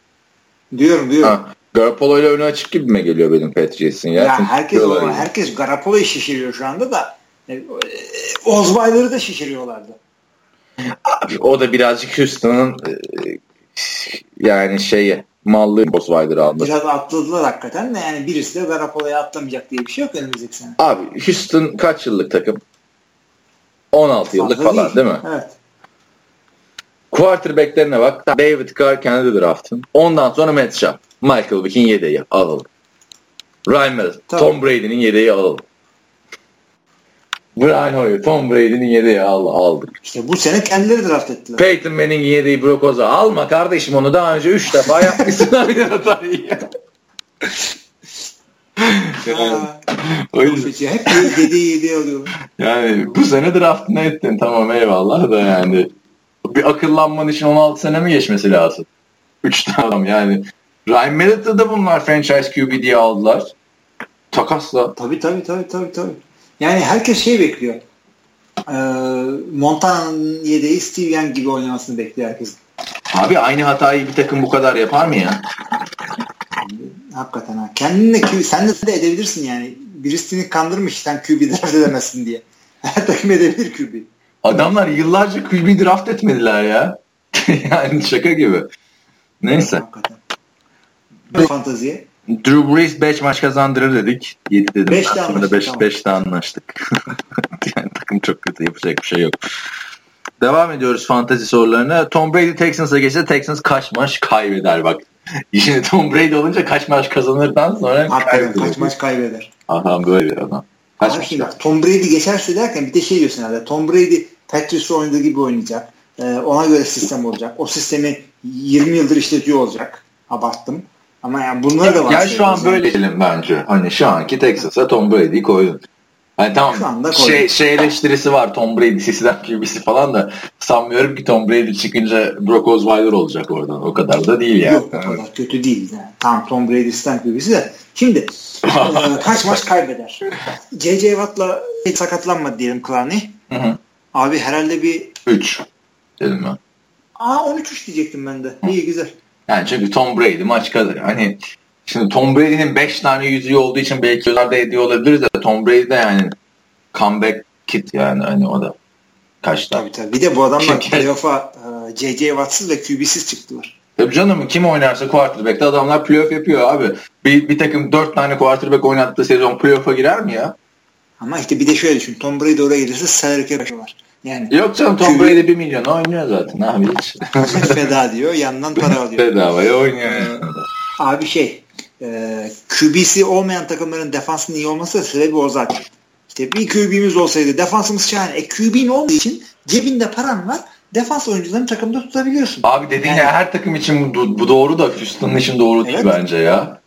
Diyorum diyorum. Ha, Garoppolo ile önü açık gibi mi geliyor benim Patriots'ın ya? ya herkes o, herkes Garoppolo'yu şişiriyor şu anda da. E, e, Osweiler'ı da şişiriyorlardı. Abi, o da birazcık Houston'ın yani şeyi mallı Osweiler'ı aldı. Biraz atladılar hakikaten de yani birisi de Garoppolo'ya atlamayacak diye bir şey yok önümüzdeki sene. Abi Houston kaç yıllık takım? 16 yıllık Fazla falan değil. değil mi? Evet. Quarterback'lerine bak. David Carr kendi draftın. Ondan sonra Matt Schaub. Michael Vick'in yedeği alalım. Ryan Middleton. Tom Brady'nin yedeği alalım. Brian Hoyer, Tom Brady'nin yedeği al, aldık. İşte bu sene kendileri draft ettiler. Peyton Manning'in yedeği Brock Oza. Alma kardeşim onu daha önce 3 defa yapmışsın bir hatayı. yani, öyle. Hep yedeği yedeği alıyor. Yani bu sene draftını ettin tamam eyvallah da yani bir akıllanman için 16 sene mi geçmesi lazım? 3 tane adam yani. Ryan Mallett da bunlar franchise QB diye aldılar. Takasla. Tabii tabii tabii tabii. tabii. Yani herkes şey bekliyor. Ee, Montana'nın yedeği Steve Young gibi oynamasını bekliyor herkes. Abi aynı hatayı bir takım bu kadar yapar mı ya? Hakikaten ha. Kendinle QB, sen de, de edebilirsin yani. Birisi kandırmış sen QB draft edemezsin diye. Her takım edebilir QB. Adamlar yıllarca QB draft etmediler ya. yani şaka gibi. Neyse. Hakikaten. Fantaziye. Drew Brees 5 maç kazandırır dedik. 7 dedim. 5'te anlaştık. 5 tamam. Beşte anlaştık. yani takım çok kötü yapacak bir şey yok. Devam ediyoruz fantasy sorularına. Tom Brady Texans'a geçse Texans kaç maç kaybeder bak. Şimdi Tom Brady olunca kaç maç kazanırdan sonra kaybeder. Kaç maç kaybeder. Adam böyle bir adam. Kaç maç şimdi, Tom Brady geçerse derken bir de şey diyorsun herhalde. Tom Brady Patriots oynadığı gibi oynayacak. Ee, ona göre sistem olacak. O sistemi 20 yıldır işletiyor olacak. Abarttım. Ama yani bunlar da var. Yani şu an böyle bence. Hani şu anki Texas'a Tom Brady'yi koydun. Hani tamam şey, şey eleştirisi var Tom Brady sisinden QB'si falan da sanmıyorum ki Tom Brady çıkınca Brock Osweiler olacak oradan. O kadar da değil yani. Yok o kadar kötü değil. Yani. Tamam Tom Brady sisinden QB'si de. Şimdi e, kaç maç kaybeder? J.J. Watt'la sakatlanmadı diyelim Clowney. Abi herhalde bir 3 dedim ben. Aa 13-3 diyecektim ben de. İyi güzel. Yani çünkü Tom Brady maç kadar. Hani Şimdi Tom Brady'nin 5 tane yüzüğü olduğu için belki gözlerde ediyor olabiliriz de Tom Brady de yani comeback kit yani hani o da kaç tane. Tabii tabii. Bir de bu adamlar playoff'a J.J. Watts'ız ve QB'siz çıktılar. Tabii canım kim oynarsa quarterback'te adamlar playoff yapıyor abi. Bir, bir takım 4 tane quarterback oynattığı sezon playoff'a girer mi ya? Ama işte bir de şöyle düşün. Tom Brady oraya gelirse salary cap var. Yani Yok canım Tom QB... Brady 1 milyon oynuyor zaten abi hiç. Feda diyor yandan para alıyor. Bedavaya oynuyor. Abi şey e, QB'si olmayan takımların defansının iyi olması da sebebi o zaten. İşte bir QB'miz olsaydı defansımız şahane. E QB'nin olmadığı için cebinde paran var. Defans oyuncularını takımda tutabiliyorsun. Abi dediğin yani. her takım için bu, bu doğru da Houston'ın için doğru evet. değil bence ya.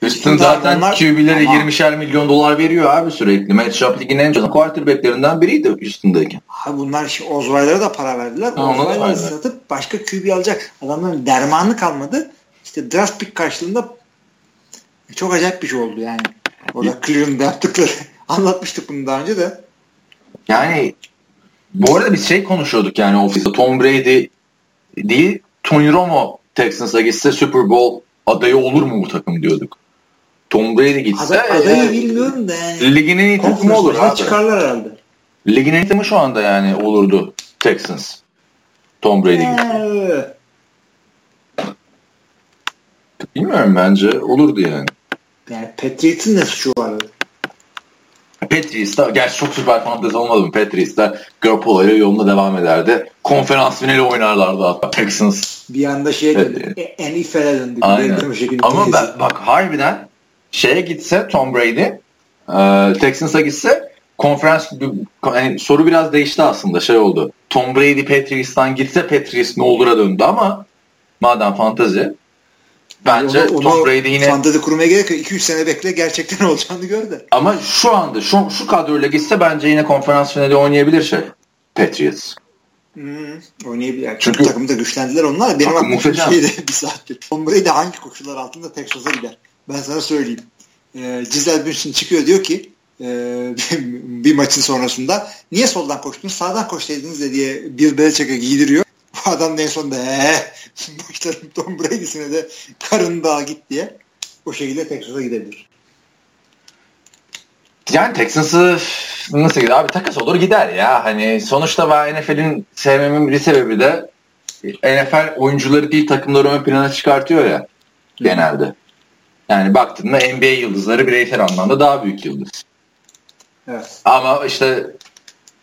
Houston zaten onlar, QB'lere ama, 20'şer milyon dolar veriyor abi sürekli. Matchup ligin en çok quarterbacklerinden biriydi Houston'dayken. Abi bunlar işte Osweiler'a da para verdiler. Osweiler'ı satıp başka QB alacak adamların dermanı kalmadı. İşte draft pick karşılığında çok acayip bir şey oldu yani. Orada Cleveland'da yaptıkları. Anlatmıştık bunu daha önce de. Yani bu arada biz şey konuşuyorduk yani ofiste. Tom Brady değil Tony Romo Texans'a gitse Super Bowl adayı olur mu bu takım diyorduk. Tom Brady gitse Aday, adayı e, bilmiyorum da yani. Ligin en iyi takımı olur abi. Çıkarlar herhalde. Ligin en iyi takımı şu anda yani olurdu Texans. Tom Brady gitse. Bilmiyorum bence olurdu yani. Yani Patriots'ın ne suçu var? Patriots'ta gerçi çok süper fantezi olmadı mı Patriots'ta Garoppolo ile yoluna devam ederdi. Konferans finali oynarlardı hatta Texans. Bir anda şeye döndü. Evet. Döndü. Aynen. Ama ben, bak harbiden şeye gitse Tom Brady e, Texans'a gitse konferans yani soru biraz değişti aslında şey oldu. Tom Brady Patriots'tan gitse Patriots ne olur'a döndü ama madem fantezi Bence onu, Tom Brady yine... Fantezi kurmaya gerek yok. 2-3 sene bekle gerçekten olacağını gör de. Ama şu anda şu, şu kadroyla gitse bence yine konferans finali oynayabilir şey. Patriots. Hmm, oynayabilir. Çünkü takımda güçlendiler onlar. Benim aklım şeyde bir saattir. Tom Brady hangi koşullar altında Texas'a gider? Ben sana söyleyeyim. Ee, Giselle Bündchen çıkıyor diyor ki e, bir maçın sonrasında niye soldan koştunuz sağdan koşsaydınız de diye Bill Belichick'e giydiriyor. Bu adam en sonunda eee başlarım Tom Brady'sine de karın dağa git diye o şekilde Texas'a gidebilir. Yani Texans'ı nasıl gider? Abi takas olur gider ya. Hani sonuçta ben NFL'in sevmemin bir sebebi de NFL oyuncuları değil takımları ön plana çıkartıyor ya genelde. Yani baktığında NBA yıldızları bireysel anlamda daha büyük yıldız. Evet. Ama işte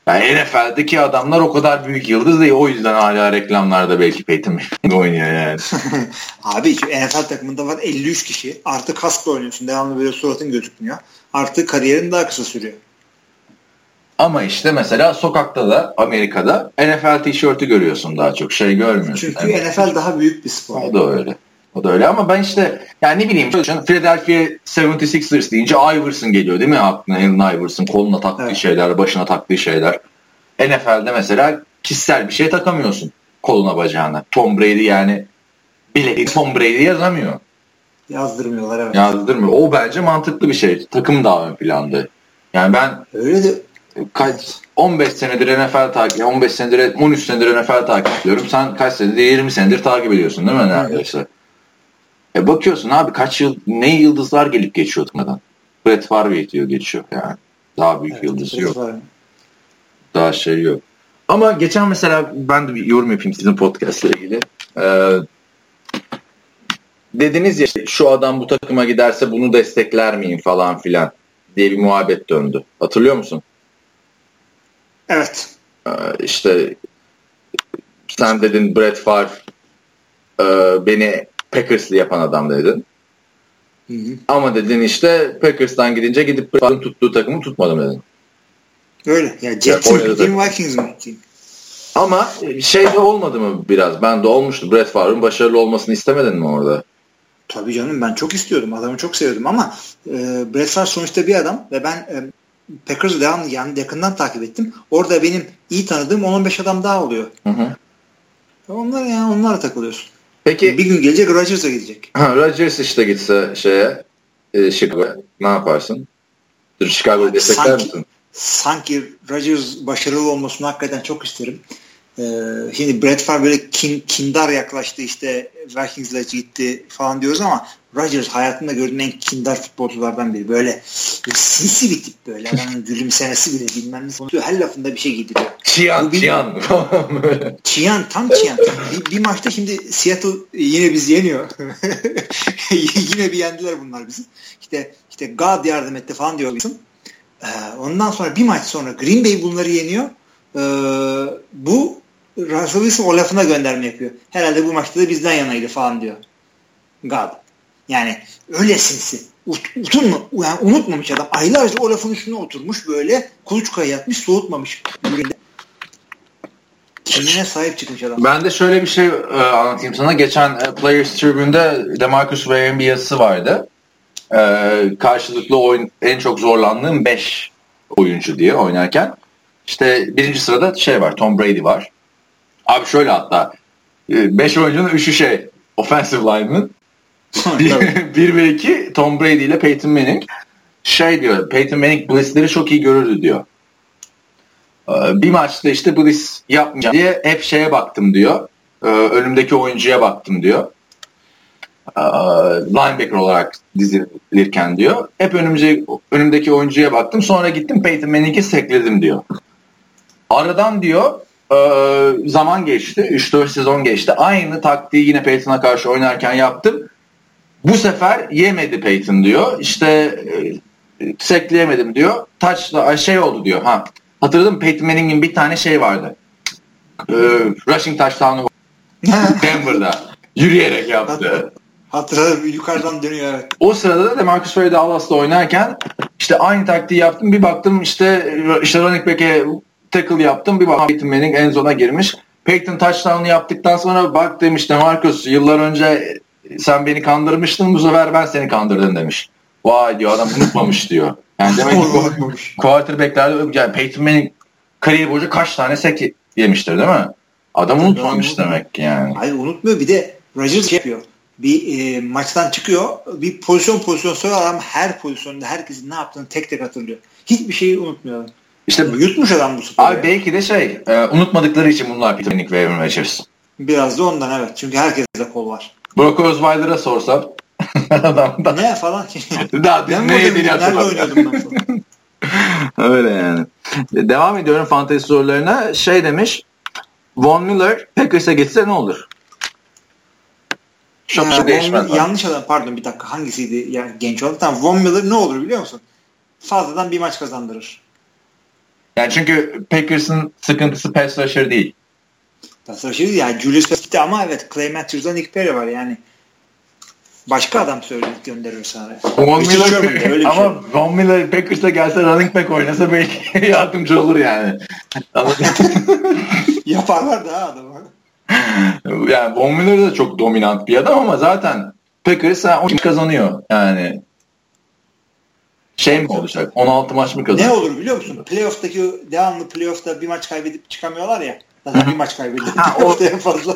yani NFL'deki adamlar o kadar büyük yıldız değil. O yüzden hala reklamlarda belki Peyton oynuyor yani. Abi NFL takımında var 53 kişi. Artık kaskla oynuyorsun. Devamlı böyle suratın gözükmüyor. Artık kariyerin daha kısa sürüyor. Ama işte mesela sokakta da Amerika'da NFL tişörtü görüyorsun daha çok şey görmüyorsun. Çünkü yani. NFL daha büyük bir spor. O da öyle. O da öyle ama ben işte yani ne bileyim Philadelphia 76ers deyince Iverson geliyor değil mi aklına Allen Iverson koluna taktığı evet. şeyler başına taktığı şeyler. NFL'de mesela kişisel bir şey takamıyorsun koluna bacağına. Tom Brady yani bile Tom Brady yazamıyor. Yazdırmıyorlar evet. Yazdırmıyor. O bence mantıklı bir şey. Takım daha ön planda. Yani ben öyle de kaç 15 senedir NFL takip 15 senedir 13 senedir NFL takip ediyorum. Sen kaç senedir 20 senedir takip ediyorsun değil mi neredeyse? Evet. E bakıyorsun abi kaç yıl ne yıldızlar gelip geçiyor takımdan. Brett Favre diyor geçiyor yani. Daha büyük evet, yıldız yok. Var. Daha şey yok. Ama geçen mesela ben de bir yorum yapayım sizin podcast ile ilgili. Ee, dediniz ya şu adam bu takıma giderse bunu destekler miyim falan filan diye bir muhabbet döndü. Hatırlıyor musun? Evet. Ee, işte sen dedin Brett Favre e, beni Packers'lı yapan adam dedin. Hı hı. Ama dedin işte Packers'tan gidince gidip Brett'in tuttuğu takımı tutmadım dedin. Öyle. Ya Jets'in ya, Vikings mi Ama şey de olmadı mı biraz? Ben de olmuştu. Brett Favre'ın başarılı olmasını istemedin mi orada? Tabii canım ben çok istiyordum. Adamı çok seviyordum ama e, Brett Favre sonuçta bir adam ve ben e, Packers'ı devam yani yakından takip ettim. Orada benim iyi tanıdığım 10-15 adam daha oluyor. Hı hı. Onlar yani onlara takılıyorsun. Peki bir gün gelecek Rodgers'a gidecek. Ha, Rodgers işte gitse şeye e, Chicago'ya ne yaparsın? Chicago'yu destekler misin? Sanki Rodgers başarılı olmasını hakikaten çok isterim. Ee, şimdi Brett Favre böyle kin, kindar yaklaştı işte Vikings'le gitti falan diyoruz ama Rodgers hayatımda gördüğüm en kindar futbolculardan biri. Böyle sinsi bir tip böyle. Adamın gülümsemesi bile bilmem ne konuşuyor. Her lafında bir şey giydiriyor. Çiyan, bir, çiyan. çiyan, tam çiyan. bir, bir maçta şimdi Seattle yine biz yeniyor. yine bir yendiler bunlar bizi. İşte işte God yardım etti falan diyor. Ee, ondan sonra bir maç sonra Green Bay bunları yeniyor. Ee, bu Russell Wilson o lafına gönderme yapıyor. Herhalde bu maçta da bizden yanaydı falan diyor. God. Yani öyle sinsi. Ut, yani unutmamış adam. Aylarca o lafın üstüne oturmuş böyle kuluçkaya yatmış soğutmamış. Kendine sahip çıkmış adam. Ben de şöyle bir şey e, anlatayım sana. Geçen e, Players Tribune'de Demarcus Ware'in bir yazısı vardı. E, karşılıklı oyun en çok zorlandığım 5 oyuncu diye oynarken. İşte birinci sırada şey var. Tom Brady var. Abi şöyle hatta 5 e, oyuncunun 3'ü şey offensive lineman. 1 ve 2 Tom Brady ile Peyton Manning. Şey diyor Peyton Manning Bliss'leri çok iyi görürdü diyor. E, bir maçta işte Bliss yapmayacağım diye hep şeye baktım diyor. E, önümdeki oyuncuya baktım diyor. Linebacker olarak dizilirken diyor. Hep önümüze, önümdeki oyuncuya baktım. Sonra gittim Peyton Manning'i sekledim diyor. Aradan diyor zaman geçti. 3-4 sezon geçti. Aynı taktiği yine Peyton'a karşı oynarken yaptım. Bu sefer yemedi Peyton diyor. İşte e, sekleyemedim diyor. Touch'la şey oldu diyor. Ha hatırladım Peyton Manning'in bir tane şey vardı. E, rushing touchdown'u Denver'da. Yürüyerek yaptı. Hatırladım yukarıdan dönüyor evet. O sırada da Demarcus Ware Dallas'ta oynarken işte aynı taktiği yaptım. Bir baktım işte işte running back'e tackle yaptım. Bir baktım Peyton Manning en zona girmiş. Peyton touchdown'u yaptıktan sonra bak demiş Demarcus yıllar önce sen beni kandırmıştın bu sefer ben seni kandırdım demiş. Vay diyor adam unutmamış diyor. Yani demek ki quarterback'lerde yani Peyton Manning kariyeri boyunca kaç tane sek yemiştir değil mi? Adam unutmamış demek ki yani. Hayır unutmuyor bir de Rodgers şey yapıyor bir e, maçtan çıkıyor. Bir pozisyon pozisyon soruyor adam her pozisyonda herkesin ne yaptığını tek tek hatırlıyor. Hiçbir şeyi unutmuyor. İşte yutmuş adam bu sporu. Abi belki de şey e, unutmadıkları için bunlar Peter Nick ve Aaron Rodgers. Biraz da ondan evet. Çünkü herkeste kol var. Brock Osweiler'a sorsam adam da. Ne falan ki? Daha ben ne yediğini Nerede oynuyordum ben Öyle yani. Devam ediyorum fantezi sorularına. Şey demiş Von Miller Packers'e gitse ne olur? Çok şey değişmez. Yanlış adam pardon bir dakika hangisiydi yani genç olan? Tamam Von Miller ne olur biliyor musun? Fazladan bir maç kazandırır. Yani çünkü Packers'ın sıkıntısı pass rusher değil. Pass rusher değil yani Julius gitti ama evet Clay Matthews'la Nick Perry var yani. Başka adam söyleyip gönderiyor sana. Von Miller, öyle ama şey. Von Miller Packers'a gelse running back oynasa belki yardımcı olur yani. Yaparlar da adamı yani Von Miller de çok dominant bir adam ama zaten Packers o kazanıyor. Yani şey mi olacak? 16 maç mı kazanıyor? Ne olur biliyor musun? Playoff'taki devamlı playoff'ta bir maç kaybedip çıkamıyorlar ya. Zaten bir maç kaybediyor. o en fazla.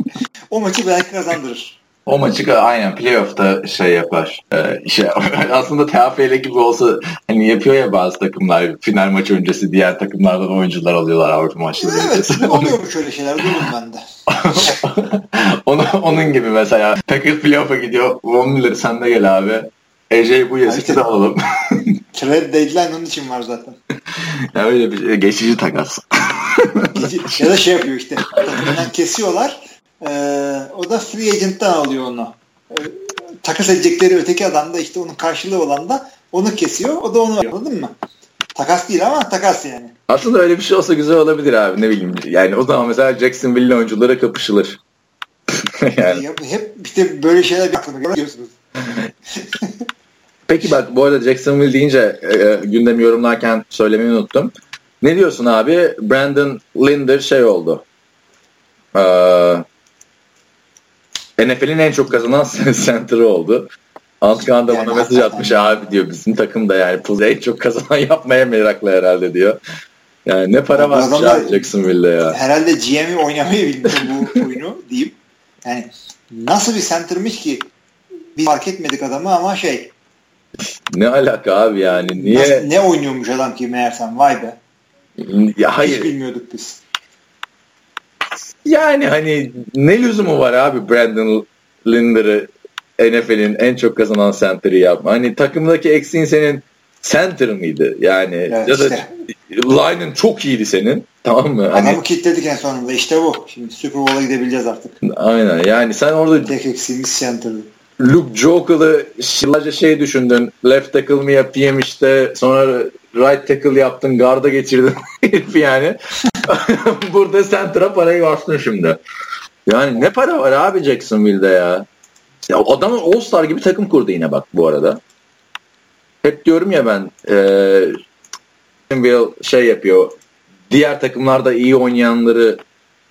o maçı belki kazandırır. O maçı aynen playoff'ta şey yapar. Ee, şey, aslında TFL gibi olsa hani yapıyor ya bazı takımlar final maçı öncesi diğer takımlardan oyuncular alıyorlar Avrupa maçları. Evet oluyor şöyle şeyler duydum ben de. onun, onun gibi mesela Packers playoff'a gidiyor. Von Miller sen de gel abi. AJ bu yazıcı da alalım. Trade deadline onun için var zaten. ya öyle bir şey, geçici takas. ya da şey yapıyor işte. Takımdan kesiyorlar ee, o da free agent'tan alıyor onu. Ee, takas edecekleri öteki adam da işte onun karşılığı olan da onu kesiyor. O da onu alıyor. Anladın mı? Takas değil ama takas yani. Aslında öyle bir şey olsa güzel olabilir abi ne bileyim. Yani o zaman mesela Jacksonville oyunculara kapışılır. yani. Hep işte böyle şeyler bir aklıma geliyorsunuz. Peki bak bu arada Jacksonville deyince e, e, gündem yorumlarken söylemeyi unuttum. Ne diyorsun abi? Brandon Linder şey oldu. Ee, NFL'in en çok kazanan center'ı oldu. Antkan da bana mesaj atmış abi diyor bizim takım da yani Pul'da en çok kazanan yapmaya meraklı herhalde diyor. Yani ne para var abi Jacksonville'de ya. Herhalde GM'i oynamayı bilmiyor bu oyunu diyeyim. Yani nasıl bir center'mış ki biz fark etmedik adamı ama şey ne alaka abi yani niye nasıl, ne oynuyormuş adam ki meğersem vay be. Ya hayır. Hiç bilmiyorduk biz. Yani hani ne lüzumu var abi Brandon Linder'ı NFL'in en çok kazanan center'ı yapma. Hani takımdaki eksiğin senin center mıydı? Yani evet, ya da işte. line'ın çok iyiydi senin. Tamam mı? Hani, Adamı kilitledik en sonunda. İşte bu. Şimdi Super Bowl'a gidebileceğiz artık. Aynen. Yani sen orada tek eksiğimiz center'dı. Luke Jokel'ı yıllarca şey düşündün. Left tackle mı yapayım işte sonra right tackle yaptın garda geçirdin yani. Burada center'a parayı bastın şimdi. Yani ne para var abi Jacksonville'de ya. ya adamın All-Star gibi takım kurdu yine bak bu arada. Hep diyorum ya ben e, Jacksonville şey yapıyor. Diğer takımlarda iyi oynayanları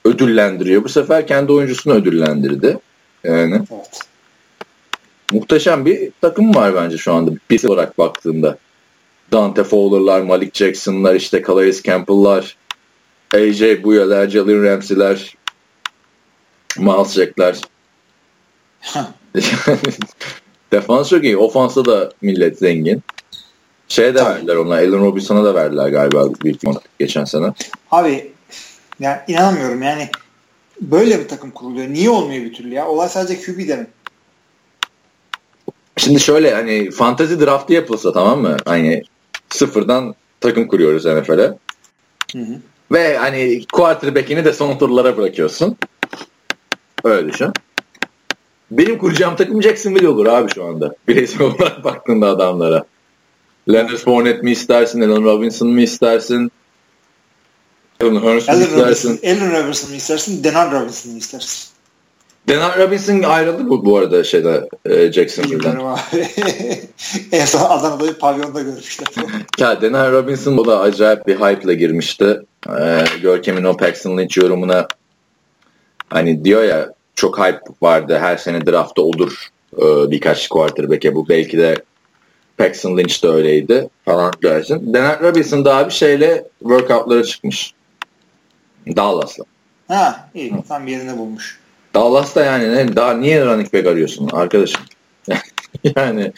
ödüllendiriyor. Bu sefer kendi oyuncusunu ödüllendirdi. Yani. Evet. Muhteşem bir takım var bence şu anda bir olarak baktığımda. Dante Fowler'lar, Malik Jackson'lar, işte Calais Campbell'lar, AJ Buya'lar, Jalen Ramsey'ler, Miles Jack'ler. Defans çok iyi. Ofansa da millet zengin. Şeye de Tabii. verdiler ona. Allen Robinson'a da verdiler galiba bir geçen sene. Abi yani inanamıyorum yani böyle bir takım kuruluyor. Niye olmuyor bir türlü ya? Olay sadece QB derim. Şimdi şöyle hani fantasy draftı yapılsa tamam mı? Hani sıfırdan takım kuruyoruz NFL'e. Ve hani quarterback'ini de son turlara bırakıyorsun. Öyle düşün. Benim kuracağım takım Jacksonville olur abi şu anda. Bireysel olarak baktığında adamlara. Leonard Fournette mi istersin? Allen Robinson mu istersin? Allen Hurst mi istersin? Allen Robinson mu istersin? Denan Robinson mu istersin? Denan Robinson ayrıldı bu, bu arada şeyde e, Jacksonville'den. en son Adana'da bir pavyonda görmüşler. ya Denan Robinson o da acayip bir hype ile girmişti. Ee, Görkem'in o Paxton Lynch yorumuna hani diyor ya çok hype vardı. Her sene draftta olur e, birkaç quarterback'e. Bu belki de Paxton Lynch de öyleydi falan dersin. Denan Robinson daha bir şeyle workoutlara çıkmış. Dallas'la. Ha iyi. Tam yerini bulmuş. Dallas'ta yani ne, daha niye running back arıyorsun arkadaşım? yani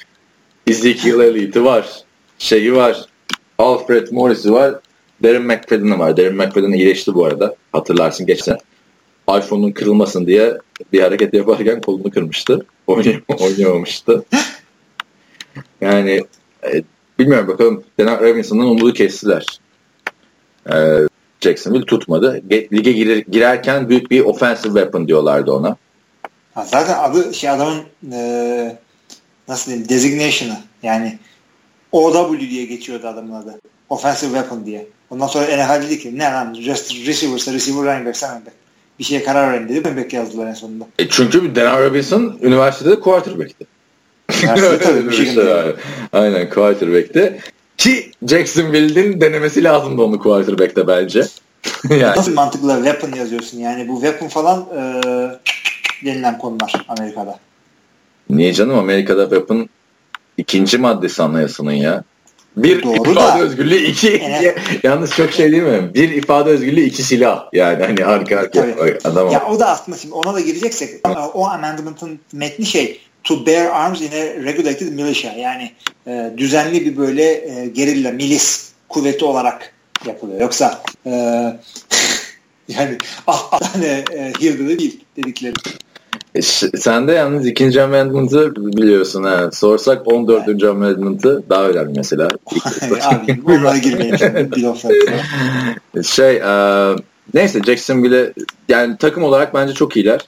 Ezekiel Elliott'ı var. Şeyi var. Alfred Morris'i var. Darren McFadden'ı var. Darren McFadden iyileşti bu arada. Hatırlarsın geçen iPhone'un kırılmasın diye bir hareket yaparken kolunu kırmıştı. Oynayamamıştı. yani e, bilmiyorum bakalım Denan Robinson'dan umudu kestiler. E, Jacksonville tutmadı. Lige girer, girerken büyük bir offensive weapon diyorlardı ona. Ha, zaten adı şey adamın e, nasıl diyeyim designation'ı yani OW diye geçiyordu adamın adı. Offensive weapon diye. Ondan sonra NFL dedi ki ne lan just receiver'sa receiver running back running back. Bir şeye karar verin dedi. Running back yazdılar en sonunda. E çünkü Denan Robinson üniversitede quarterback'ti. Üniversitede Aynen quarterback'ti. Ki Jacksonville'in denemesi lazımdı onu quarterback'te bence. yani. Nasıl mantıklı weapon yazıyorsun? Yani bu weapon falan e, denilen konular Amerika'da. Niye canım Amerika'da weapon ikinci maddesi anayasının ya. Bir Doğru ifade da, özgürlüğü, iki, evet. yalnız çok şey değil mi? Bir ifade özgürlüğü, iki silah. Yani hani arka arka adam. Ya o da aslında şimdi ona da gireceksek o amendment'ın metni şey to bear arms in a regulated militia yani e, düzenli bir böyle e, gerilla milis kuvveti olarak yapılıyor. Yoksa e, yani ah tane e, hillbilly değil dedikleri. E, sen de yalnız ikinci amendment'ı biliyorsun ha. Sorsak 14. Evet. amendment'ı daha önemli mesela. Abi bunlara girmeyin Şey e, neyse Jacksonville yani takım olarak bence çok iyiler.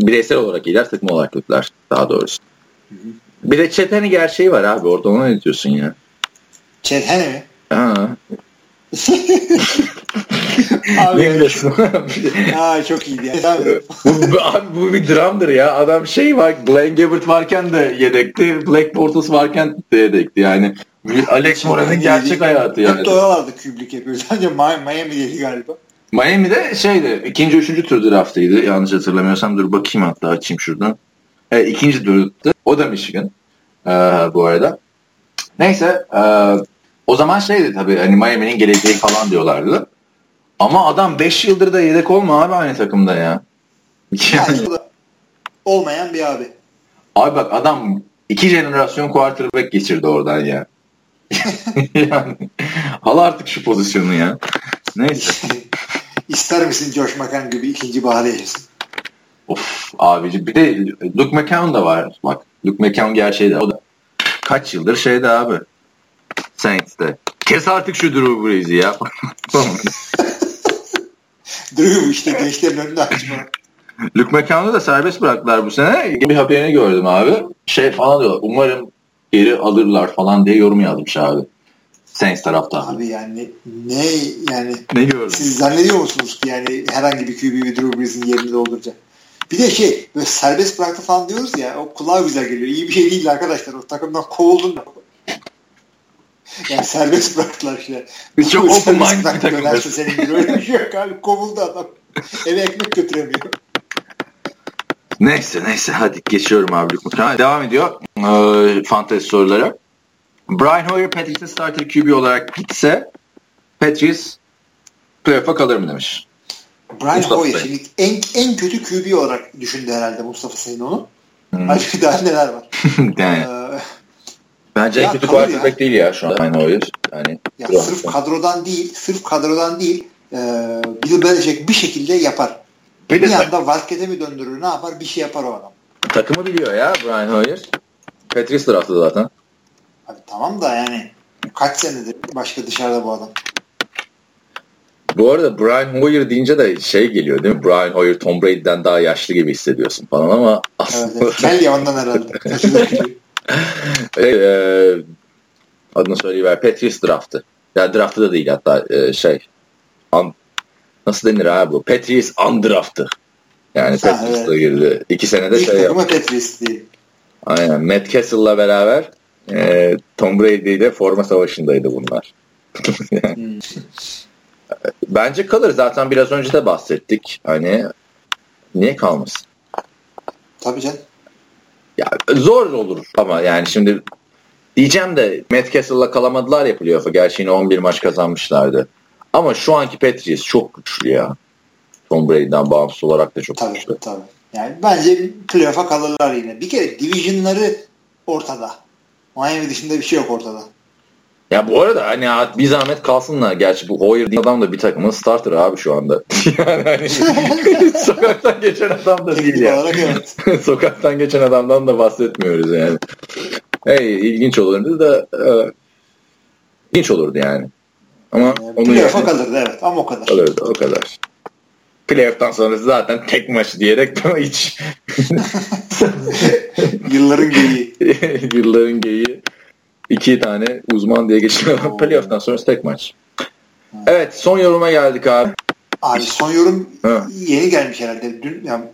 Bireysel olarak iyiler, takım olarak kötüler daha doğrusu. Hı hı. Bir de Çeteni gerçeği var abi orada ona ne diyorsun ya? Çeteni mi? Ha. abi, ne biliyorsun? Aa, çok iyiydi ya. bu, bu, abi bu bir dramdır ya. Adam şey var Glenn Gabbert varken de yedekti. Black Bortles varken de yedekti yani. Alex Mora'nın gerçek hayatı yani. Hep de oralarda küblik yapıyor. Sadece Miami'deydi galiba. Miami'de şeydi ikinci üçüncü tur draftıydı yanlış hatırlamıyorsam dur bakayım hatta açayım şuradan. E, ikinci turdu. O da Michigan. Ee, bu arada. Neyse e, o zaman şeydi tabii hani Miami'nin geleceği falan diyorlardı. Ama adam 5 yıldır da yedek olma abi aynı takımda ya. Yani, olmayan bir abi. Abi bak adam iki jenerasyon quarterback geçirdi oradan ya. yani, al artık şu pozisyonu ya. Neyse. İster misin Josh McCown gibi ikinci baharı yaşasın? Of abici bir de Luke McCown da var. Bak Luke McCown gerçeği de o da kaç yıldır şeyde abi. Saints'te. Kes artık şu Drew Brees'i ya. Drew işte gençlerin önünde açma. Luke McCown'u da serbest bıraktılar bu sene. Bir haberini gördüm abi. Şey falan diyorlar. Umarım geri alırlar falan diye yorum yazmış abi. Saints tarafta. Abi yani ne yani ne gördün? Siz zannediyor musunuz ki yani herhangi bir QB bir Drew Brees'in yerini dolduracak? Bir de şey böyle serbest bıraktı falan diyoruz ya o kulağa güzel geliyor. İyi bir şey değil arkadaşlar. O takımdan kovuldun da. Yani serbest bıraktılar işte. Biz çok open mind bir takımız. Senin gibi öyle bir şey yok abi. Kovuldu adam. Eve ekmek götüremiyor. Neyse neyse hadi geçiyorum abi. Devam ediyor. Ee, fantezi sorulara. Brian Hoyer Patrice'in starter QB olarak gitse Patrice playoff'a kalır mı demiş. Brian Mustafa Hoyer şimdi en, en kötü QB olarak düşündü herhalde Mustafa Sayın onu. Hmm. Halbuki daha neler var. yani. Ee, Bence en kötü quarterback değil ya şu an Brian Hoyer. Yani, ya sırf kadrodan değil, sırf kadrodan değil e, Bill Belichick bir şekilde yapar. Bir, bir anda Vazquez'e mi döndürür ne yapar bir şey yapar o adam. Takımı biliyor ya Brian Hoyer. Patrice draftı zaten. Abi tamam da yani kaç senedir başka dışarıda bu adam. Bu arada Brian Hoyer deyince de şey geliyor değil mi? Brian Hoyer Tom Brady'den daha yaşlı gibi hissediyorsun falan ama aslında... Evet, Kel ya ondan herhalde. e, e, adını söyleyiver. Patrice draftı. Ya yani draftı da değil hatta e, şey un, nasıl denir abi bu? Patrice undraftı. Yani Patrice'la evet. girdi. İki senede İlk şey yaptı. Patrice değil. Aynen. Matt Castle'la beraber e, Tom Brady ile forma savaşındaydı bunlar. hmm. Bence kalır. Zaten biraz önce de bahsettik. Hani niye kalmasın? Tabii canım. Ya zor olur ama yani şimdi diyeceğim de Matt Castle'la kalamadılar ya playoff'a. Gerçi yine 11 maç kazanmışlardı. Ama şu anki Patriots çok güçlü ya. Tom Brady'den bağımsız olarak da çok tabii, güçlü. Tabii. Yani bence playoff'a kalırlar yine. Bir kere division'ları ortada. Miami dışında bir şey yok ortada. Ya bu arada hani bir zahmet kalsınlar. Gerçi bu Hoyer adam da bir takımın starter abi şu anda. yani hani sokaktan geçen adam da değil ya. Evet. sokaktan geçen adamdan da bahsetmiyoruz yani. Hey, ilginç olurdu da e, ilginç olurdu yani. Ama yani, onu yani, kalırdı evet ama o kadar. Kalırdı o kadar. Playoff'tan sonra zaten tek maç diyerek hiç yılların geyiği. yılların geyiği iki tane uzman diye geçiyor. Playoff'tan sonra tek maç. Evet son yoruma geldik abi. Abi son yorum ha. yeni gelmiş herhalde. Dün yani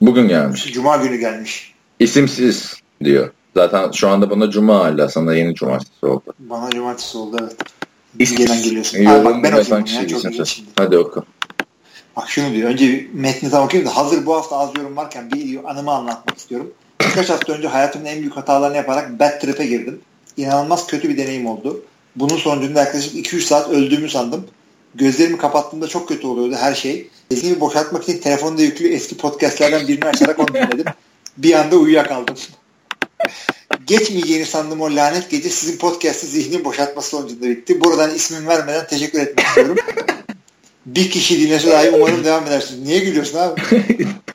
Bugün gelmiş. Cuma günü gelmiş. İsimsiz diyor. Zaten şu anda bana cuma hala sana yeni cumartesi oldu. Bana cumartesi oldu evet. İsimsiz. geliyorsun. Yorum bak, ben okuyayım ya. Çok iyi Hadi oku. Bak şunu diyor. Önce metni tam okuyayım da hazır bu hafta az yorum varken bir anımı anlatmak istiyorum. Birkaç hafta önce hayatımın en büyük hatalarını yaparak bad trip'e girdim inanılmaz kötü bir deneyim oldu. Bunun sonucunda yaklaşık 2-3 saat öldüğümü sandım. Gözlerimi kapattığımda çok kötü oluyordu her şey. Zihnimi boşaltmak için telefonda yüklü eski podcastlerden birini açarak onu dinledim. Bir anda uyuyakaldım. Geçmeyeceğini sandığım o lanet gece sizin podcast'ı zihnimi boşaltması sonucunda bitti. Buradan ismini vermeden teşekkür etmek istiyorum. Bir kişi dinlese dahi umarım devam edersin. Niye gülüyorsun abi?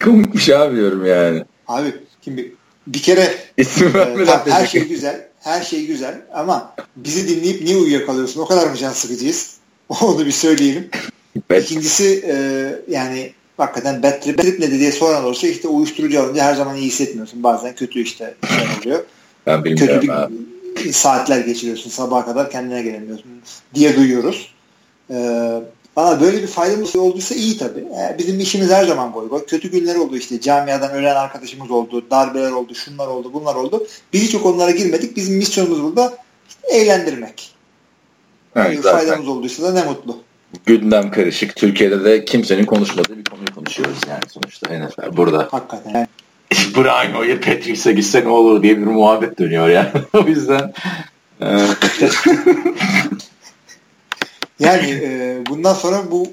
Komik bir şey abi diyorum yani. Abi şimdi bir kere İsim e, her şey güzel her şey güzel ama bizi dinleyip niye uyuyakalıyorsun? O kadar mı can sıkıcıyız? Onu bir söyleyelim. Bet. İkincisi e, yani hakikaten bad trip, trip ne diye soran olursa işte uyuşturucu alınca her zaman iyi hissetmiyorsun. Bazen kötü işte şey oluyor. Ben kötü bir, abi. saatler geçiriyorsun. Sabaha kadar kendine gelemiyorsun diye duyuyoruz. Ee, bana böyle bir faydamız olduysa iyi tabii. Yani bizim işimiz her zaman boy boy. Kötü günler oldu işte. Camiadan ölen arkadaşımız oldu. Darbeler oldu. Şunlar oldu. Bunlar oldu. Biz hiç o konulara girmedik. Bizim misyonumuz burada işte eğlendirmek. Evet, yani faydamız olduysa da ne mutlu. Gündem karışık. Türkiye'de de kimsenin konuşmadığı bir konuyu konuşuyoruz yani sonuçta NFL burada. Hakikaten. Brian Hoyer Patricks'e gitse ne olur diye bir muhabbet dönüyor yani. o yüzden yani e, bundan sonra bu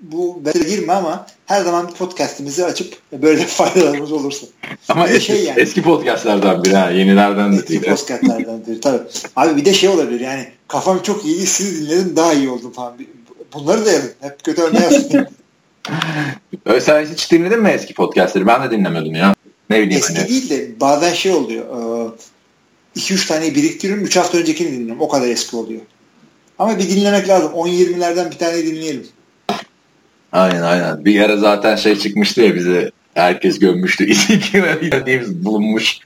bu böyle girme ama her zaman bir podcastimizi açıp böyle faydalarımız olursa. Ama eski, şey yani, eski podcastlerden biri ha. Yenilerden de değil. Eski podcastlerden biri tabii. Abi bir de şey olabilir yani kafam çok iyi sizi dinledim daha iyi oldum falan. Bunları da yazın. Hep kötü örneği Sen hiç dinledin mi eski podcastleri? Ben de dinlemedim ya. Ne bileyim. Eski hani. değil de bazen şey oluyor. 2-3 tane biriktiriyorum. 3 hafta öncekini dinliyorum. O kadar eski oluyor. Ama bir dinlemek lazım. 10-20'lerden bir tane dinleyelim. Aynen aynen. Bir ara zaten şey çıkmıştı ya bize herkes gömmüştü. Ezekiel bulunmuş.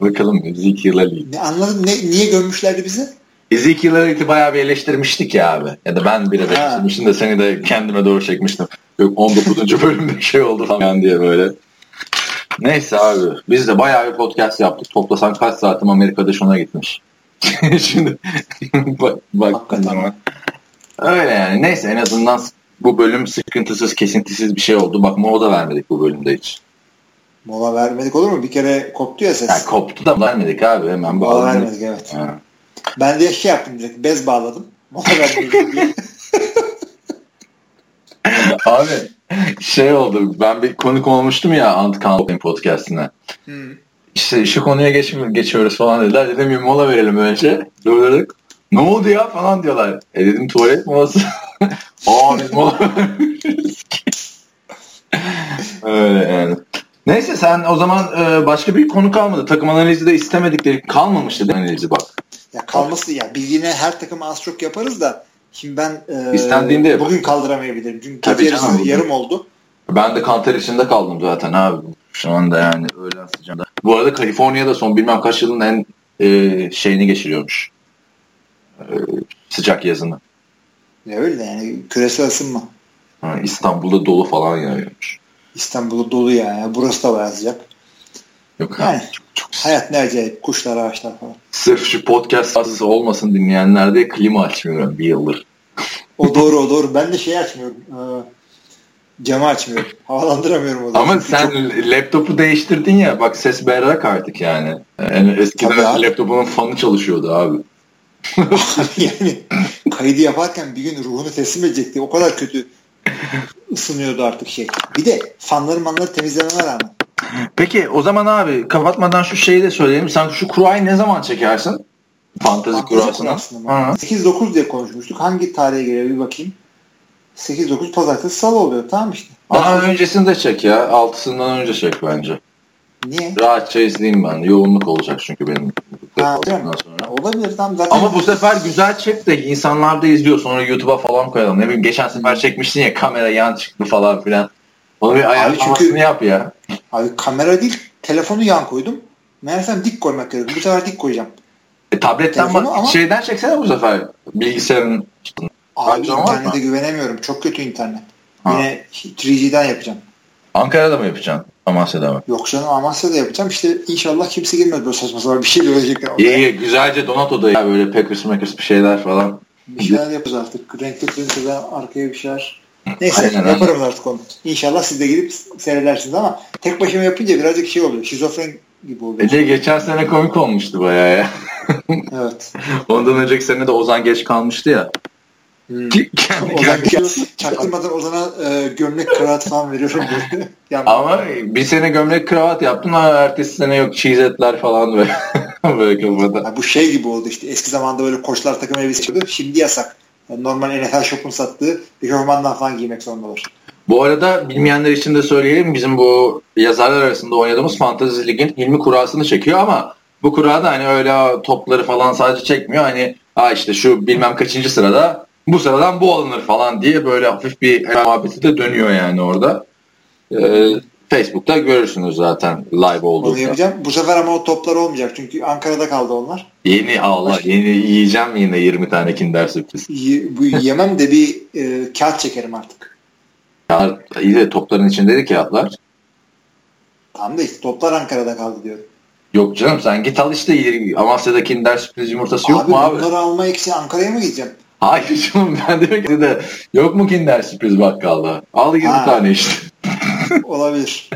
Bakalım Ezekiel Ali. Ne, anladım. Ne, niye gömmüşlerdi bizi? Ezekiel Elliott'i bayağı bir eleştirmiştik ya abi. Ya da ben bir eleştirmiştim de seni de kendime doğru çekmiştim. Yok 19. bölümde şey oldu falan diye böyle. Neyse abi. Biz de bayağı bir podcast yaptık. Toplasan kaç saatim Amerika'da şuna gitmiş. Şimdi bak, zaman. Öyle yani. Neyse en azından bu bölüm sıkıntısız, kesintisiz bir şey oldu. Bak mola da vermedik bu bölümde hiç. Mola vermedik olur mu? Bir kere koptu ya ses. Yani koptu da vermedik abi. Hemen mola vermedik evet. Ha. Ben de şey yaptım direkt. Bez bağladım. Mola vermedik abi şey oldu. Ben bir konuk olmuştum ya Antkan podcastine. Hmm. İşte şu konuya geç, geçiyoruz falan dediler. Dedim bir mola verelim önce. Durdurduk. Ne oldu ya falan diyorlar. E dedim tuvalet molası. Aa biz mola Öyle yani. Neyse sen o zaman e, başka bir konu kalmadı. Takım analizi de istemedikleri kalmamıştı değil analizi bak. Ya kalması ya bildiğine her takım az çok yaparız da şimdi ben e, İstendiğinde bugün kaldıramayabilirim. Çünkü Tabii gece yarısı yarım oldu. Ben de kanter içinde kaldım zaten abi. Şu anda yani öğlen sıcağında. Bu arada Kaliforniya'da son bilmem kaç yılın en e, şeyini geçiriyormuş. E, sıcak yazını. Ya öyle yani küresel ısınma. Ha, İstanbul'da dolu falan yağıyormuş. İstanbul'da dolu ya. Yani. Burası da bayağı sıcak. Yok yani, çok, çok hayat ne acayip. Kuşlar, ağaçlar falan. Sırf şu podcast fazlası olmasın dinleyenler de klima açmıyorum bir yıldır. o doğru o doğru. Ben de şey açmıyorum. Ee, camı açmıyorum. Havalandıramıyorum o da. Ama sen çok... laptopu değiştirdin ya. Bak ses berrak artık yani. yani eskiden laptopunun fanı çalışıyordu abi. yani kaydı yaparken bir gün ruhunu teslim edecekti. O kadar kötü ısınıyordu artık şey. Bir de fanları manları temizlememe rağmen. Peki o zaman abi kapatmadan şu şeyi de söyleyelim. Sen şu kurayı ne zaman çekersin? Fantezi kurasını. 8-9 diye konuşmuştuk. Hangi tarihe geliyor bir bakayım. 8-9 pazartesi salı oluyor. Tamam işte. Daha Altı... öncesinde çek ya. Altısından önce çek bence. Niye? Rahatça izleyeyim ben. Yoğunluk olacak çünkü benim. Ha, sonra. Olabilir tam zaten. Ama bu sefer güzel çek de insanlar da izliyor. Sonra YouTube'a falan koyalım. Ne bileyim geçen sefer çekmiştin ya kamera yan çıktı falan filan. Onu bir ayarlamasını çünkü, yap ya. Abi kamera değil telefonu yan koydum. Meğersem dik koymak gerekiyor. Bu sefer dik koyacağım. E, tabletten bak ama... şeyden çeksene bu sefer. Bilgisayarın. Abi internete güvenemiyorum. Çok kötü internet. Ha. Yine 3G'den yapacağım. Ankara'da mı yapacaksın? Amasya'da mı? Yok canım Amasya'da yapacağım. İşte inşallah kimse girmez böyle saçma sapan bir şey görecekler. İyi iyi güzelce Donato'da ya böyle Packers Mackers bir şeyler falan. Bir şeyler yapacağız artık. Renkli printer'da arkaya bir şeyler. Neyse Aynen, yaparım artık onu. İnşallah siz de girip seyredersiniz ama tek başıma yapınca birazcık şey oluyor. Şizofren gibi oluyor. Ece geçen sene komik olmuştu bayağı ya. evet. Ondan önceki sene de Ozan geç kalmıştı ya. Hmm. Ozan çaktırmadan Ozan'a e, gömlek kravat falan veriyorum. Ama bir sene gömlek kravat yaptın ama ertesi sene yok çizetler falan böyle. böyle kafada. bu şey gibi oldu işte eski zamanda böyle koçlar takım elbise çıkıyordu. Şimdi yasak. Yani normal NFL Shop'un sattığı eşofmandan falan giymek zorundalar. Bu arada bilmeyenler için de söyleyelim bizim bu yazarlar arasında oynadığımız Fantasy Lig'in ilmi kurasını çekiyor ama bu kura da hani öyle topları falan sadece çekmiyor. Hani ha işte şu bilmem kaçıncı sırada bu sıradan bu alınır falan diye böyle hafif bir muhabbeti de dönüyor yani orada. Ee, Facebook'ta görürsünüz zaten live olduğunda. Onu yapacağım. Bu sefer ama o toplar olmayacak çünkü Ankara'da kaldı onlar. Yeni Allah Başka. yeni yiyeceğim yine 20 tane Kinder sürpriz. bu yemem de bir e, kağıt çekerim artık. Ya, iyi de topların içindeydi kağıtlar. Tamam da işte toplar Ankara'da kaldı diyorum. Yok canım sen git al işte Amasya'da Kinder sürpriz yumurtası yok mu abi? Abi bunları almak için Ankara'ya mı gideceğim? Hayır canım ben demek ki yok mu Kinder sürpriz bakkalda? Al 20 tane işte. Olabilir.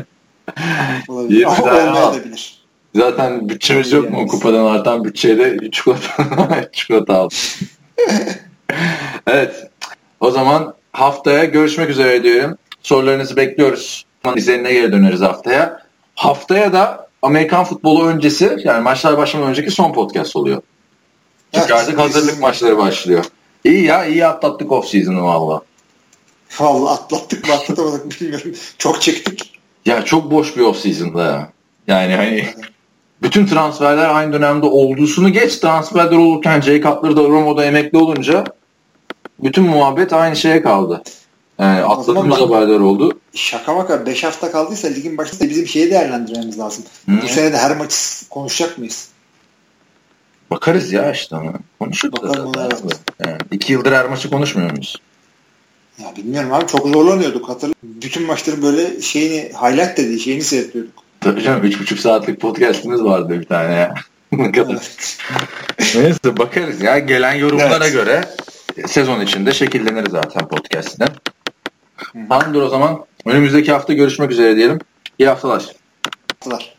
Olabilir. Ama olmayabilir. Zaten bütçemiz yok mu? Kupadan artan bütçeyle çikolata, çikolata aldım. evet. O zaman haftaya görüşmek üzere diyorum. Sorularınızı bekliyoruz. İzlerine geri döneriz haftaya. Haftaya da Amerikan futbolu öncesi yani maçlar başlamadan önceki son podcast oluyor. Çünkü artık hazırlık maçları başlıyor. İyi ya iyi atlattık off season'ı valla. Valla atlattık mı atlatamadık bilmiyorum. Çok çektik. Ya çok boş bir off season'da ya. Yani hani bütün transferler aynı dönemde olduğusunu geç transferler olurken Jay Cutler da Romo'da emekli olunca bütün muhabbet aynı şeye kaldı. Yani atladığımız haberler oldu. Şaka maka 5 hafta kaldıysa ligin başında bizim şeyi değerlendirmemiz lazım. Hı. Bu sene de her maçı konuşacak mıyız? Bakarız ya işte ona. Konuşuruz da zaten. Yani iki yıldır her maçı konuşmuyor muyuz? Ya bilmiyorum abi çok zorlanıyorduk. Hatırla bütün maçların böyle şeyini highlight dediği şeyini seyrediyorduk. Tabii canım 3,5 saatlik podcastimiz vardı bir tane ya. evet. Neyse bakarız ya. Gelen yorumlara evet. göre sezon içinde şekillenir zaten podcast'ten. Tamamdır o zaman. Önümüzdeki hafta görüşmek üzere diyelim. İyi haftalar. Haftalar.